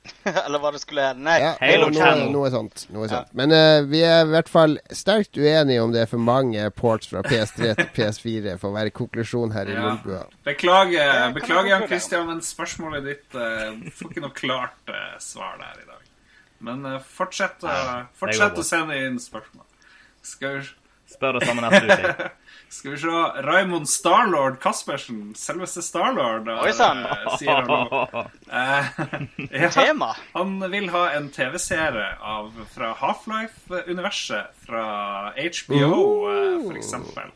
Eller hva det skulle hete. Nei, Ja, Halo noe, Channel. noe sånt. Noe Ja. sånt. Men uh, vi er i hvert fall sterkt uenige om det er for mange ports fra PS3 til PS4, for å være konklusjon her i Ja. Lolbua. Beklager, beklager Jan Christian, men spørsmålet ditt uh, får ikke noe klart uh, svar der i dag. Men eh, fortsett, å- fortsett å sende inn spørsmål. Skal vi, Spør det samme neste uke. skal vi se Raymond Starlord Caspersen, selveste Starlord, har, Oi, sann. eh, sier han nå. Eh, ja. Tema. Han vil ha en TV-serie fra Half-Life-universet, fra HBO uh. for eksempel.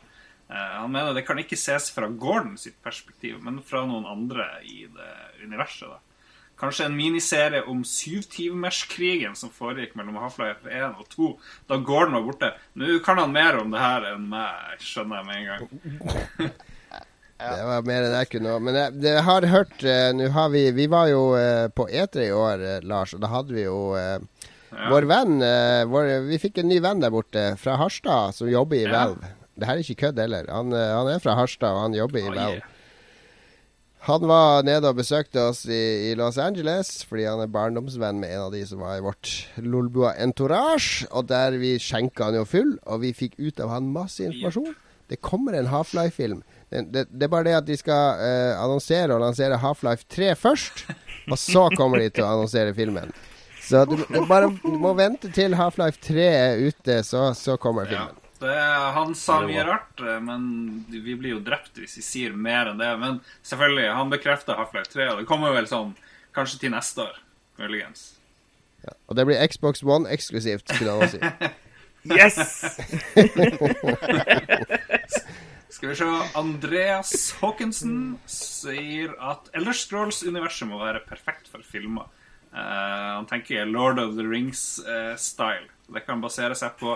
Eh, han mener det kan ikke ses fra Gordon sitt perspektiv, men fra noen andre i det universet. da. Kanskje en miniserie om syvtimerskrigen som foregikk mellom Half-Life 1 og 2, da Gordon var borte. Nå kan han mer om det her enn meg, skjønner jeg med en gang. Det var mer enn jeg kunne. Men jeg, det har hørt uh, har vi Vi var jo uh, på E3 i år, uh, Lars, og da hadde vi jo Ja. vår venn vår, Vi fikk en ny venn der borte fra Harstad som jobber i Ja. Valve. Det her er ikke kødd heller. Han, han er fra Harstad, og han jobber i Oh, Valve. yeah. Han var nede og besøkte oss i, i Los Angeles fordi han er barndomsvenn med en av de som var i vårt Lolbua entourage. Og der vi skjenka han jo full, og vi fikk ut av han masse informasjon. Det kommer en Half-Life-film. Det, det, det er bare det at de skal eh, annonsere og lansere Half-Life 3 først. Og så kommer de til å annonsere filmen. Så du, du bare må vente til Half-Life 3 er ute, så, så kommer filmen. Det, han sa mye rart, eh, men vi blir jo drept hvis vi sier mer enn det. Men selvfølgelig, han bekrefter Half-Life 3, og det kommer vel sånn kanskje til neste år. Muligens. Og det blir Xbox One eksklusivt, skulle han si. Yes! Skal vi se Andreas Haakonsen sier at Elder Scrolls-universet må være perfekt for filmer. Uh, han tenker Lord of the Rings-style. det kan basere seg på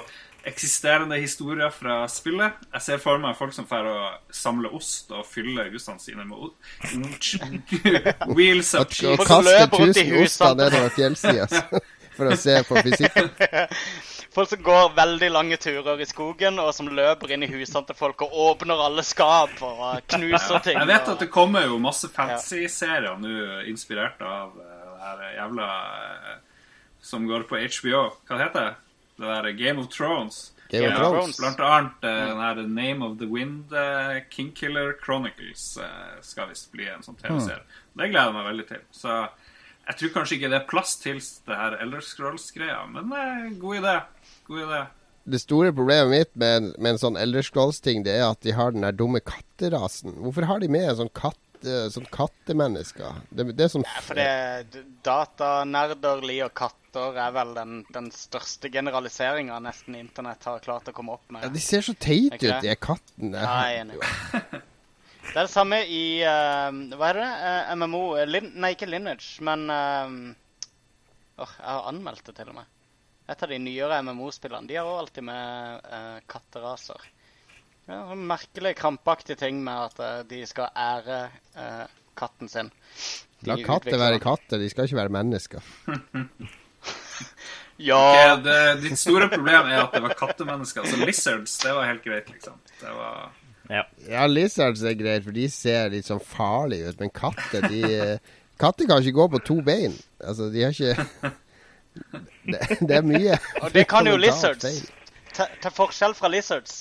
eksisterende historier fra spillet. Jeg ser for meg folk som får å samle ost og fylle husene sine med ost. Wheels Og, of og cheese. Løper rundt 1000 oster nedover fjellsida altså, for å se på fysikken. Folk som går veldig lange turer i skogen, og som løper inn i husene til folk og åpner alle skap og knuser ting. Jeg vet at det kommer jo masse fancy-serier nå inspirert av eh, det her jævla eh, Som går på HBO. Hva heter det? Det der Game of Thrones. Game of Ja, Thrones. Blant annet eh, den her Name of the Wind, uh, Kingkiller Chronicles, uh, skal visst bli en sånn TV-serie. Det gleder jeg meg veldig til. Så jeg tror kanskje ikke det er plass til det her Elder Scrolls-greia, men uh, god idé. God idé. Det store problemet mitt med, med en sånn Elder Scrolls-ting, det er at de har den der dumme katterasen. Hvorfor har de med en sånn katt, eh, sånn kattemennesker? Det, det er sånn Ja, for det datanerder liker katter er vel den, den største generaliseringa nesten internett har klart å komme opp med. ja. De ser så teite ut, de kattene. Ja, jeg er enig. Det er det samme i uh, Hva er det? Uh, MMO eh, Lin Nei, ikke Lineage, men uh, åh, Jeg har anmeldt det til og med. Et av de nyere MMO-spillene. De har òg alltid med katteraser. Ja, en merkelig krampaktig ting med at eh, de skal ære eh, katten sin. De La katter utvikler være den. katter, de skal ikke være mennesker. Ja! Ok, det, ditt store problem er at det var kattemennesker. Altså lizards, det var helt greit, liksom. Det var Ja. Ja, lizards er greit, for de ser litt sånn farlige ut, men katter, de eh, Katter kan ikke gå på to bein. Altså, de har ikke Det, det er mye Og det kan jo fundamentalt lizards. feil. Til til forskjell fra lizards,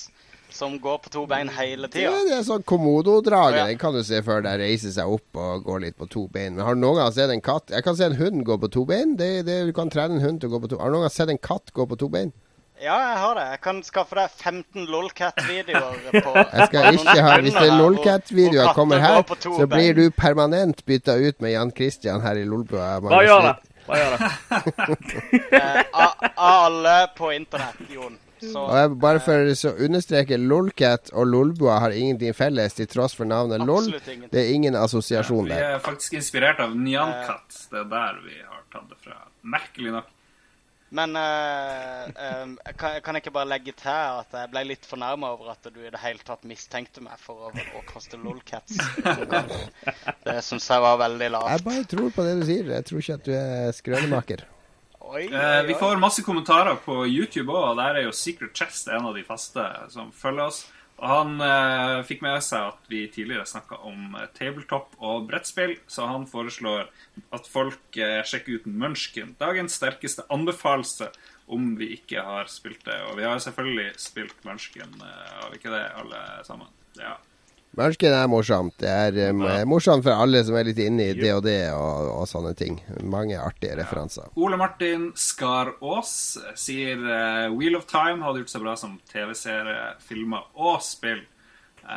som går på to bein hele tida. det er sånn komododrage. Ja. Den kan du se før den reiser seg opp og går litt på to bein. Men har du noen gang sett en katt Jeg kan se en hund gå på to bein. Det, det, du kan trene en hund til å gå på to Har du noen gang sett en katt gå på to bein? Ja, jeg har det. Jeg kan skaffe deg 15 Lolcat-videoer på Jeg skal ikke ha Hvis det er Lolcat-videoer kommer her, så blir du permanent bytta ut med Jan Christian her i Lolbua. Hva gjør det. Hva gjør det. Eh, alle på internett, Jon, Så Og jeg, bare for å understreke, Lolcat og Lolbua har ingenting felles, til tross for navnet LOL. ingenting. Det er ingen assosiasjon Vi der. er faktisk inspirert av Nyankat. Det er der vi har tatt det fra. Merkelig nok. Men uh, um, kan, kan jeg ikke bare legge til at jeg ble litt fornærma over at du i det hele tatt mistenkte meg for å, å kaste lolcats. Det syns jeg var veldig lavt. Jeg bare tror på det du sier. Jeg tror ikke at du er skrønemaker. Oi, oi, oi, vi får masse kommentarer på YouTube òg, og der er jo Secret Chest en av de faste som følger oss. Og han eh, fikk med seg at vi tidligere snakka om eh, tabletop og brettspill, så han foreslår at folk eh, sjekker ut Munchkin. Dagens sterkeste anbefalelse om vi ikke har spilt det. Og vi har selvfølgelig spilt Munchkin, eh, har vi ikke det, alle sammen? Ja. Munchkin er morsomt. Det er eh, morsomt for alle som er litt inne i det og det og, og sånne ting. Mange artige referanser. Ole Martin Skarås sier uh, Wheel of Time hadde gjort seg bra som TV-serie, filmer og spill. Uh,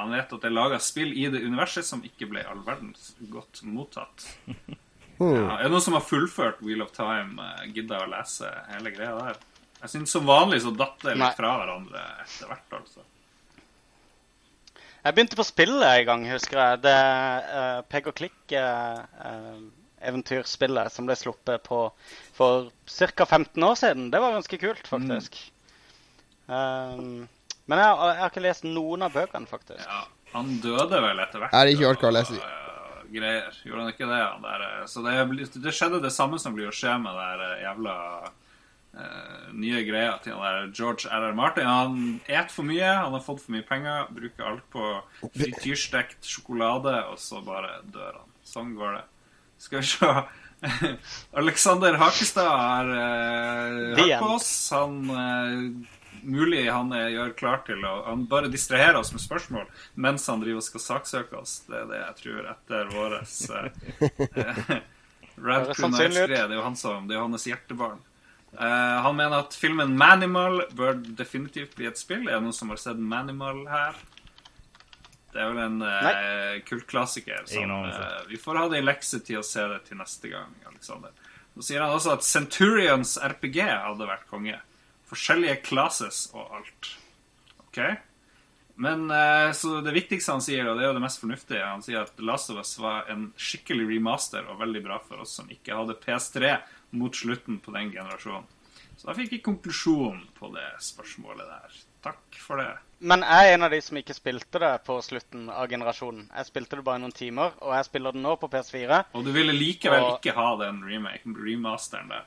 han vet at det er laga spill i det universet som ikke ble all verdens godt mottatt. Ja, er det noen som har fullført Wheel of Time? Uh, Gidda å lese hele greia der? Jeg syns som vanlig så datt det Nei. litt fra hverandre etter hvert, altså. Jeg begynte på spillet en gang, husker jeg. Det uh, Peg og klikk-eventyrspillet som ble sluppet på for ca. 15 år siden. Det var ganske kult, faktisk. Um, men jeg, jeg har ikke lest noen av bøkene, faktisk. Ja, han døde vel etter hvert. Jeg har ikke hørt å lese eh, Greier. Gjorde han ikke det? Han der, eh, så det, det skjedde det samme som blir å skje med det der eh, jævla eh, nye greier til han der George R.R. Martin. Han et for mye, han har fått for mye penger, bruker alt på frityrstekt sjokolade, og så bare dør han. Sånn går det. Skal vi se. Alexander Hakestad har uh, hørt på oss. Han uh, Mulig han er, gjør klar til å Han bare distraherer oss med spørsmål mens han driver og skal saksøke oss. Det er det jeg tror etter våres uh, Rad Høres Crew sannsynlig ut. Nights-greie. Det jo han som, det er jo hans hjertebarn. Eh, han mener at filmen Manimal bør definitivt bli et spill. Er det noen som har sett Manimal her? Det er vel en uh, kultklassiker. Som, eh, vi får ha det i lekse til å se det til neste gang. Alexander. Nå sier han også at Centurions RPG hadde vært konge. Forskjellige classes og alt. OK? Men uh, så det viktigste han sier, og det er jo det mest fornuftige, han sier at Last of Us var en skikkelig remaster og veldig bra for oss som ikke hadde PS3 mot slutten på den generasjonen. Så da fikk jeg konklusjonen på det spørsmålet der. Takk for det. Men jeg er en av de som ikke spilte det på slutten av generasjonen. Jeg spilte det bare i noen timer, og jeg spiller det nå på PS4. Og du ville likevel Og- ikke ha den remaken, remasteren der.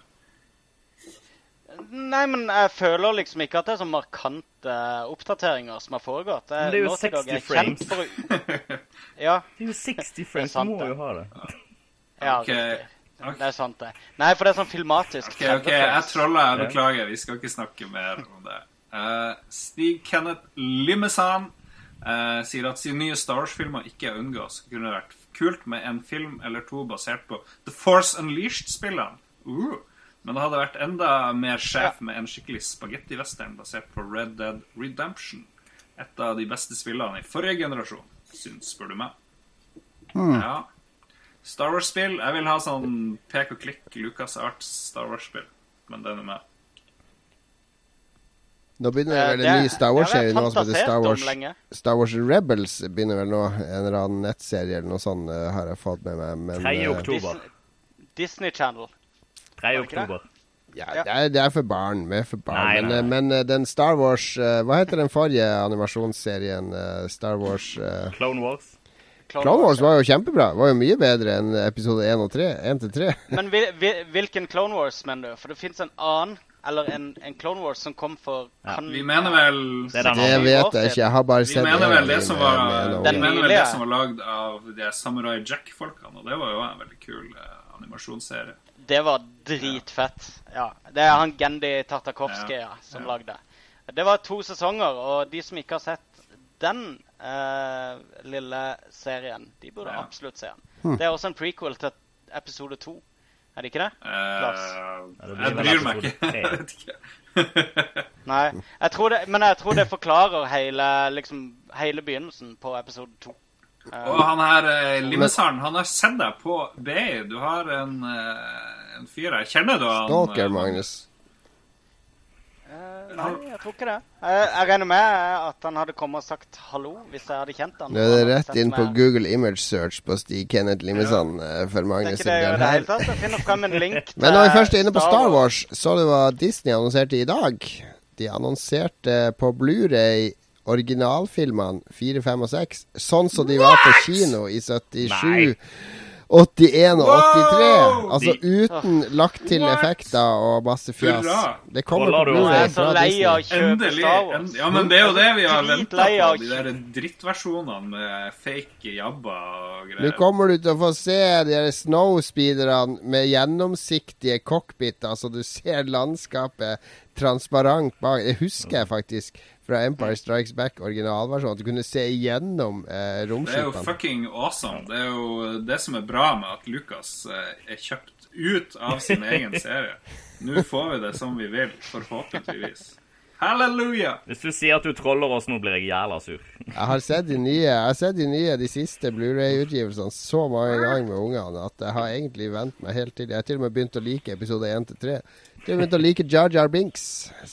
Nei, men jeg føler liksom ikke at det er så markante oppdateringer som har foregått. Jeg, Men det er jo nå til dag 60 er frames. for. Ja, Det er jo 60 frames, du må jo ha det. ja Ok. Riktig. Det er sant, det. Nei, for det er sånn filmatisk. Ok, ok, jeg troller. Jeg beklager. Vi skal ikke snakke mer om det. Uh, Stig Kenneth Limesan uh, sier at siden nye Star Wars-filmer ikke er unngås, kunne det vært kult med en film eller to basert på The Force Unleashed-spillene. Uh. Men det hadde vært enda mer sjef med en skikkelig spagetti-western basert på Red Dead Redemption. Et av de beste spillene i forrige generasjon, syns, spør du meg. Ja. Star Wars-spill. Jeg vil ha sånn pek og klikk Lucas Arts Star Wars-spill. Men den er med. Nå begynner det Eh, vel en ny Star Wars-serie nå som heter Star Wars. Star Wars Rebels. begynner vel nå. En eller annen nettserie eller noe sånt eh, har jeg fått med meg. Men 3. eh, oktober. Disney, Channel. 3. Var det ikke det? oktober. ja, det, er, det er for barn. vi er for barn. Nei, men, nei, nei. men eh, den Star Wars Hva heter den forrige animasjonsserien? Star Wars Clone Wars. Clone Wars var jo kjempebra. Var jo mye bedre enn episode 1 og 3. 1 til 3. Men hvil, hvil, hvilken Clone Wars mener du? For det fins en annen, eller en, en Clone Wars som kom for Ja, kan, Vi mener vel Det Det vet jeg ikke. Jeg har bare Vi sett mener vel det som var, vi Den mener vel det som var lagd av de Samurai Jack-folkene, og det var jo en veldig kul eh, animasjonsserie. Det var dritfett. Ja. Det er han Gendy Tartakovskij ja, som Ja. lagde. Det var to sesonger, og de som ikke har sett den eh, lille serien, de burde Ja. absolutt se den. Hm. Det er også en prequel til episode to. Er det ikke det? Uh, Eh, det jeg bryr meg ikke. Jeg vet ikke. Nei. Jeg tror det, men jeg tror det forklarer hele, liksom, hele begynnelsen på episode to. Uh, Og han her eh, Limesaren, han har sett deg på BI. Du har en, en fyr her. Kjenner du han? Stalker, Magnus. Eh, nei, jeg tror ikke det. Jeg, jeg regner med at han hadde kommet og sagt hallo hvis jeg hadde kjent han. Nå er det rett inn på Google Image Search på Stig Kenneth Limesand eh, for mange det det her. Men når vi først er inne på Star Wars, så du hva Disney annonserte i dag? De annonserte på Blu-ray originalfilmene 4, 5 og 6, sånn som de var på kino i 77. Nei. 81 og 83. Wow! Altså uten lagt til What? effekter og masse fjas. Det kommer på Blu-ray fra Disney. Endelig. En, ja, men det er jo det vi har venta på. De der drittversjonene med fake jabba og greier. Nå kommer du til å få se de der snowspeederne med gjennomsiktige cockpiter, så du ser landskapet transparent bak. Det husker jeg faktisk fra Empire Strikes Back originalversjonen. At du kunne se igjennom eh, Det er jo fucking awesome. Det er jo det som er bra med at Lucas eh, er kjøpt ut av sin egen serie. Nå får vi det som vi vil, forhåpentligvis. Halleluja! Hvis du sier at du troller oss nå, blir jeg jævla sur. Jeg har sett de nye, jeg har sett de nye, de siste Blu-ray-utgivelsene så mange ganger med ungene at jeg har egentlig vent meg helt til. Jeg har til og med begynt å like episode 1 til 3. Til og med begynt å like Jar Jar Binks.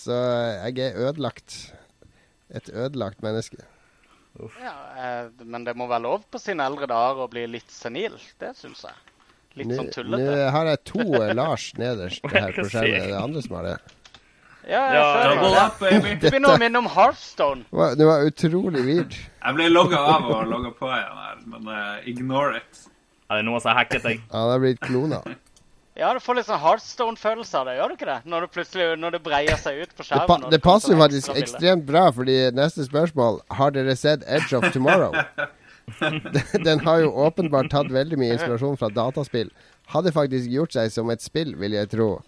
Så jeg er ødelagt. Et ødelagt menneske. Ja, eh, men det må være lov på sine eldre dager å bli litt senil. Det syns jeg. Litt Nå sånn nå har jeg to eh, Lars nederst her på skjermen. Det er det andre som har det. Ja, jeg Ja, ser Double det. up, baby! Det begynner å minne om Hearthstone. Det var, det var utrolig weird. Jeg ble logga av og logga på igjen her, men uh, ignore it. Er det noen som har hacket deg? Han har blitt klona. Ja, du får litt sånn Heartstone-følelse av det, gjør du ikke det? Når det plutselig når det breier seg ut på Det, skjermen. pa det passer jo sånn faktisk ekstremt bra, fordi neste spørsmål Har dere sett Edge of Tomorrow? Den- har jo åpenbart tatt veldig mye inspirasjon fra dataspill. Hadde faktisk gjort seg som et spill, vil jeg tro.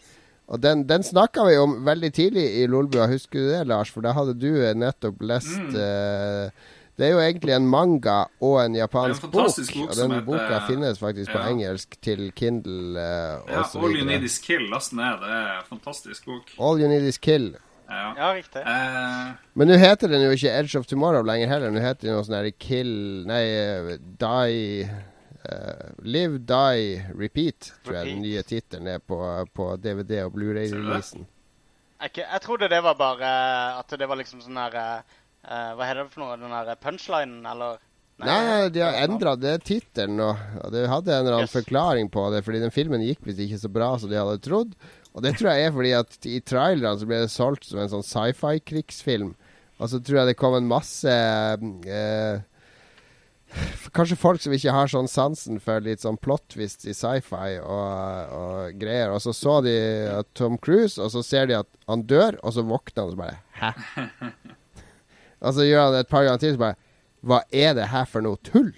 Og den, den snakka vi om veldig tidlig i Lolbua, husker du det, Lars? For da hadde du nettopp lest Mm. eh, Det er jo egentlig en manga og en japansk en bok. fantastisk bok Og som den heter- boka finnes faktisk på engelsk til Kindle uh, Ja, All You Need. Is Kill, last ned. Det er en fantastisk bok. All You Need Is Kill. Ja. Ja, riktig. Uh, Men nå heter den jo ikke Edge of Tomorrow lenger heller. Nå heter den noe sånn her Kill Nei, Die uh, Live, Die, Repeat, tror jeg den nye tittelen er på, på DVD og Blu-ray-releasen. Jeg, jeg trodde det var bare At det var liksom sånn her eh, Hva heter det for noe? Den der punchlinen, eller? Nei, de har endra det tittelen nå. Og det hadde en eller annen Yes. forklaring på det, fordi den filmen gikk visst ikke så bra som de hadde trodd. Og det tror jeg er fordi at i trailerne så ble det solgt som en sånn sci-fi-krigsfilm. Og så tror jeg det kom en masse eh, Kanskje folk som ikke har sånn sansen for litt sånn plot twist i sci-fi og, og greier. Og så så de Tom Cruise, og så ser de at han dør, og så våkner han og så bare Hæ? Og så gjør han det et par ganger til, så bare Hva er det her for noe tull?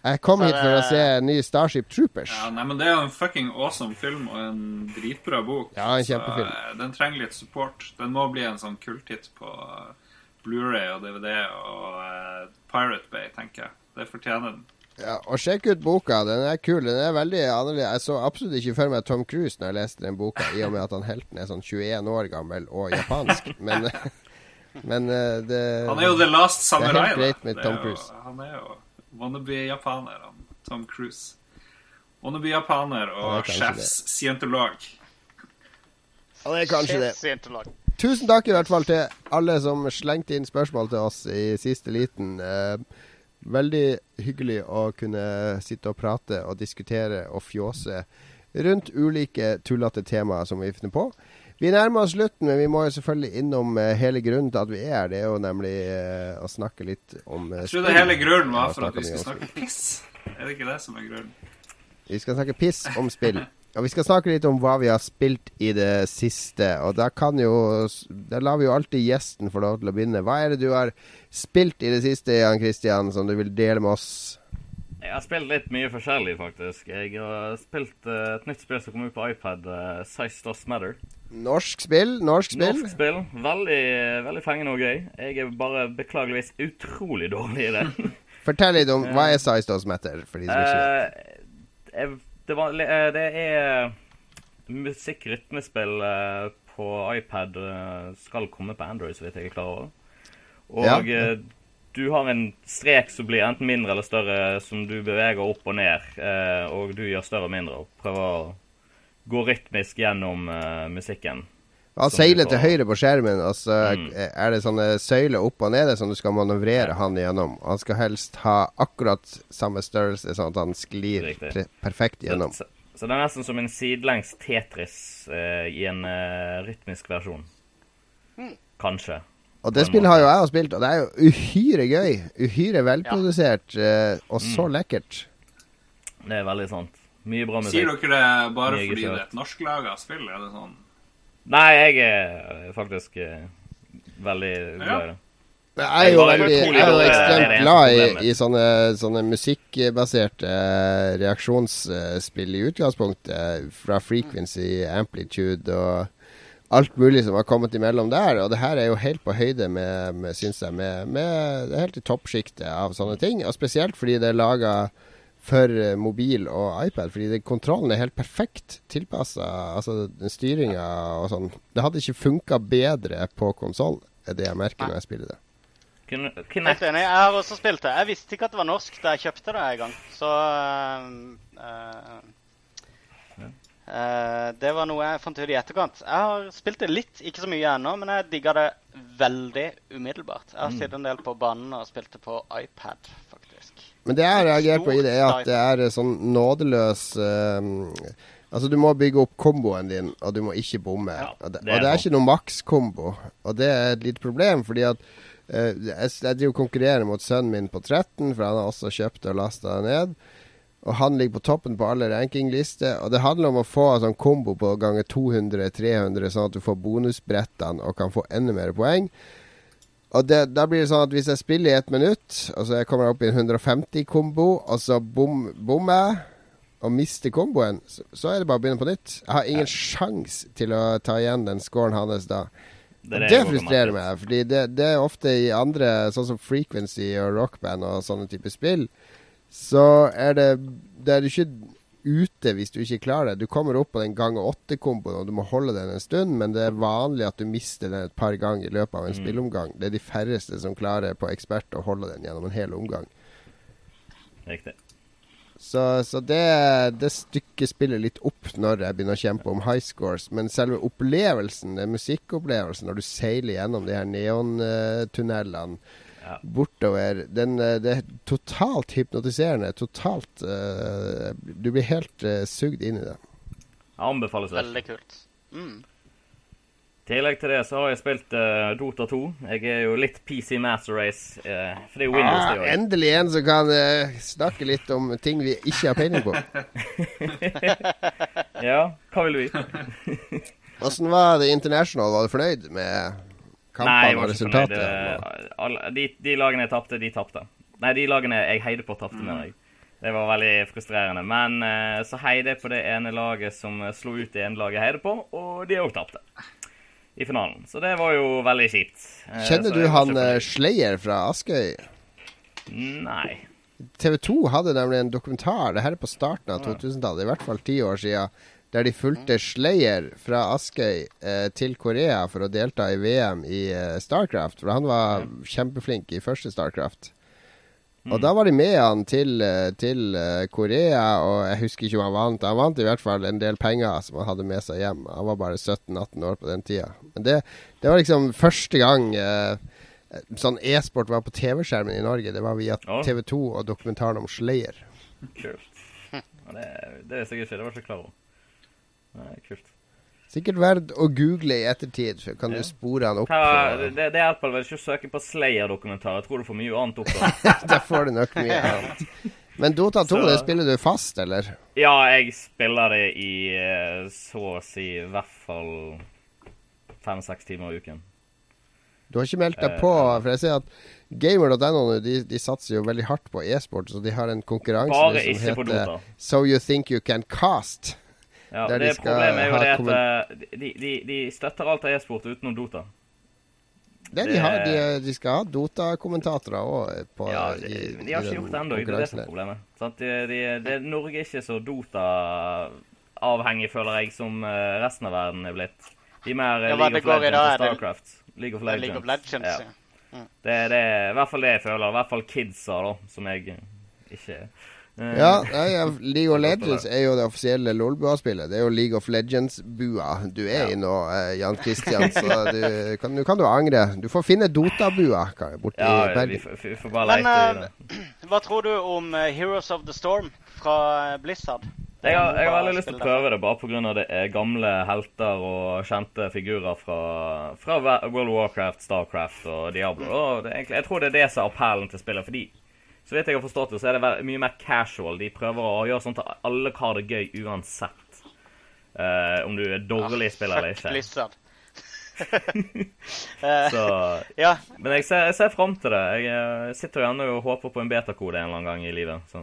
Jeg kom Så hit for å se en ny Starship Troopers. ja, nei, men Det er jo en fucking awesome film og en dritbra bok. Ja, en Så, kjempefilm. eh, den trenger litt support. Den må bli en sånn kulthit på eh, Blu-ray og DVD og uh, Pirate Bay, tenker jeg. Det fortjener den. Ja, og sjekk ut boka. Den er kul. Den er veldig annerledes. Jeg så absolutt ikke for meg Tom Cruise når jeg leste den boka, i og med at han helten er sånn 21 år gammel og japansk. Men, men uh, det Han er jo The Last Samurai. helt greit med Det er Tom jo- Cruise. Han er jo wannabe-japaner, han Tom Cruise. Wannabe-japaner er og sjefs-scientolog. Han er kanskje det. Scientolog. Tusen takk i hvert fall til alle som slengte inn spørsmål til oss i siste liten. Eh, veldig hyggelig å kunne sitte og prate og diskutere og fjåse rundt ulike tullete temaer som vi finner på. Vi nærmer oss slutten, men vi må jo selvfølgelig innom eh, hele grunnen til at vi er her. Det er jo nemlig eh, å snakke litt om eh, Jeg trodde spill. hele grunnen var for at vi skal skulle snakke piss. Er det ikke det som er grunnen? Vi skal snakke piss om spill. Og vi skal snakke litt om hva vi har spilt i det siste. Og da kan jo Da lar vi jo alltid gjesten få lov til å begynne. Hva er det du har spilt i det siste, Jan Christian, som du vil dele med oss? Jeg har spilt litt mye forskjellig, faktisk. Jeg har spilt et nytt spill som kom ut på iPad, uh, Size Does Matter. Norsk spill? Norsk spill? Norsk spill. Veldig, veldig fengende og gøy. Jeg er bare beklageligvis utrolig dårlig i det. Fortell litt om hva er Size Does Matter, for de som ikke vet. Eh, det, var, eh, det er musikk-rytmespill eh, på iPad skal komme på Android, så vidt jeg er klar over. Og Ja. du har en strek som blir enten mindre eller større, som du beveger opp og ned. og du gjør større og mindre, og prøver å gå rytmisk gjennom uh, musikken. Han seiler til høyre på skjermen, og så Mm. er det sånne søyler opp og nede som du skal manøvrere han gjennom? Han skal helst ha akkurat samme størrelse, sånn at han sklir pre perfekt gjennom. Så, så det er nesten som en sidelengs Tetris eh, i en eh, rytmisk versjon. Kanskje. Og det spillet har jo jeg spilt, og det er jo uhyre gøy. Uhyre velprodusert, eh, og så Mm. lekkert. Det er veldig sant. Mye bra Sier dere det bare Mye fordi det er et norsklaga spill? Er det sånn Nei, jeg er faktisk eh, veldig glad i det. Jeg er jo, veldig, jeg er jo ekstremt glad i, i sånne, sånne musikkbaserte eh, reaksjonsspill i utgangspunktet. Fra frequency, amplitude og alt mulig som har kommet imellom der. Og det her er jo helt på høyde med, med syns jeg, med, med Det helt i toppsjiktet av sånne ting. Og spesielt fordi det er laga for eh, mobil og iPad. Fordi det, kontrollen er helt perfekt tilpassa. Altså den styringa og sånn. Det hadde ikke funka bedre på konsoll, er det jeg merker når jeg spiller det. Helt enig. Jeg har også spilt det. Jeg visste ikke at det var norsk da jeg kjøpte det en gang. Så eh, Uh, Det var noe jeg fant ut i etterkant. Jeg har spilt det litt, ikke så mye ennå, men jeg digga det veldig umiddelbart. Jeg har sittet en del på banen og spilt det på iPad. Men det jeg har reagert på i det, er at det er eh, sånn nådeløs uh, Altså, du må bygge opp komboen din, og du må ikke bomme. Ja, og, det, og det er ikke noe makskombo. Og det er et lite problem, fordi at uh, jeg, jeg driver konkurrerer mot sønnen min på 13, for han har også kjøpt og lasta ned. Og han ligger på toppen på alle rankinglister. Og det handler om å få en sånn kombo på ganger 200-300, sånn at du får bonusbrettene og kan få enda mer poeng. Og det, da blir det sånn at hvis jeg spiller i ett minutt, og så jeg kommer opp i en 150-kombo, og så bom, bommer jeg og mister komboen, så, så er det bare å begynne på nytt. Jeg har ingen sjans til å ta igjen den scoren hans da. Det, Det, er jeg frustrerer meg, fordi det, det er ofte i andre, sånn som Frequency og Rockband og sånne typer spill, så er det Det er ikke ute hvis du ikke klarer det. Du kommer opp på den gang åtte komboen og du må holde den en stund, men det er vanlig at du mister den et par ganger i løpet av en Mm. spillomgang. Det er de færreste som klarer på ekspert å holde den gjennom en hel omgang. Riktig. Så, så det, det stykket spiller litt opp når jeg begynner å kjempe om high scores. Men selve opplevelsen, den musikkopplevelsen når du seiler gjennom de her neontunnelene Ja. bortover, den, eh, det er totalt hypnotiserende. Totalt uh, Du blir helt uh, sugd inn i det. Jeg anbefaler det. Veldig kult. Mm. I tillegg til det så har jeg spilt uh, Dota 2. Jeg er jo litt PC Master Race, Uh, for det er jo Windows, Ah, det òg. endelig en som kan uh, snakke litt om ting vi ikke har peiling på. Ja, hva vil du vite? Åssen var det International? Var du fornøyd med kampene og resultatet? Det, alle- De, de lagene jeg tapte, de tapte. Nei, de lagene jeg heide på, tapte, mener jeg. Det var veldig frustrerende. Men eh, så heide jeg på det ene laget som eh, slo ut det ene laget jeg heide på, og de òg tapte. I finalen. Så det var jo veldig kjipt. Eh, Kjenner du han. Slayer fra Askøy? Nei. TV 2 hadde nemlig en dokumentar, det her er på starten av 2000-tallet, i hvert fall ti år siden, der de fulgte Slayer fra Askøy eh, til Korea for å delta i VM i eh, Starcraft. For han var kjempeflink i første Starcraft. Og da var de med han til, eh, til uh, Korea, og jeg husker ikke om han vant. Han vant i hvert fall en del penger som han hadde med seg hjem. Han var bare 17-18 år på den tida. Men det, det var liksom første gang uh, sånn e-sport var på TV-skjermen i Norge. Det var via TV 2 og dokumentaren om Slayer. Kult. Det, det visste jeg ikke. Det var jeg ikke klar over. Nei, kult. Sikkert verdt å google i ettertid, så kan Ja. du spore han opp. Hva, det, det hjelper vel ikke å søke på Slayer-dokumentar. Jeg tror du får mye annet opp da. Der får du nok mye annet. Men Dota 2, Så- det spiller du fast, eller? Ja, jeg spiller det i eh, så å si i hvert fall fem-seks timer i uken. Du har ikke meldt deg Eh, på, for jeg ser at gamer.no de, de satser jo veldig hardt på e-sport, så de har en konkurranse Bare som heter. So You Think You Can Cast. Ja, Der de det skal Problemet er jo det at eh, de, de, de støtter alt av e-sport utenom Dota. Det, de, Det- har, de, de skal ha Dota-kommentatorer òg Ja, i, de, de har ikke gjort det ennå. Det er det som er problemet. Sant? De, de, de, Norge er ikke så Dota-avhengig, føler jeg, som eh, resten av verden er blitt. De er mer eh, Ja, League of Legends da, og det- Starcraft. League of Legends. League of Legends. Ja. Ja. Det, det er i hvert fall det jeg føler. I hvert fall kidsa, da, som jeg eh, ikke er. Eh, Ja, ja, League of Legends er jo det offisielle LOL-bua-spillet. Det er jo League of Legends-bua du er i nå, eh, Jan Christian. Så du kan, nå kan du angre. Du får finne Dota-bua borti Ja, vi, Bergen. får- vi får bare Men i eh, det. hva tror du om eh, Heroes of the Storm fra eh, Blizzard? Jeg har, jeg har veldig lyst til å prøve det, bare pga. det er gamle helter og kjente figurer fra, fra World of Warcraft, Starcraft og Diablo. Og det, er egentlig- jeg tror det er det som er appellen til spillet. fordi så vidt jeg har forstått det, så er det mye mer casual. De prøver å gjøre sånn at alle har det gøy uansett. Uh, om du er dårlig spiller eller ikke. Blizzard. Så, ja, men jeg ser, jeg ser fram til det. Jeg eh, sitter jo ennå og håper på en betakode en eller annen gang i livet. Så.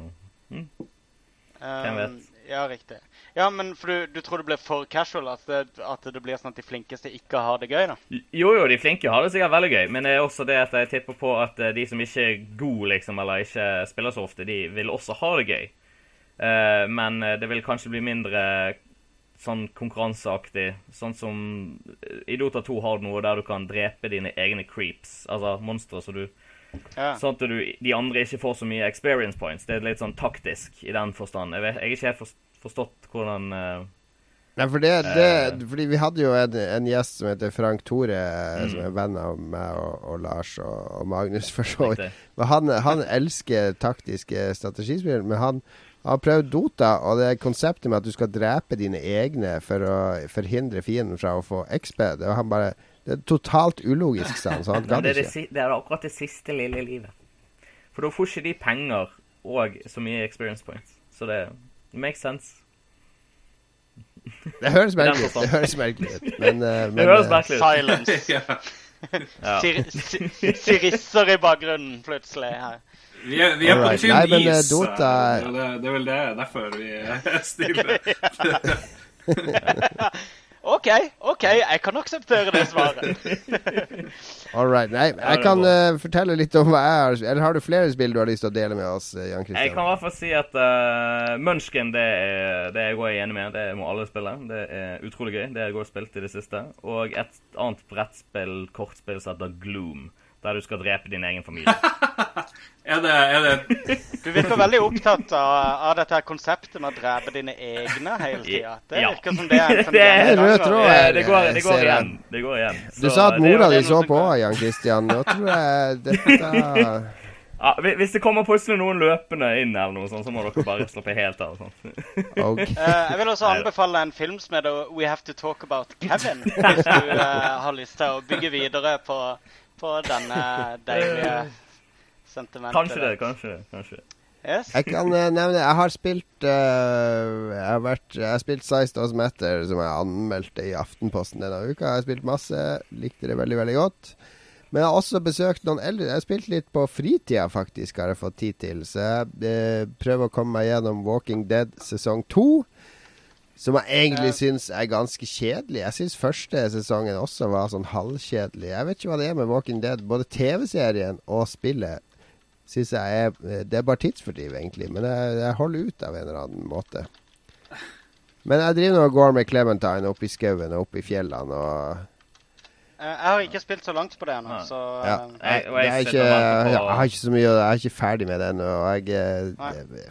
Hvem vet? Ja, riktig. Ja, men du, du tror det blir for casual? At det, at det blir sånn at de flinkeste ikke har det gøy? da? Jo, jo, de flinke har det sikkert veldig gøy, men det er også det at jeg tipper på at eh, de som ikke er gode, liksom, eller ikke spiller så ofte, de vil også ha det gøy. Uh, men eh, det vil kanskje bli mindre sånn konkurranseaktig. Sånn som I Dota 2 har du noe der du kan drepe dine egne creeps, altså monstre, som du Ja. Sånn at du, de andre ikke får så mye experience points. Det er litt sånn taktisk i den forstand. Jeg, vet, jeg har ikke helt forstått hvordan uh, Nei, for det, Eh. det, fordi vi hadde jo en, en gjest som heter Frank Tore, Mm. som er venn av meg og, og Lars og, og Magnus, for så vidt. Han, han elsker taktiske strategispill, men han har prøvd Dota, og det konseptet med at du skal drepe dine egne for å forhindre fienden fra å få XP, det var han bare Det er totalt ulogisk, sa han, så han gadd det, er det, ikke. det er akkurat det siste lille livet. For da får ikke de penger og så mye experience points. Så det makes sense. Det høres merkelig ut, det høres merkelig ut, men, eh, men Det høres eh, merkelig ut. Silence. ja. Ja. Sir, sirisser i bakgrunnen plutselig her. Vi er, vi er på tynn Nei, men, eh, is. Dota- Det, det, det er vel det, derfor vi stiller. stille. OK, OK, jeg kan akseptere det svaret. All right. Nei, jeg kan eh, fortelle litt om hva jeg har Eller har du flere spill du har lyst til å dele med oss, Jan Christian? Jeg kan i hvert fall si at uh, Munchkin det er det jeg går enig med. Det må alle spille. Det er utrolig gøy. Det har jeg også spilt i det siste. Og et annet brettspill, kortspill, som heter Gloom. Der du skal drepe din egen familie. Er det, er det Du virker veldig opptatt av, av dette her konseptet med å drepe dine egne hele tida. Det Ja. virker som det er en Det rød tråd Det, her. det, går, det går igjen. Det går igjen. Du sa at mora di så på, Jan Christian. Nå tror jeg dette Ja, hvis det kommer plutselig noen løpende inn, eller noe sånt, så må dere bare slappe helt av. Okay. Uh, Eh, jeg vil også anbefale en film som heter We Have To Talk About Kevin. Hvis du uh, har lyst til å bygge videre på, på denne deilige sentimentet. Kanskje det, kanskje det. kanskje det. Yes. Jeg kan uh, nevne Jeg har spilt uh, Jeg har vært Jeg har spilt Size Does Matter, som jeg anmeldte i Aftenposten denne uka. Jeg har spilt masse. Likte det veldig, veldig godt. Men jeg har også besøkt noen eldre. Jeg har spilt litt på fritida, faktisk, har jeg fått tid til. Så jeg uh, prøver å komme meg gjennom Walking Dead sesong to. Som jeg egentlig Ja. syns er ganske kjedelig. Jeg syns første sesongen også var sånn halvkjedelig. Jeg vet ikke hva det er med Walking Dead. Både TV-serien og spillet syns jeg er eh, Det er bare tidsfordriv, egentlig. Men jeg, jeg holder ut av en eller annen måte. Men jeg driver nå og går med Clementine opp i skauen og opp i fjellene og Eh, jeg har ikke spilt så langt på det ennå, så Ja. eh, Jeg- jeg er ikke, jeg har ikke så mye Jeg er ikke ferdig med det ennå. jeg, eh, det,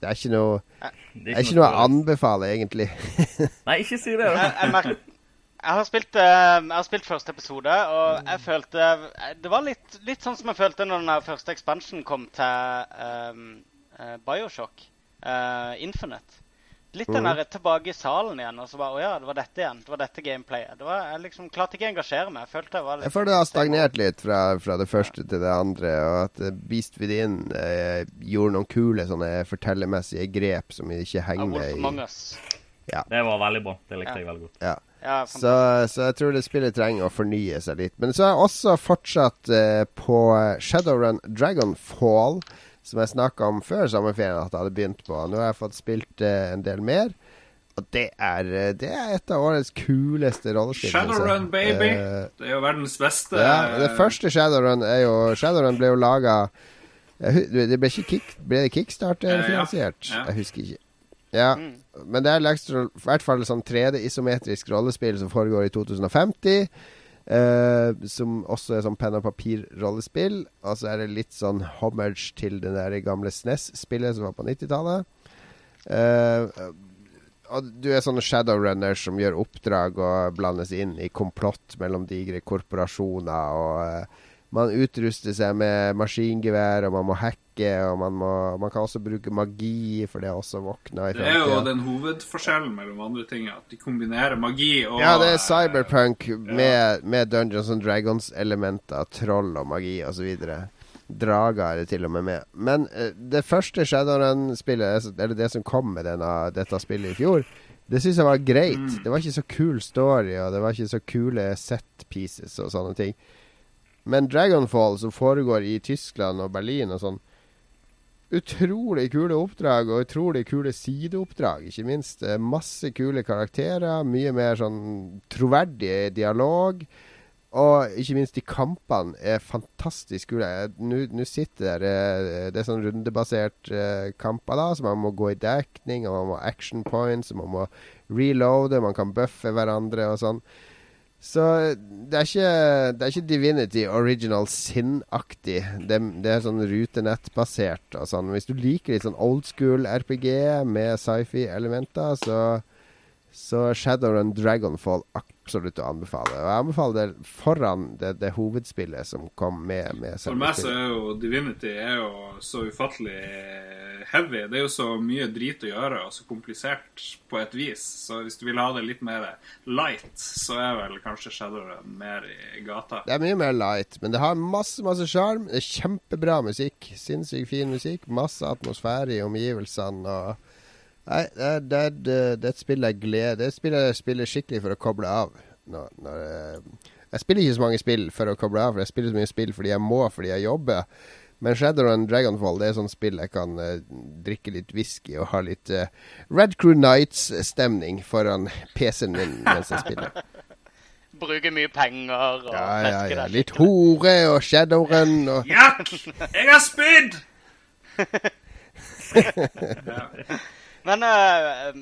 det er ikke noe Det Det er ikke noe jeg anbefaler, egentlig. Nei, ikke si det. jeg, jeg, merker, jeg, har spilt, eh, jeg har spilt første episode, og jeg følte eh, Det var litt, litt sånn som jeg følte når den første expansion kom til um, Bioshock uh, Infinite. Litt den der tilbake i salen igjen, og så bare Å ja, det var dette igjen. Det var dette gameplayet. Det var, jeg liksom klarte ikke å engasjere meg. Jeg følte jeg var litt Jeg føler det har stagnert litt fra, fra det første til det andre, og at eh, Beast Within eh, gjorde noen kule sånne fortellermessige grep som ikke henger med i Us. Det var veldig bra. Det likte Ja. jeg veldig godt. ja. Ja, Så, så jeg tror det spillet trenger å fornye seg litt. Men så er jeg også fortsatt eh, på Shadowrun Dragonfall, som jeg snakka om før sommerferien at jeg hadde begynt på. Nå har jeg fått spilt uh, en del mer. Og det er, eh, det er et av årets kuleste rollespill. Shadowrun, baby. Uh, Det er jo verdens beste ja, det første Shadowrun er jo Shadowrun ble jo laga Det ble ikke kick, ble det kickstarter-finansiert? Ja. Ja. Jeg husker ikke. Ja, men det er i hvert fall sånn 3D-isometrisk rollespill som foregår i 2050. Eh, som også er sånn penn og papir-rollespill. Og så er det litt sånn homage til det gamle SNES-spillet som var på 90-tallet. Uh, og du er sånne shadowrunner som gjør oppdrag og blandes inn i komplott mellom digre korporasjoner. og... Eh, man utruster seg med maskingevær, og man må hacke, og man, må, man kan også bruke magi, for det er også våkna i Det er jo den hovedforskjellen mellom andre ting, at de kombinerer magi og Ja, det er cyberpunk med, med Dungeons and Dragons-elementer, troll og magi osv. Drager er det til og med med. Men uh, det første Shadowrun-spillet, eller det som kom med denne, dette spillet i fjor, det syns jeg var greit. Mm. Det var ikke så kul story, og det var ikke så kule set pieces og sånne ting. Men Dragonfall, som foregår i Tyskland og Berlin og sånn Utrolig kule oppdrag, og utrolig kule sideoppdrag, ikke minst. Masse kule karakterer, mye mer sånn troverdig dialog. Og ikke minst de kampene er fantastisk kule. Nå sitter det Det er sånn rundebasert uh, kamper, da, så man må gå i dekning, og man må action points, og man må reloade, man kan buffe hverandre og sånn. Så det er ikke, det er ikke Divinity Original Sin-aktig. Det, det, er sånn rutenettbasert og sånn. Hvis du liker litt sånn old school RPG med sci-fi-elementer, så, så Shadowrun Dragonfall absolutt å anbefale. Og jeg anbefaler det foran det, det hovedspillet som kom med. med For meg så er jo Divinity er jo så ufattelig heavy. Det er jo så mye drit å gjøre, og så komplisert på et vis. Så hvis du vil ha det litt mer light, så er vel kanskje Shadowrun mer i gata. Det er mye mer light, men det har masse, masse sjarm. Det kjempebra musikk. Sinnssykt fin musikk. Masse atmosfære i omgivelsene. og Nei, det er, det, er, det er, et spill jeg gleder Det er et spill jeg spiller skikkelig for å koble av. Når, når jeg, jeg, spiller ikke så mange spill for å koble av, for jeg spiller så mye spill fordi jeg må, fordi jeg jobber. Men Shadow and Dragonfall det er sånn spill jeg kan uh, drikke litt whisky og ha litt uh, Red Crew Nights-stemning foran PC-en min mens jeg spiller. Bruke mye penger og ja, ja, ja. Litt hore og Shadowrun og Jack! Jeg har spydd! ja. Men uh,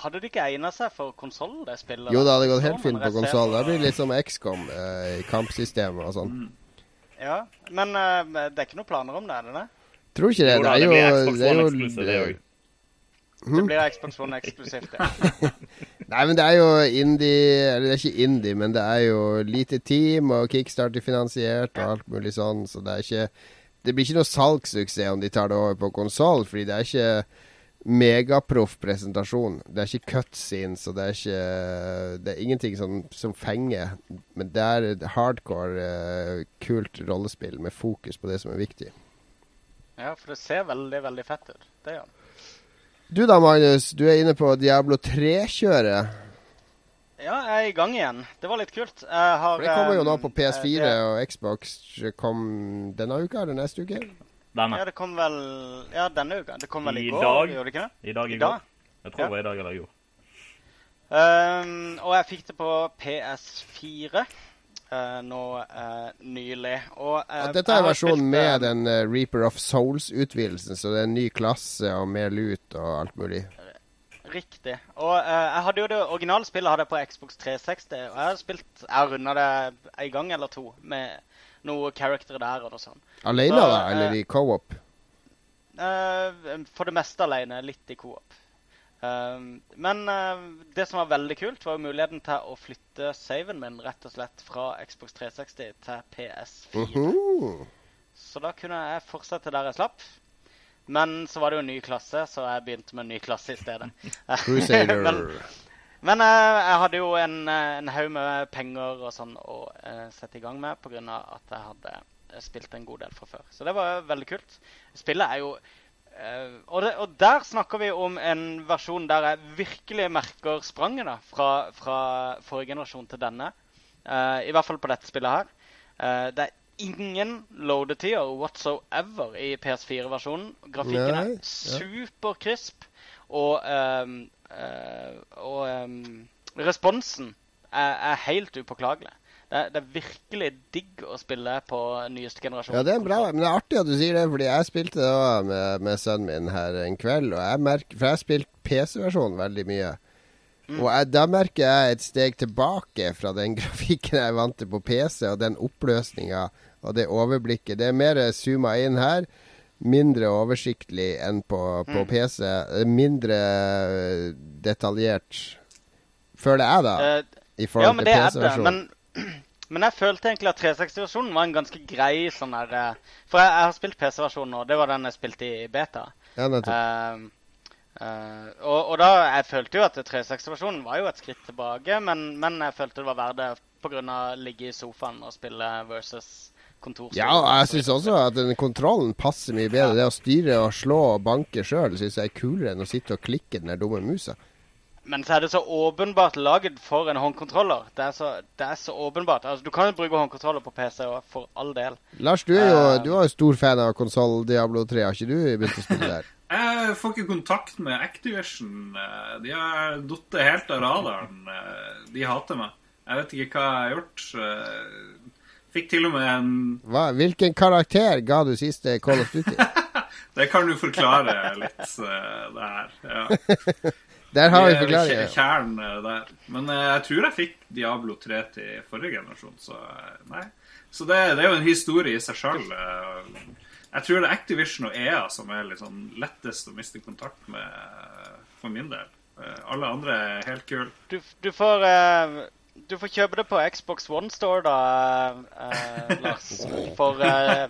hadde det ikke egna seg for konsoll, det spillet? Jo, det hadde gått helt fint på konsoll. Det blir litt som XCOM uh, i kampsystemet og sånn. Mm. Ja, men uh, det er ikke noen planer om det, er det det? Tror ikke det. Jo, da, det er jo Det blir det er jo, eksklusivt, det òg. Det blir Xbox One eksklusivt, ja. Nei, men det er jo indie Eller det er ikke indie, men det er jo lite team og kickstarter-finansiert og alt mulig sånn, så det er ikke Det blir ikke noe salgssuksess om de tar det over på konsoll, fordi det er ikke megaproff presentasjon. Det er ikke cutscenes, og det er ikke Det er ingenting som, som fenger. Men det er et hardcore, uh, kult rollespill med fokus på det som er viktig. Ja, for det ser veldig, veldig fett ut. Det gjør det. Du da, Magnus. Du er inne på Diablo 3-kjøret. Ja, jeg er i gang igjen. Det var litt kult. Har, For det kommer jo nå på um, PS4 det, og Xbox. Kom denne uka eller neste uke? Denne. Ja, det kom vel Ja, denne uka. Det kom vel i, I går, dag. gjorde det ikke det? I dag i I går. dag? Jeg tror Ja. det var i dag eller i går. Um, og jeg fikk det på PS4 uh, nå uh, nylig. Og, uh, ja, dette er versjonen spilt, med den eh, Reaper of Souls-utvidelsen, så det er en ny klasse og mer lut og alt mulig. Riktig. Og uh, jeg hadde jo det originale spillet hadde jeg på Xbox 360. Og jeg har spilt Jeg har runda det en gang eller to med noen character der og noe sånt. Alene, Så, da? Eller eh, i co-op? Uh, for det meste alene, litt i coop. Um, men uh, det som var veldig kult, var jo muligheten til å flytte saven min rett og slett fra Xbox 360 til PS4. -huh. Så da kunne jeg fortsette der jeg slapp. Men så var det jo en ny klasse, så jeg begynte med en ny klasse i stedet. Crusader. men men uh, jeg hadde jo en, uh, en haug med penger og sånn å uh, sette i gang med pga. at jeg hadde uh, spilt en god del fra før. Så det var veldig kult. Spillet er jo og, det, og, der snakker vi om en versjon der jeg virkelig merker spranget da, fra, fra forrige generasjon til denne. I hvert fall på dette spillet her. det er ingen loadetider whatsoever i PS4-versjonen. Grafikken er superkrisp. Og, og um, responsen er, er helt upåklagelig. Det er, det er virkelig digg å spille på nyeste generasjon. Ja, det er bra, men det er artig at du sier det, fordi jeg spilte det med, med sønnen min her en kveld. Og jeg merker, For jeg har spilt PC-versjonen veldig mye. Og jeg, da merker jeg et steg tilbake fra den grafikken jeg vant til på PC, og den oppløsninga og det overblikket. Det er mer zooma inn her. Mindre oversiktlig enn på, på PC. Eh, Mindre eh, detaljert, føler jeg, da. uh, I ja, forhold men til er. PC-versjonen. Men, men jeg følte egentlig at 360-versjonen var en ganske grei sånn der eh, For jeg, jeg har spilt PC-versjonen, og det var den jeg spilte i beta. Ja, nettopp. Uh, eh, og, og da Jeg følte jo at 360-versjonen var jo et skritt tilbake, men, men jeg følte det var verdt det pga. å ligge i sofaen og spille versus kontorspill. Ja, jeg syns også at den kontrollen passer mye bedre. Det å styre og slå og banke sjøl syns jeg er kulere enn å sitte og klikke den der dumme musa. Men så er det så åpenbart laget for en håndkontroller. Det er så, det er så åpenbart. Altså, Du kan jo bruke håndkontroller på PC òg, for all del. Lars, du er jo uh, du er jo stor fan av konsoll Diablo 3. Har ikke du begynt å spille der? Jeg får ikke kontakt med Activision. Eh, De har falt helt av radaren. Eh, De hater meg. Jeg vet ikke hva jeg har gjort. Fikk til og med en Hva, hvilken karakter ga du siste Call of Duty? Det kan du forklare litt, uh, det her. Ja. Der har vi kje- Kjernen eh, der. Men uh, jeg tror jeg fikk Diablo 3 til forrige generasjon, så nei. Så det, det er jo en historie i seg sjøl. Jeg tror det er Activision og EA som er sånn lettest å miste kontakt med for min del. Alle andre er helt kule. Du, du får Du får kjøpe det på Xbox One Store, da, eh, Lars. For eh,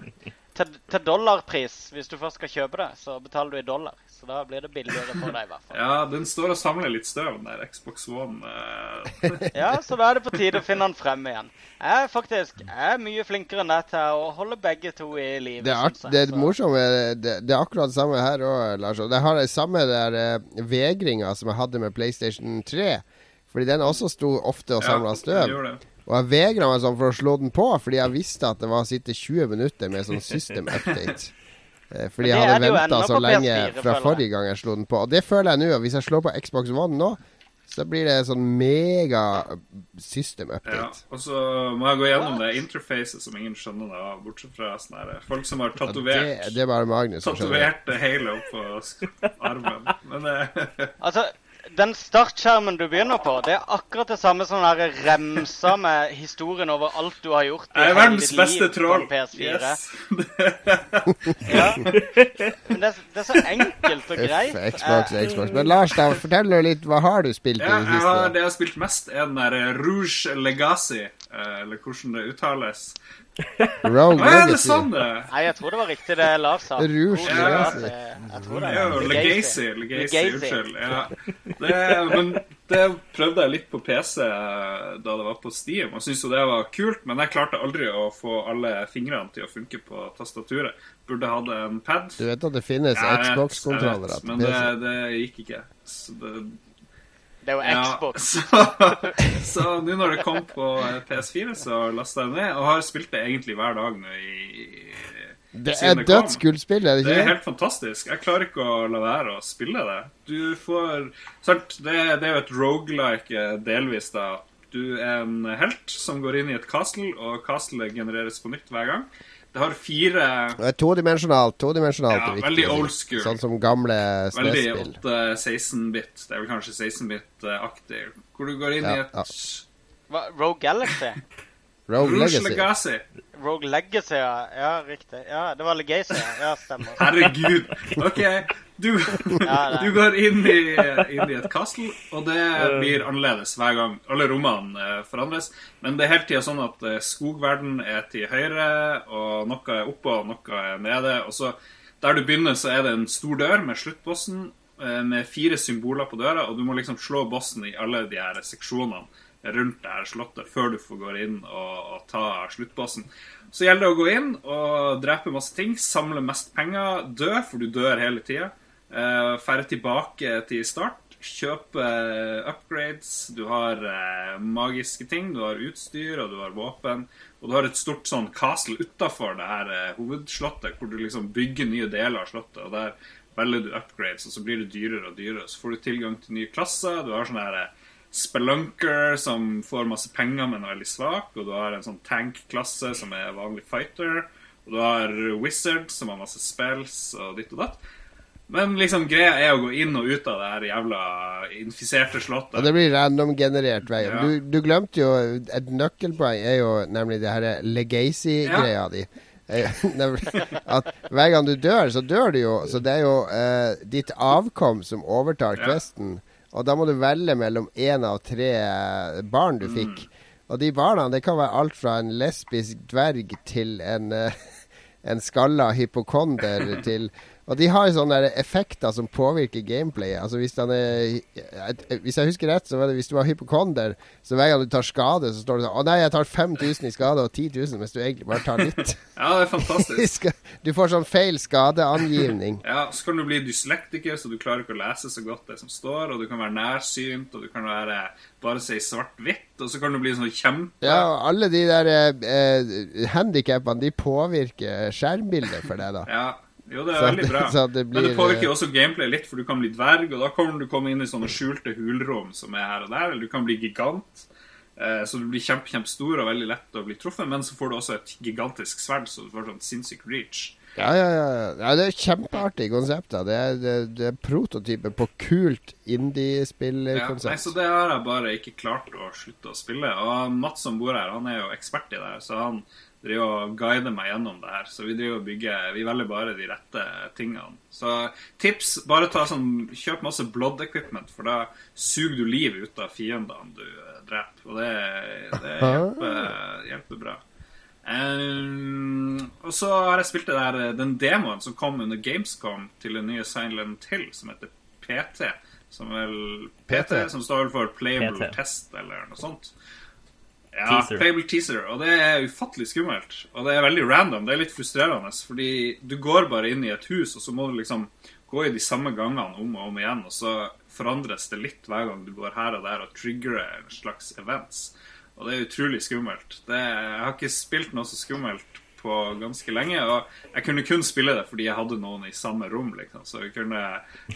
til, til dollarpris. Hvis du først skal kjøpe det, så betaler du i dollar. Så da blir det billigere for deg, i hvert fall. Ja, den står og samler litt støv, den der Xbox One. eh. Ja, så da er det på tide å finne den frem igjen. Jeg er faktisk jeg er mye flinkere enn deg til å holde begge to i live. Det er, det er det, det er akkurat det samme her òg, Lars. Og jeg har det samme der eh, vegringa som jeg hadde med PlayStation 3. Fordi den også sto ofte og samla Ja, støv. Og jeg vegra meg sånn for å slå den på, fordi jeg visste at det var å sitte 20 minutter med sånn system update. Eh, Fordi jeg hadde det venta så lenge fra forrige gang jeg slo den på. Og det føler jeg nå. Hvis jeg slår på Xbox One nå, så blir det sånn mega system Ja, update. og så må jeg gå gjennom det interfacet som ingen skjønner det av, bortsett fra sånne her folk som har Ja, det, tatovert det er bare Magnus som skjønner. Tatoverte Halo på armen. Men det Altså, den startskjermen du begynner på, det er akkurat det samme som den remsa med historien over alt du har gjort jeg er verdens beste troll. Yes. Ja. Men det, det er så enkelt og Uff, greit. Xbox, Eh, Xbox. Men Lars, da, fortell litt. Hva har du spilt i Ja, det jeg har, det jeg har spilt mest, er den der Rouge Legacy, eller hvordan det uttales. Rogue Å er det sånn det Nei, jeg tror det var riktig det Lars sa. Rouge ja, Legacy. Jeg tror det. Ja, Legacy. Legacy. Unnskyld. Ja. Det, men det prøvde jeg litt på PC eh, da det var på Steam, og syntes jo det var kult, men jeg klarte aldri å få alle fingrene til å funke på tastaturet. Burde hatt en pad. Du vet at det finnes Xbox-kontrollere på PC? Men det, det gikk ikke. Så det, Det er jo ja, Xbox. så nå når det kom på PS4, så lasta jeg ned, og har spilt det egentlig hver dag nå i Det er det kom. dødskult spill, er det ikke? Det er helt fantastisk. Jeg klarer ikke å la være å spille det. Du får sant, det, det er jo et rogelike delvis, da. Du er en helt som går inn i et castle, og castlet genereres på nytt hver gang. Det har fire Det er todimensjonalt. Todimensjonalt Ja, er viktig. veldig old school. Sånn som gamle veldig SNES-spill. 8-16-bit. Det er vel kanskje 16-bit-aktig. Hvor du går inn i et ja. Hva, Rogue Galaxy? Rogue Legacy. Legacy. Rogue Legacy, ja. Ja, riktig. Ja, det var Legacy. ja. Ja, stemmer. Herregud. OK. Du, du går inn i, inn i et castle, og det blir annerledes hver gang. Alle rommene eh, forandres. Men det er hele tida sånn at eh, skogverden er til høyre, og noe er oppe, og noe er nede. Og så der du begynner, så er det en stor dør med sluttbossen eh, med fire symboler på døra, og du må liksom slå bossen i alle de her seksjonene rundt det her slottet før du får gå inn og, og ta sluttbossen. Så gjelder det å gå inn og drepe masse ting, samle mest penger, dø, for du dør hele tida. Uh, Ferde tilbake til start, kjøpe eh, upgrades. Du har uh, magiske ting, du har utstyr, og du har våpen. Og du har et stort sånn castle utafor det her uh, hovedslottet, hvor du liksom bygger nye deler av slottet. og der velger du upgrades, og så blir det dyrere og dyrere. Så får du tilgang til nye klasser. Du har sånn her eh, spelunker som får masse penger, men er veldig svak. Og du har en sånn tank-klasse som er vanlig fighter. Og du har wizard som har masse spells og ditt og datt. Men liksom greia er å gå inn og ut av det her jævla infiserte slottet. Og det blir random-generert vei. Ja. Du, du glemte jo Et nøkkelpoeng er jo nemlig det her legacy-greia di. Eh, At hver gang du dør, så dør du jo. Så det er jo eh, ditt avkom som overtar Ja. Og da må du velge mellom én av tre eh, barn du Mm. fikk. Og de barna, det kan være alt fra en lesbisk dverg til en eh, en skalla hypokonder til Og de har sånne effekter som påvirker gameplayet. Altså hvis, er, hvis jeg husker rett, så var det hvis du var hypokonder, så hver gang du tar skade, så står det sånn Å nei, jeg tar 5000 i skade og 10 000, mens du egentlig bare tar litt. Ja, det er fantastisk. du får sånn feil skadeangivning. Ja, Så kan du bli dyslektiker, så du klarer ikke å lese så godt det som står. Og du kan være nærsynt, og du kan være bare si svart-hvitt. Og så kan du bli sånn kjempe Ja, og alle de der eh, eh, handikappene, de påvirker skjermbildet for deg, da. Ja, jo, det er Så veldig bra. det Men det påvirker eh, jo også gameplay litt, for du kan bli dverg, og da kan du komme inn i sånne skjulte hulrom som er her og der, eller du kan bli gigant. Eh, Så du blir kjempe, kjempestor og veldig lett å bli truffet, men så får du også et gigantisk sverd, så du får sånn sinnssyk reach. Ja, ja, ja. ja det er kjempeartig konsept. Det er, det, det er prototypen på kult Ja, nei, indie-spillkonsept. så det har jeg bare ikke klart å slutte å spille. Og Mats som bor her, han er jo ekspert i det så han driver og guider meg gjennom det her. Så vi driver og bygger Vi velger bare de rette tingene. Så tips, bare ta sånn Kjøp masse blood equipment, for da suger du liv ut av fiendene du eh, dreper. Og det, det hjelper, hjelper bra. Um, og så har jeg spilt det der, eh, den demoen som kom under Gamescom til den nye Silent Hill, som heter PT. Som vel PT, PT. som står vel for Playable PT. Test, eller noe sånt. Ja, Teaser. Playable Teaser. Og det er ufattelig skummelt. Og det er veldig random. Det er litt frustrerende, fordi du går bare inn i et hus, og så må du liksom gå i de samme gangene om og om igjen, og så forandres det litt hver gang du går her og der og triggerer en slags events. Og det er utrolig skummelt. Det, jeg har ikke spilt noe så skummelt på ganske lenge, og jeg kunne kun spille det fordi jeg hadde noen i samme rom, liksom, så vi kunne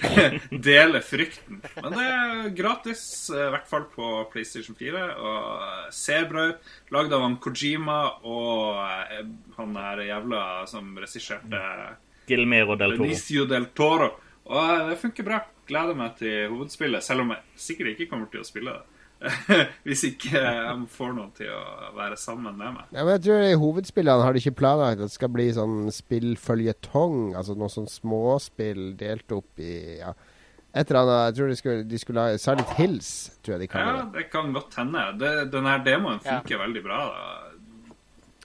dele frykten. Men det er gratis, i hvert fall på PlayStation 4, og ser bra ut. Lagd av han Kojima og eh, han der jævla som regisserte Gilmero del Toro. Benicio del Toro. Og eh, det funker bra. Gleder meg til hovedspillet, selv om jeg sikkert ikke kommer til å spille det. Hvis ikke jeg får noen til å være sammen med meg. Ja, men jeg tror i hovedspillene har de ikke planlagt at det skal bli sånn spillføljetong. Altså noe sånn småspill delt opp i ja, et eller annet. Jeg tror de skulle, de skulle ha Silent Hills, tror jeg de Ja, kaller det. det kan godt hende. Det, denne demoen funker veldig bra. da.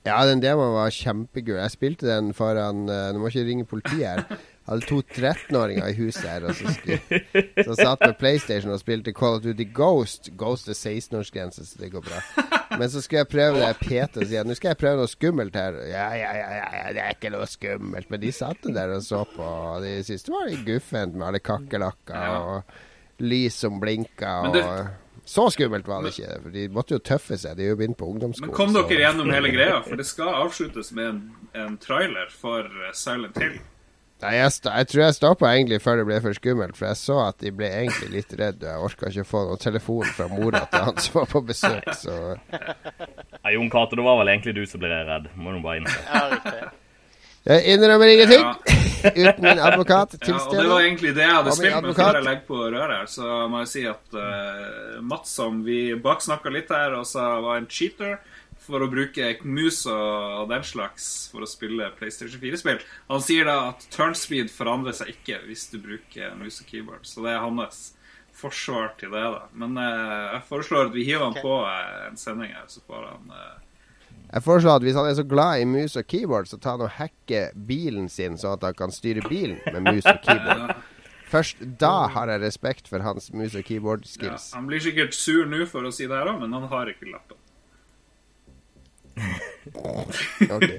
Ja, den demoen var kjempegul. Jeg spilte den foran uh, Nå må ikke ringe politiet her. Hadde to 13-åringer i huset her, så, skulle, så satt med PlayStation og spilte Call of Duty Ghost. Ghost er 16-årsgrense, så det går bra. Men så skulle jeg prøve det PT og si at nå skal jeg prøve noe skummelt her. Ja, ja, ja, ja, ja, det er ikke noe skummelt. Men de satt der og så på, og de syntes det var litt guffent med alle kakerlakker og lys som blinka. Og, så skummelt var det ikke, for de måtte jo tøffe seg. De er jo begynt på ungdomsskolen. Men kom så- dere gjennom hele greia? For det skal avsluttes med en, en trailer for eh, Silent Hill. Nei, jeg, sta- jeg tror jeg stoppa egentlig før det ble for skummelt, for jeg så at de ble egentlig litt redd. og Jeg orka ikke å få noen telefon fra mora til han som var på besøk, så Ja, Jon Cato, det var vel egentlig du som ble redd. Må du bare innse. Ja, riktig. Jeg innrømmer ingenting Ja, uten min advokat til ja, og det var egentlig det jeg hadde spilt, med før jeg legger på røret her, så må jeg si at uh, Mats, som vi baksnakka litt her, og sa var en cheater for å bruke mus og den slags for å spille PlayStation 4-spill. Han sier da at turnspeed forandrer seg ikke hvis du bruker mus og keyboard. Så det er hans forsvar til det, da. Men eh, jeg foreslår at vi hiver han okay. på eh, en sending her, så får han eh, Jeg foreslår at hvis han er så glad i mus og keyboard, så tar han og hacker bilen sin, sånn at han kan styre bilen med mus og keyboard. Først da har jeg respekt for hans mus og keyboard-skills. Han blir sikkert sur nå for å si det her òg, men han har ikke lappen. Ok.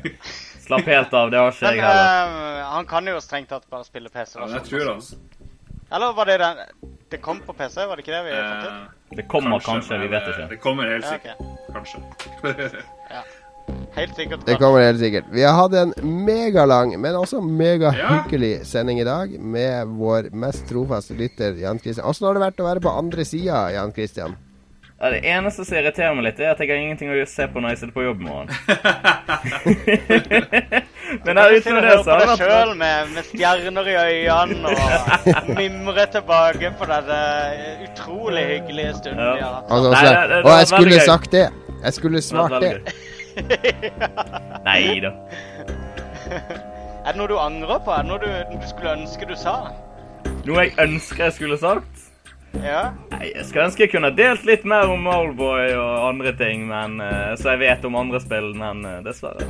Slapp helt av, det har ikke jeg heller. eh, han kan jo strengt tatt bare spille PC. Ja, men jeg tror altså. Eller var det den Det kom på PC, var det ikke det vi fant ut? Eh, Det kommer kanskje, vi men, vet eh, ikke. Det kommer helt Ja, sikkert. Kanskje. Helt sikkert. Det kommer helt sikkert. Vi har hatt en megalang, men også megahyggelig Ja. sending i dag med vår mest trofaste lytter Jan Christian. Åssen har det vært å være på andre sida, Jan Christian? Ja, det eneste som irriterer meg litt, er at jeg har ingenting å se på når jeg sitter på jobb i morgen. Men du sitte det, så har det vært sjøl med, med stjerner i øynene og mimre tilbake på den utrolig hyggelige stunden Ja. vi. Altså, Nei, det- det- det og jeg skulle gøy. sagt det. Jeg skulle svart det. Nei da. Er det noe du angrer på? Er det noe du, du skulle ønske du sa? Noe jeg ønsker jeg skulle sagt? Ja? Nei, Jeg skulle ønske jeg kunne delt litt mer om Oldboy og andre ting, men uh, så jeg vet om andre spill, men uh, dessverre.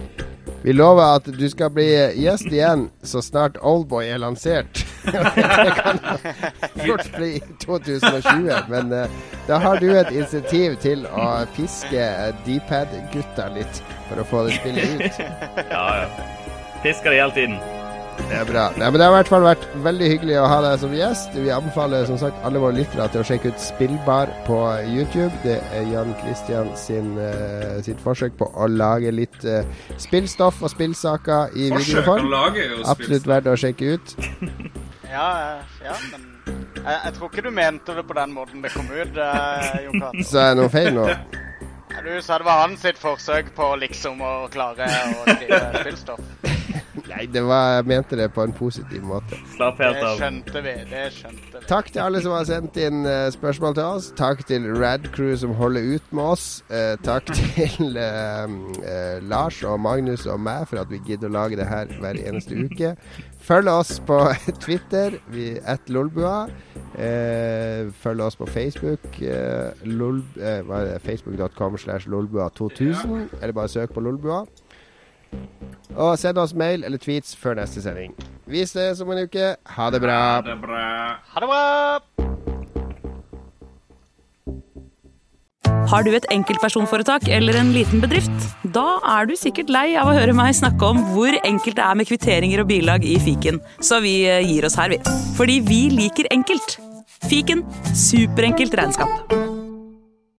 Vi lover at du skal bli gjest igjen så snart Oldboy er lansert. det kan fort bli 2020, men uh, da har du et insentiv til å piske D-pad-gutta litt for å få det spillet ut. Ja, ja. Pisker de hele tiden. Det er bra. Nei, men Det har i hvert fall vært veldig hyggelig å ha deg som gjest. Vi anbefaler som sagt alle våre lyttere til å sjekke ut Spillbar på YouTube. Det er Jan Christian sin, uh, sitt forsøk på å lage litt uh, spillstoff og spillsaker i videoform. Absolutt verdt å sjekke ut. Ja, eh, ja men jeg, jeg tror ikke du mente det på den måten det kom ut, eh, Jon Cato. Så er det noe feil nå. Du sa det var hans sitt forsøk på liksom å klare å skrive spillstoff. Nei, det var, jeg mente det på en positiv måte. Slapp helt Det skjønte vi. Det skjønte vi. Takk til alle som har sendt inn uh, spørsmål til oss. Takk til Rad Crew som holder ut med oss. Uh, takk til uh, Lars og Magnus og meg for at vi gidder å lage det her hver eneste uke. Følg oss på Twitter, vi at Lolbua. Eh, følg oss på Facebook. Eh, eh, hva er det? Facebook.com slash lolbua2000. Eller bare søk på Lolbua. Og send oss mail eller tweets før neste sending. Vi ses om en uke. Ha det bra. Ha det bra. Ha det bra! Har du et enkeltpersonforetak eller en liten bedrift? Da er du sikkert lei av å høre meg snakke om hvor enkelt det er med kvitteringer og bilag i fiken, så vi eh, gir oss her, vi. Fordi vi liker enkelt. Fiken superenkelt regnskap.